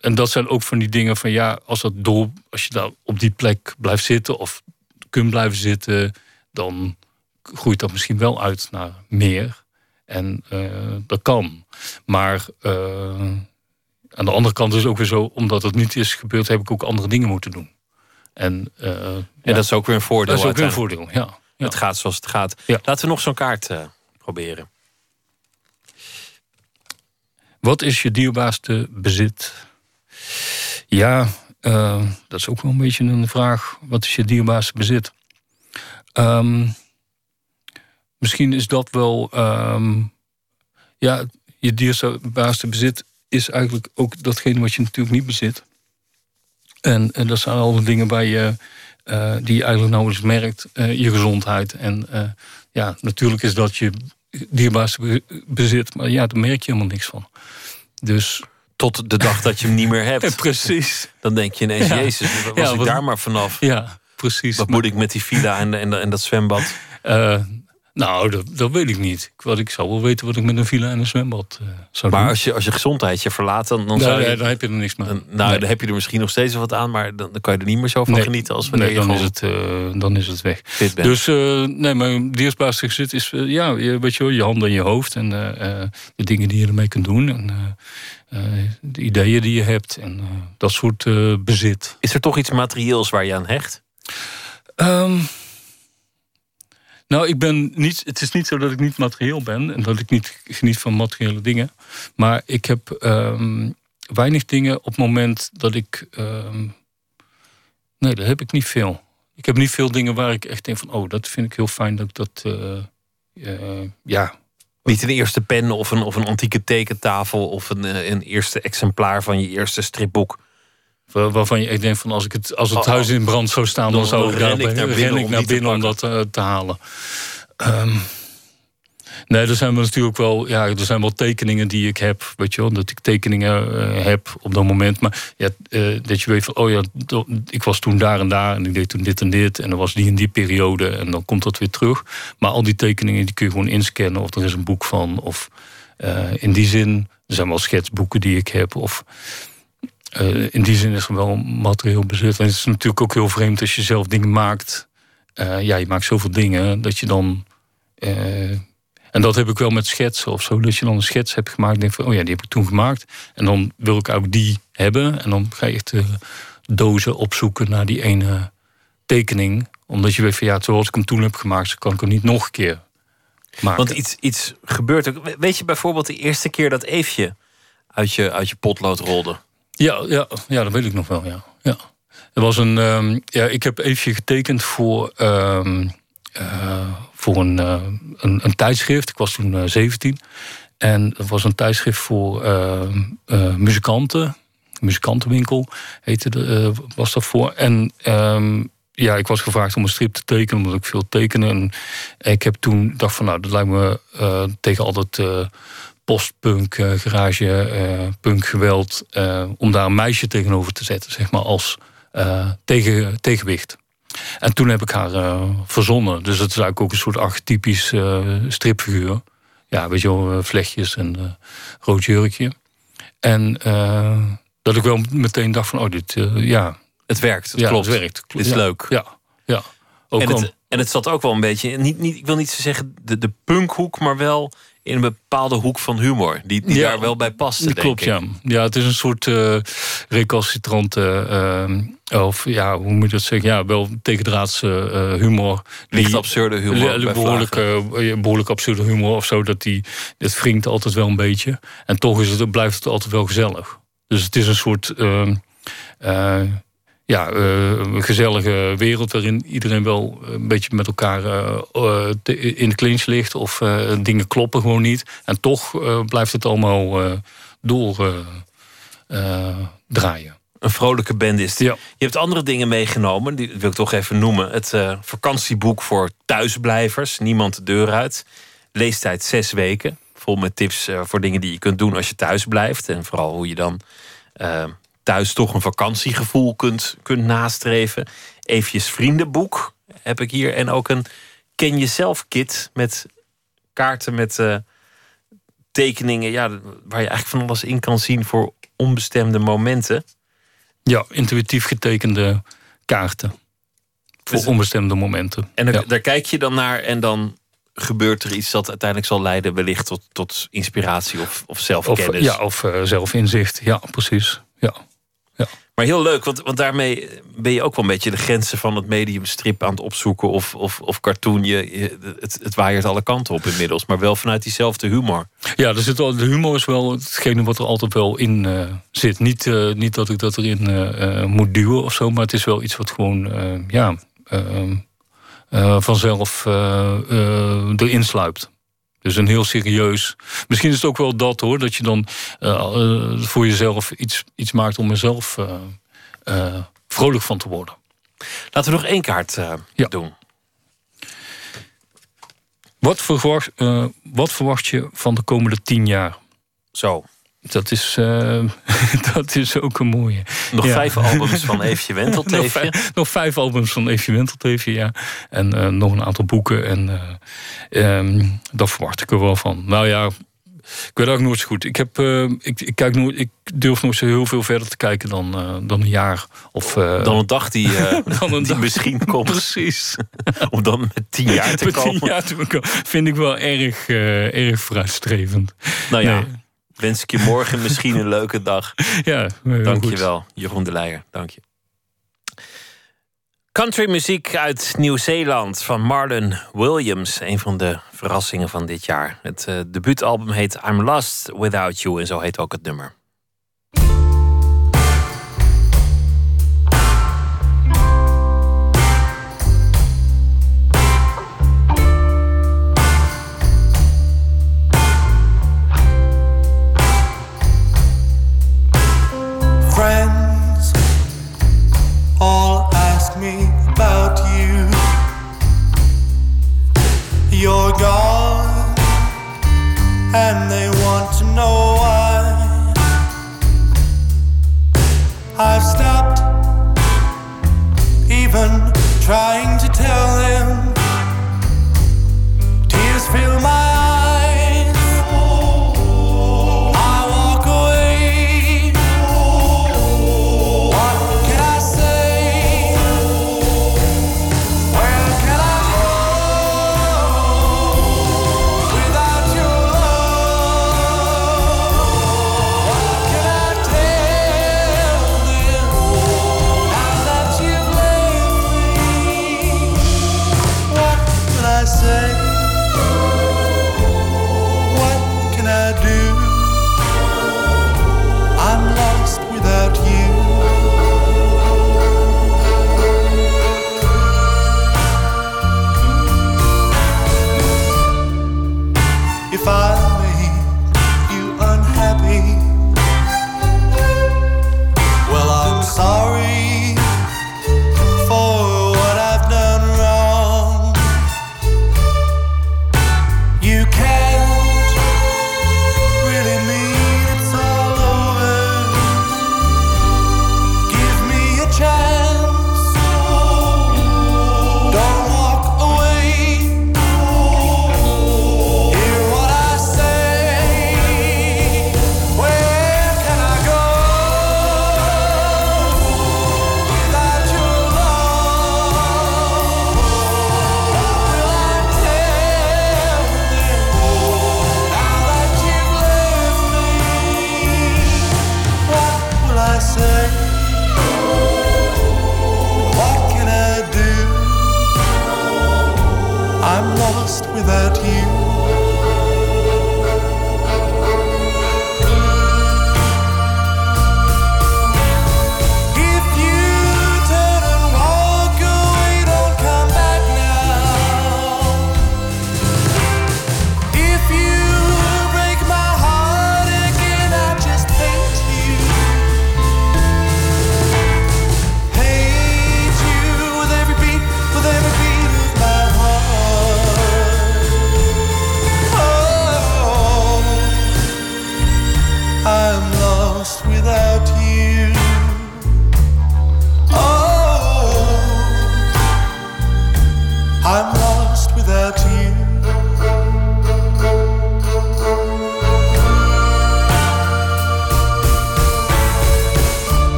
En dat zijn ook van die dingen van ja, als, dat door, als je daar op die plek blijft zitten of kunt blijven zitten, dan groeit dat misschien wel uit naar meer. En uh, dat kan. Maar uh, aan de andere kant is het ook weer zo, omdat het niet is gebeurd, heb ik ook andere dingen moeten doen. En, eh, En ja, dat is ook weer een voordeel. Dat is ook weer een voordeel, ja. Het gaat zoals het gaat. Laten we nog zo'n kaart eh, proberen. Wat is je dierbaarste bezit? Ja, eh, dat is ook wel een beetje een vraag. Wat is je dierbaarste bezit? Ehm, misschien is dat wel. ehm, ja, je dierbaarste bezit is eigenlijk ook datgene wat je natuurlijk niet bezit. En, en dat zijn al de dingen waar je, eh, die je eigenlijk nauwelijks merkt. Eh, je gezondheid. En eh, ja, natuurlijk is dat je dierbaarste be- bezit. Maar ja, daar merk je helemaal niks van. Dus... Tot de dag dat je hem niet meer hebt. <laughs> precies. Dan denk je ineens, Ja. jezus, was Ja, ik wat- daar maar vanaf. Ja, precies. Wat moet ik met die villa en, en, en dat zwembad? Nou, dat, dat weet ik niet. Ik, wat, ik zou wel weten wat ik met een villa en een zwembad eh, zou Maar doen. als je, als je gezondheid je verlaat, dan, dan zou je... dan heb je er niks mee. Dan, nou, Nee. dan heb je er misschien nog steeds wat aan, maar dan, dan kan je er niet meer zo van Nee. genieten als wanneer nee, je dan gewoon is, het, eh, dan is het weg. Dus eh, nee, mijn dierbaarste gezit is ja, je, weet je, wel, je handen en je hoofd en de dingen die je ermee kunt doen en de ideeën die je hebt en dat soort bezit. Is er toch iets materieels waar je aan hecht? Ehm, nou, ik ben niet. Het is niet zo dat ik niet materieel ben en dat ik niet geniet van materiële dingen. Maar ik heb ehm, weinig dingen op het moment dat ik. ehm, nee, dat heb ik niet veel. Ik heb niet veel dingen waar ik echt denk van, oh, dat vind ik heel fijn dat ik dat. eh, eh, ja, Niet een eerste pen of een, of een antieke tekentafel of een, eh, een eerste exemplaar van je eerste stripboek. Waar- Waarvan je echt denkt van als, ik het, als het Oh, huis in brand zou staan, dan, dan- zou ik daar ren ik naar binnen ren ik om naar binnen om dat eh, te halen. Ehm, nee, er zijn natuurlijk wel, ja, er zijn wel tekeningen die ik heb, weet je wel, dat ik tekeningen eh, heb op dat moment. Maar ja, eh, dat je weet van, oh ja, ik was toen daar en daar en ik deed toen dit en dit en dan was die in die periode en dan komt dat weer terug. Maar al die tekeningen die kun je gewoon inscannen of er is een boek van of in die zin, er zijn wel schetsboeken die ik heb of eh, in die zin is er wel materieel bezit. En het is natuurlijk ook heel vreemd als je zelf dingen maakt. Eh, ja, je maakt zoveel dingen dat je dan. eh, en dat heb ik wel met schetsen of zo. Dat je dan een schets hebt gemaakt. En denk van, oh ja, die heb ik toen gemaakt. En dan wil ik ook die hebben. En dan ga je echt dozen opzoeken naar die ene tekening. Omdat je weet van, ja, zoals ik hem toen heb gemaakt, kan ik hem niet nog een keer maken. Want iets, iets gebeurt ook. We- Weet je bijvoorbeeld de eerste keer dat Eefje uit je, uit je potlood rolde? Ja, ja, ja, dat weet ik nog wel, ja. ja. Er was een, ehm, ja, ik heb even getekend voor, ehm, eh, voor een, eh, een, een tijdschrift. Ik was toen eh, 17. En het was een tijdschrift voor ehm, eh, muzikanten. Muzikantenwinkel heette eh, was dat voor. En ja, ik was gevraagd om een strip te tekenen, omdat ik veel tekenen. En ik heb toen dacht van, nou, dat lijkt me eh, tegen al dat eh, postpunk, eh, garage, eh, punk geweld, eh, om daar een meisje tegenover te zetten, zeg maar, als tegen, tegenwicht. En toen heb ik haar verzonnen. Dus het is eigenlijk ook een soort archetypisch stripfiguur. Ja, weet je wel, vlechtjes en rood jurkje. En dat ik wel meteen dacht van, oh, dit, ja. Het werkt, het ja, klopt. Het werkt. Dit is Ja, leuk. Ja, ja. Ook en, het, en het zat ook wel een beetje, niet, niet, ik wil niet zeggen de, de punkhoek, maar wel in een bepaalde hoek van humor. Die, die Ja, daar wel bij paste, Dat denk klopt, ik. ja. Ja, het is een soort eh recalcitrante, eh, of ja, hoe moet je dat zeggen? Ja, wel tegendraadse eh, humor. Licht absurde humor, li- Behoorlijk, eh, behoorlijk absurde humor of zo. Dat die, het wringt altijd wel een beetje. En toch is het, blijft het altijd wel gezellig. Dus het is een soort... ja, eh, een gezellige wereld waarin iedereen wel een beetje met elkaar eh, eh, in de clinch ligt. Of dingen kloppen gewoon niet. En toch blijft het allemaal eh, door eh, eh, draaien. Een vrolijke band is het. Je hebt andere dingen meegenomen, die wil ik toch even noemen. Het vakantieboek voor thuisblijvers, Niemand de deur uit. Leestijd zes weken, vol met tips voor dingen die je kunt doen als je thuis blijft. En vooral hoe je dan thuis toch een vakantiegevoel kunt, kunt nastreven. Eefjes vriendenboek heb ik hier. En ook een ken jezelf kit met kaarten met eh, tekeningen. Ja, waar je eigenlijk van alles in kan zien voor onbestemde momenten. Ja, intuïtief getekende kaarten. Voor Dus- onbestemde momenten. En daar, Ja. daar kijk je dan naar en dan gebeurt er iets dat uiteindelijk zal leiden, wellicht tot, tot inspiratie of, of Of, zelfkennis. ja, of eh, zelfinzicht. Ja, precies. Ja. Maar heel leuk, want, want daarmee ben je ook wel een beetje de grenzen van het mediumstrip aan het opzoeken. Of, of, of cartoon. Het, het waaiert alle kanten op inmiddels. Maar wel vanuit diezelfde humor. Ja, wel, de humor is wel hetgene wat er altijd wel in eh, zit. Niet, eh, niet dat ik dat erin eh, moet duwen of zo, maar het is wel iets wat gewoon ja, vanzelf erin sluipt. Dus een heel serieus. Misschien is het ook wel dat hoor, dat je dan eh, eh, voor jezelf iets, iets maakt om mezelf eh, eh, vrolijk van te worden. Laten we nog één kaart doen. Wat verwacht, wat verwacht je van de komende tien jaar? Zo. Dat is, eh, <laughs> dat is ook een mooie. Nog vijf albums van <laughs> Eefje Wentelteefje. nog, vijf, nog vijf albums van Eefje Wentelteefje, ja. En eh, nog een aantal boeken. En eh, ehm, daar verwacht ik er wel van. Nou ja, ik weet ook nooit zo goed. Ik, heb, ik, ik, kijk nooit, ik durf nooit zo heel veel verder te kijken dan, dan een jaar. Of, Dan een dag die, <laughs> dan een die dag. misschien komt. Precies. Om dan met tien jaar te Met komen. tien jaar te komen. Vind ik wel erg, erg frustrerend. Nou ja, Nee. Wens ik je morgen misschien een leuke dag. <laughs> Ja, heel Dank je goed. wel, Jeroen de Leijer. Dank je. Countrymuziek uit Nieuw-Zeeland van Marlon Williams. Een van de verrassingen van dit jaar. Het eh, debuutalbum heet I'm Lost Without You. En zo heet ook het nummer.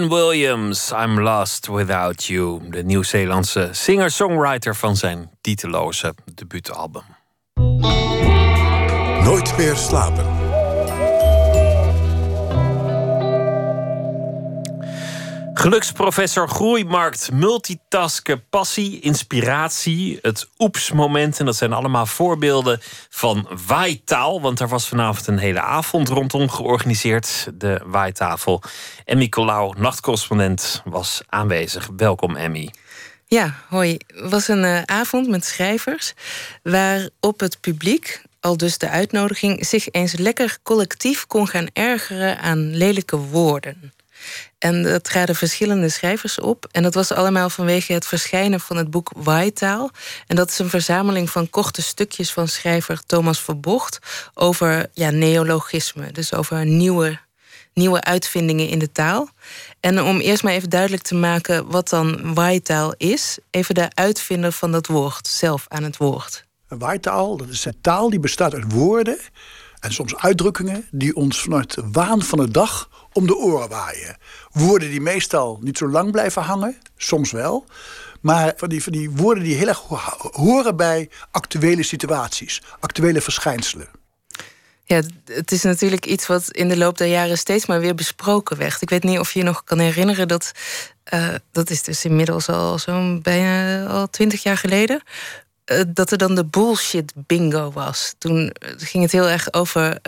Williams, I'm Lost Without You. De Nieuw-Zeelandse singer-songwriter van zijn titeloze debuutalbum. Nooit meer slapen. Geluksprofessor Groeimarkt, multitasken, passie, inspiratie, het oeps-moment. En dat zijn allemaal voorbeelden van waaitaal. Want er was vanavond een hele avond rondom georganiseerd, de waaitafel. Emmy Colau, nachtcorrespondent, was aanwezig. Welkom, Emmy. Ja, hoi. Het was een uh, avond met schrijvers waarop het publiek, al dus de uitnodiging, zich eens lekker collectief kon gaan ergeren aan lelijke woorden. En dat traden verschillende schrijvers op. En dat was allemaal vanwege het verschijnen van het boek Waaitaal. En dat is een verzameling van korte stukjes van schrijver Thomas Verbocht over ja, neologisme. Dus over nieuwe, nieuwe uitvindingen in de taal. En om eerst maar even duidelijk te maken wat dan waaitaal is, even de uitvinder van dat woord zelf aan het woord. Een waaitaal, dat is een taal die bestaat uit woorden en soms uitdrukkingen die ons vanuit de waan van de dag om de oren waaien. Woorden die meestal niet zo lang blijven hangen, soms wel. Maar van die, van die woorden die heel erg horen bij actuele situaties, actuele verschijnselen. Ja, het is natuurlijk iets wat in de loop der jaren steeds maar weer besproken werd. Ik weet niet of je je nog kan herinneren dat. Uh, dat is dus inmiddels al zo'n bijna al twintig jaar geleden. Eh, dat er dan de bullshit bingo was. Toen eh, ging het heel erg over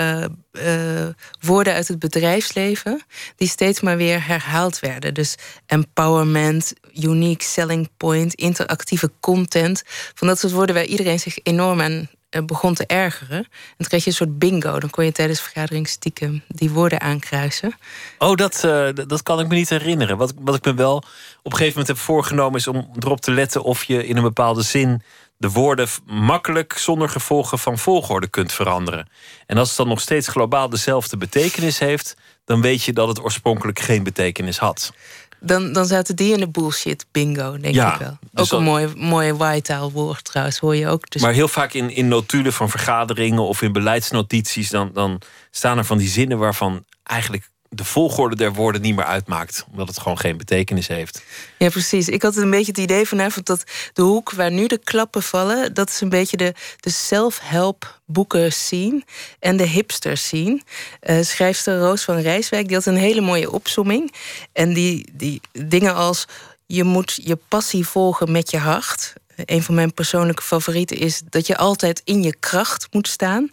woorden uit het bedrijfsleven die steeds maar weer herhaald werden. Dus empowerment, unique selling point, interactieve content. Van dat soort woorden waar iedereen zich enorm aan begon te ergeren. En toen kreeg je een soort bingo. Dan kon je tijdens vergadering stiekem die woorden aankruisen. Oh, dat, dat kan ik me niet herinneren. Wat, wat ik me wel op een gegeven moment heb voorgenomen... is om erop te letten of je in een bepaalde zin de woorden makkelijk zonder gevolgen van volgorde kunt veranderen. En als het dan nog steeds globaal dezelfde betekenis heeft, dan weet je dat het oorspronkelijk geen betekenis had. Dan, dan zaten die in de bullshit bingo, denk ja, ik wel. Dus ook een mooi, mooi waaitaalwoord trouwens, hoor je ook. Dus maar heel vaak in, in notulen van vergaderingen of in beleidsnotities... Dan, dan staan er van die zinnen waarvan eigenlijk de volgorde der woorden niet meer uitmaakt. Omdat het gewoon geen betekenis heeft. Ja, precies. Ik had een beetje het idee vanavond dat de hoek waar nu de klappen vallen, dat is een beetje de, de self-help boeken zien en de hipsters zien. Uh, schrijfster Roos van Rijswijk die had een hele mooie opsomming. En die, die dingen als je moet je passie volgen met je hart. Een van mijn persoonlijke favorieten is dat je altijd in je kracht moet staan.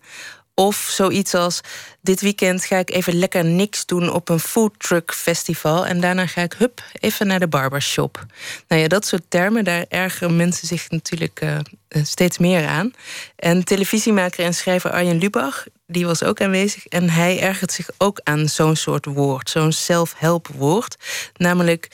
Of zoiets als: dit weekend ga ik even lekker niks doen op een foodtruck festival. En daarna ga ik hup even naar de barbershop. Nou ja, dat soort termen, daar ergeren mensen zich natuurlijk uh, steeds meer aan. En televisiemaker en schrijver Arjen Lubach, die was ook aanwezig. En hij ergert zich ook aan zo'n soort woord, zo'n self-help woord. Namelijk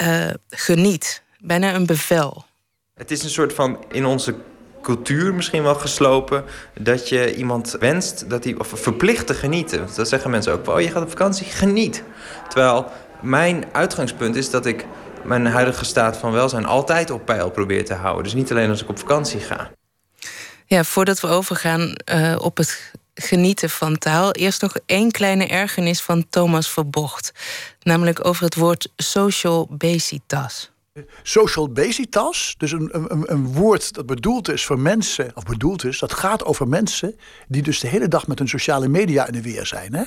uh, geniet, bijna een bevel. Het is een soort van in onze cultuur misschien wel geslopen. Dat je iemand wenst dat hij, of verplicht te genieten. Dat zeggen mensen ook. Oh, je gaat op vakantie, geniet. Terwijl mijn uitgangspunt is dat ik mijn huidige staat van welzijn altijd op peil probeer te houden. Dus niet alleen als ik op vakantie ga. Ja, voordat we overgaan uh, op het genieten van taal, eerst nog één kleine ergernis van Thomas Verbocht. Namelijk over het woord social basitas. Social basitas, dus een, een, een woord dat bedoeld is voor mensen, of bedoeld is, dat gaat over mensen die dus de hele dag met hun sociale media in de weer zijn. Hè?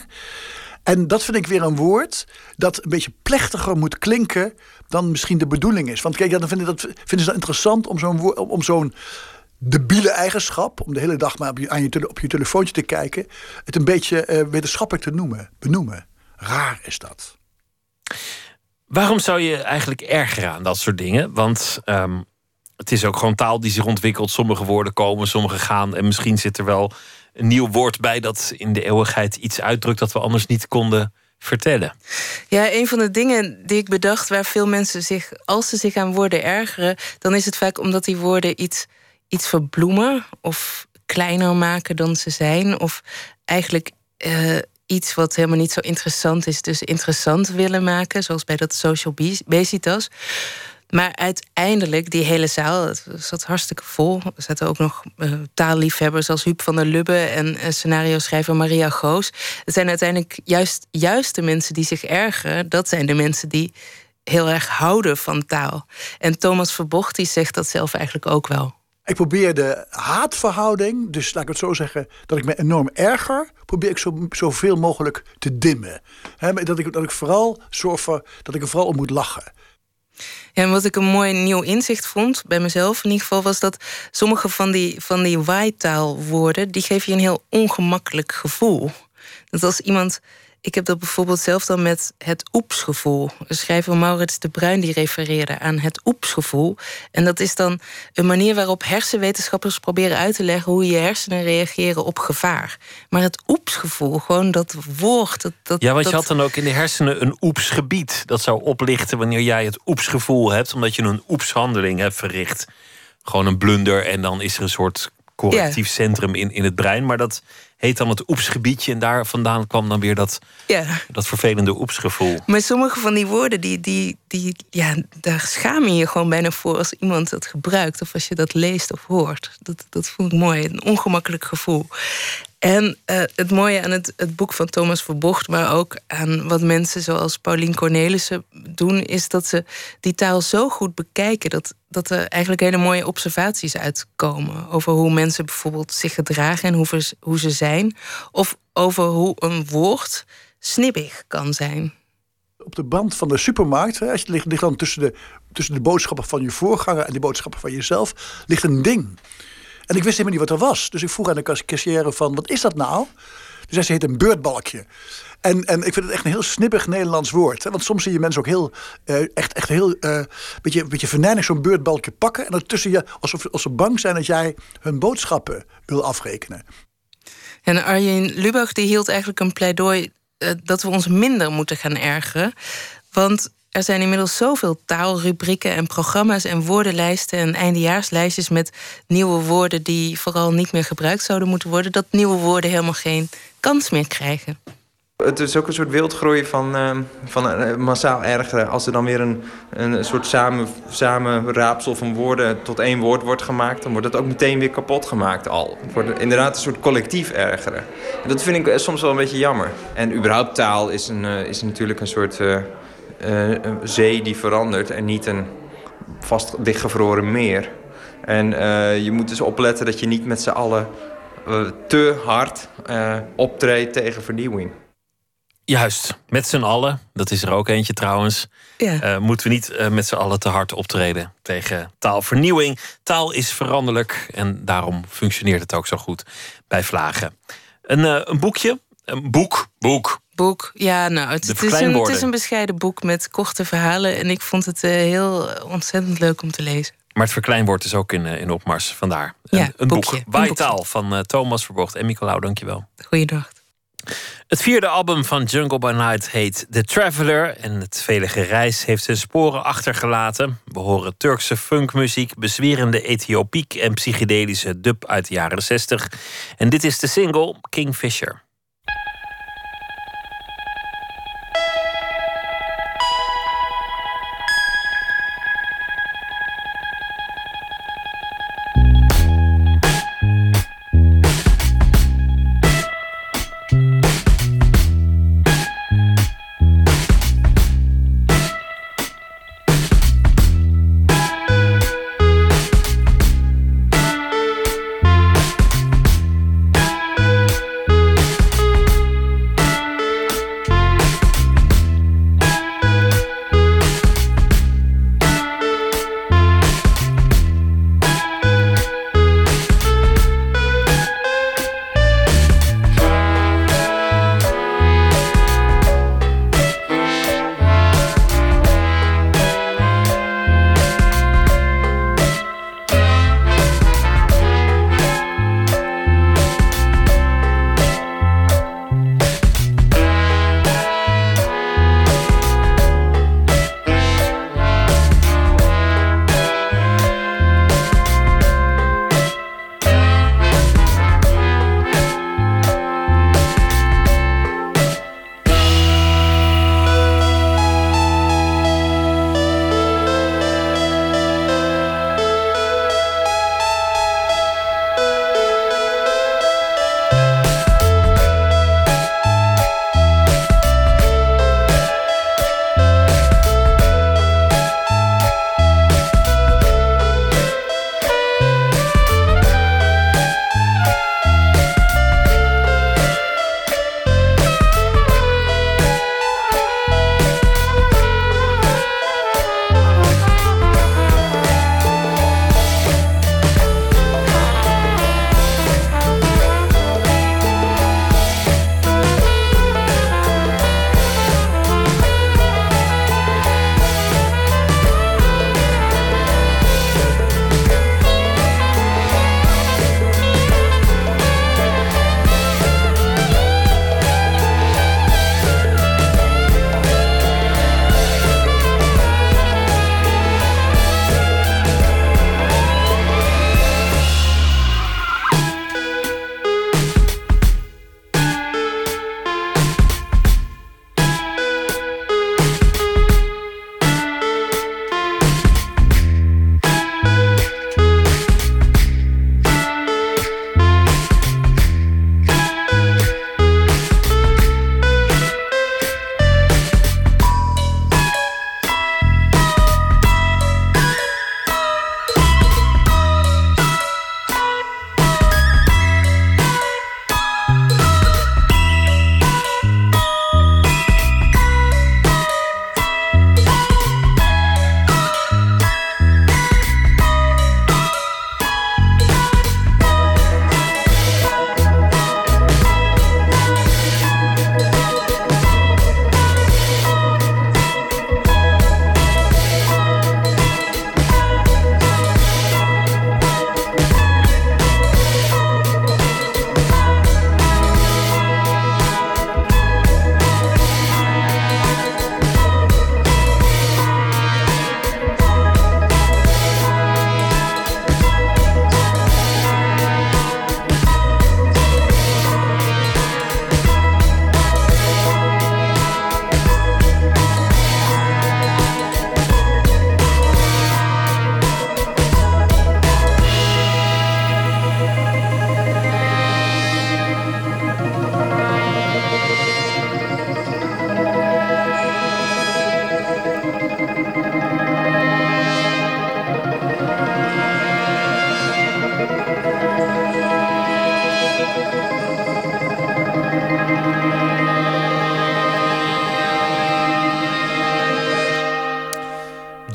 En dat vind ik weer een woord dat een beetje plechtiger moet klinken dan misschien de bedoeling is. Want kijk, dan vinden, dat, vinden ze dat interessant om zo'n om zo'n debiele eigenschap, om de hele dag maar op je, aan je, op je telefoontje te kijken, het een beetje uh, wetenschappelijk te noemen, benoemen. Raar is dat. Waarom zou je eigenlijk ergeren aan dat soort dingen? Want um, het is ook gewoon taal die zich ontwikkelt. Sommige woorden komen, sommige gaan. En misschien zit er wel een nieuw woord bij dat in de eeuwigheid iets uitdrukt dat we anders niet konden vertellen. Ja, een van de dingen die ik bedacht waar veel mensen zich, als ze zich aan woorden ergeren, dan is het vaak omdat die woorden iets, iets verbloemen of kleiner maken dan ze zijn. Of eigenlijk uh, iets wat helemaal niet zo interessant is, dus interessant willen maken, zoals bij dat social basitas. Maar uiteindelijk, die hele zaal, het zat hartstikke vol. Er zaten ook nog uh, taalliefhebbers als Huub van der Lubbe en uh, scenario-schrijver Maria Goos. Het zijn uiteindelijk juist, juist de mensen die zich ergeren. Dat zijn de mensen die heel erg houden van taal. En Thomas Verbocht die zegt dat zelf eigenlijk ook wel. Ik probeer de haatverhouding, dus laat ik het zo zeggen, dat ik me enorm erger, probeer ik zo, zoveel mogelijk te dimmen. dat, ik, dat ik vooral zorg voor dat ik er vooral om moet lachen. Ja, en wat ik een mooi nieuw inzicht vond bij mezelf in ieder geval was dat sommige van die, van die waaitaalwoorden die geven je een heel ongemakkelijk gevoel. Dat als iemand ik heb dat bijvoorbeeld zelf dan met het oepsgevoel. Schrijver Maurits de Bruin die refereerde aan het oepsgevoel. En dat is dan een manier waarop hersenwetenschappers proberen uit te leggen hoe je hersenen reageren op gevaar. Maar het oepsgevoel, gewoon dat woord. Dat, dat, ja, want dat... je had dan ook in de hersenen een oepsgebied. Dat zou oplichten wanneer jij het oepsgevoel hebt, omdat je een oepshandeling hebt verricht. Gewoon een blunder en dan is er een soort correctief centrum in, in het brein. Maar dat heet dan het oepsgebiedje. En daar vandaan kwam dan weer dat, ja. dat vervelende oepsgevoel. Maar sommige van die woorden, die, die, die, ja, daar schaam je je gewoon bijna voor als iemand dat gebruikt. Of als je dat leest of hoort. Dat, dat voel ik mooi. Een ongemakkelijk gevoel. En uh, het mooie aan het, het boek van Thomas Verbocht, maar ook aan wat mensen zoals Paulien Cornelissen doen, is dat ze die taal zo goed bekijken dat, dat er eigenlijk hele mooie observaties uitkomen. Over hoe mensen bijvoorbeeld zich gedragen en hoe, hoe ze zijn. Of over hoe een woord snibbig kan zijn. Op de band van de supermarkt, als je ligt, ligt dan tussen de, tussen de boodschappen van je voorganger en de boodschappen van jezelf, ligt een ding. En ik wist helemaal niet wat er was. Dus ik vroeg aan de cashier van, wat is dat nou? Dus hij zei, het een beurtbalkje. En, en ik vind het echt een heel snippig Nederlands woord. Hè? Want soms zie je mensen ook heel, uh, echt, echt heel, uh, beetje, beetje zo'n beurtbalkje pakken. En tussen je, alsof, alsof ze bang zijn dat jij hun boodschappen wil afrekenen. En Arjen Lubach die hield eigenlijk een pleidooi uh, dat we ons minder moeten gaan ergeren. Want er zijn inmiddels zoveel taalrubrieken en programma's en woordenlijsten en eindejaarslijstjes met nieuwe woorden die vooral niet meer gebruikt zouden moeten worden, dat nieuwe woorden helemaal geen kans meer krijgen. Het is ook een soort wildgroei van, uh, van uh, massaal ergeren. Als er dan weer een, een soort samen, samenraapsel van woorden tot één woord wordt gemaakt... dan wordt het ook meteen weer kapot gemaakt al. Het wordt inderdaad een soort collectief ergeren. En dat vind ik soms wel een beetje jammer. En überhaupt taal is, een, uh, is natuurlijk een soort een zee die verandert en niet een vast dichtgevroren meer. En je moet dus opletten dat je niet met z'n allen te hard optreedt tegen vernieuwing. Juist, met z'n allen, dat is er ook eentje trouwens, ja. moeten we niet met z'n allen te hard optreden tegen taalvernieuwing. Taal is veranderlijk en daarom functioneert het ook zo goed bij Vlagen. Een, een boekje, een boek, boek, boek. Ja, nou, het, het, is een, het, is een, bescheiden boek met korte verhalen. En ik vond het heel ontzettend leuk om te lezen. Maar het verkleinwoord is ook in, in opmars, vandaar. Ja, een, een boekje, boek. Waaitaal van uh, Thomas Verbocht en Nicolaou, dankjewel. Goeiedag. Het vierde album van Jungle by Night heet The Traveler. En het vele gereis heeft zijn sporen achtergelaten. We horen Turkse funkmuziek, bezwerende Ethiopiek en psychedelische dub uit de jaren 60. En dit is de single Kingfisher.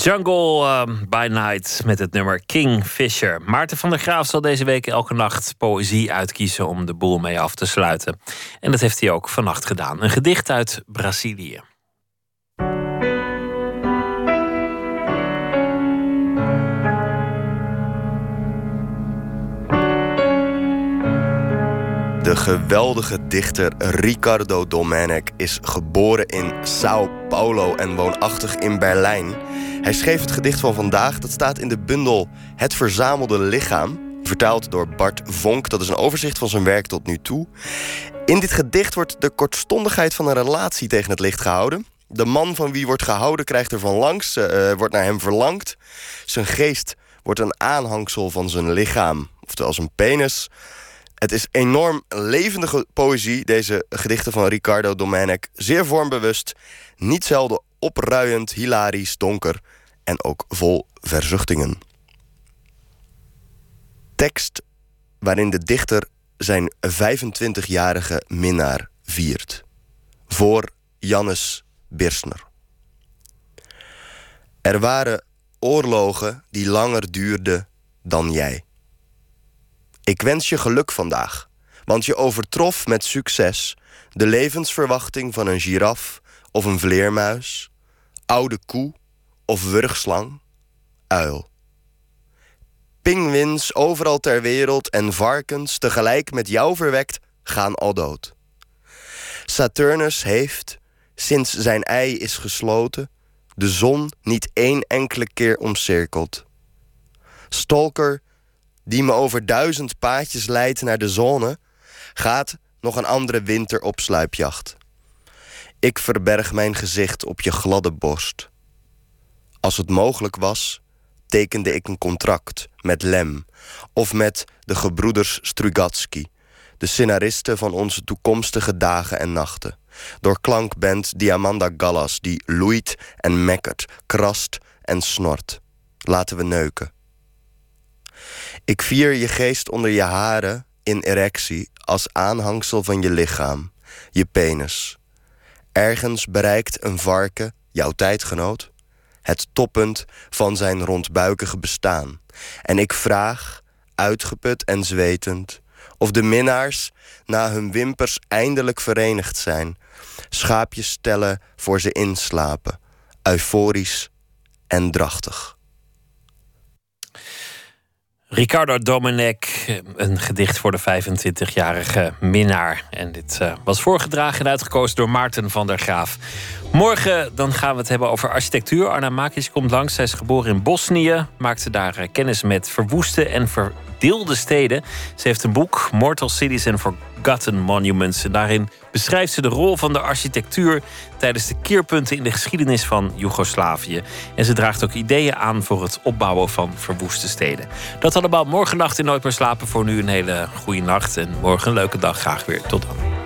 Jungle um, by Night met het nummer King Fisher. Maarten van der Graaf zal deze week elke nacht poëzie uitkiezen om de boel mee af te sluiten. En dat heeft hij ook vannacht gedaan. Een gedicht uit Brazilië. Geweldige dichter Ricardo Domenech is geboren in Sao Paulo en woonachtig in Berlijn. Hij schreef het gedicht van vandaag, dat staat in de bundel Het Verzamelde Lichaam. Vertaald door Bart Vonk, dat is een overzicht van zijn werk tot nu toe. In dit gedicht wordt de kortstondigheid van een relatie tegen het licht gehouden. De man van wie wordt gehouden krijgt er van langs, uh, wordt naar hem verlangd. Zijn geest wordt een aanhangsel van zijn lichaam, oftewel zijn penis. Het is enorm levendige poëzie, deze gedichten van Ricardo Domenech. Zeer vormbewust, niet zelden opruiend, hilarisch, donker en ook vol verzuchtingen. Tekst waarin de dichter zijn 25-jarige minnaar viert. Voor Jannes Birsner. Er waren oorlogen die langer duurden dan jij. Ik wens je geluk vandaag, want je overtrof met succes de levensverwachting van een giraf of een vleermuis, oude koe of wurgslang, uil. Pingwins overal ter wereld en varkens tegelijk met jou verwekt gaan al dood. Saturnus heeft, sinds zijn ei is gesloten, de zon niet één enkele keer omcirkeld. Stalker die me over duizend paadjes leidt naar de zone, gaat nog een andere winter op sluipjacht. Ik verberg mijn gezicht op je gladde borst. Als het mogelijk was, tekende ik een contract met Lem of met de gebroeders Strugatsky, de scenaristen van onze toekomstige dagen en nachten. Door klankband Diamanda Gallas, die loeit en mekkert, krast en snort. Laten we neuken. Ik vier je geest onder je haren in erectie als aanhangsel van je lichaam, je penis. Ergens bereikt een varken, jouw tijdgenoot, het toppunt van zijn rondbuikige bestaan. En ik vraag, uitgeput en zwetend, of de minnaars na hun wimpers eindelijk verenigd zijn, schaapjes stellen voor ze inslapen, euforisch en drachtig. Ricardo Domenech, een gedicht voor de 25-jarige minnaar. En dit uh, was voorgedragen en uitgekozen door Maarten van der Graaf. Morgen dan gaan we het hebben over architectuur. Arna Makis komt langs. Zij is geboren in Bosnië. Maakte daar uh, kennis met verwoeste en verdeelde steden. Ze heeft een boek, Mortal Cities and Forgotten Monuments. En daarin beschrijft ze de rol van de architectuur tijdens de keerpunten in de geschiedenis van Joegoslavië. En ze draagt ook ideeën aan voor het opbouwen van verwoeste steden. Dat allemaal morgen nacht in Nooit meer slapen. Voor nu een hele goede nacht en morgen een leuke dag. Graag weer. Tot dan.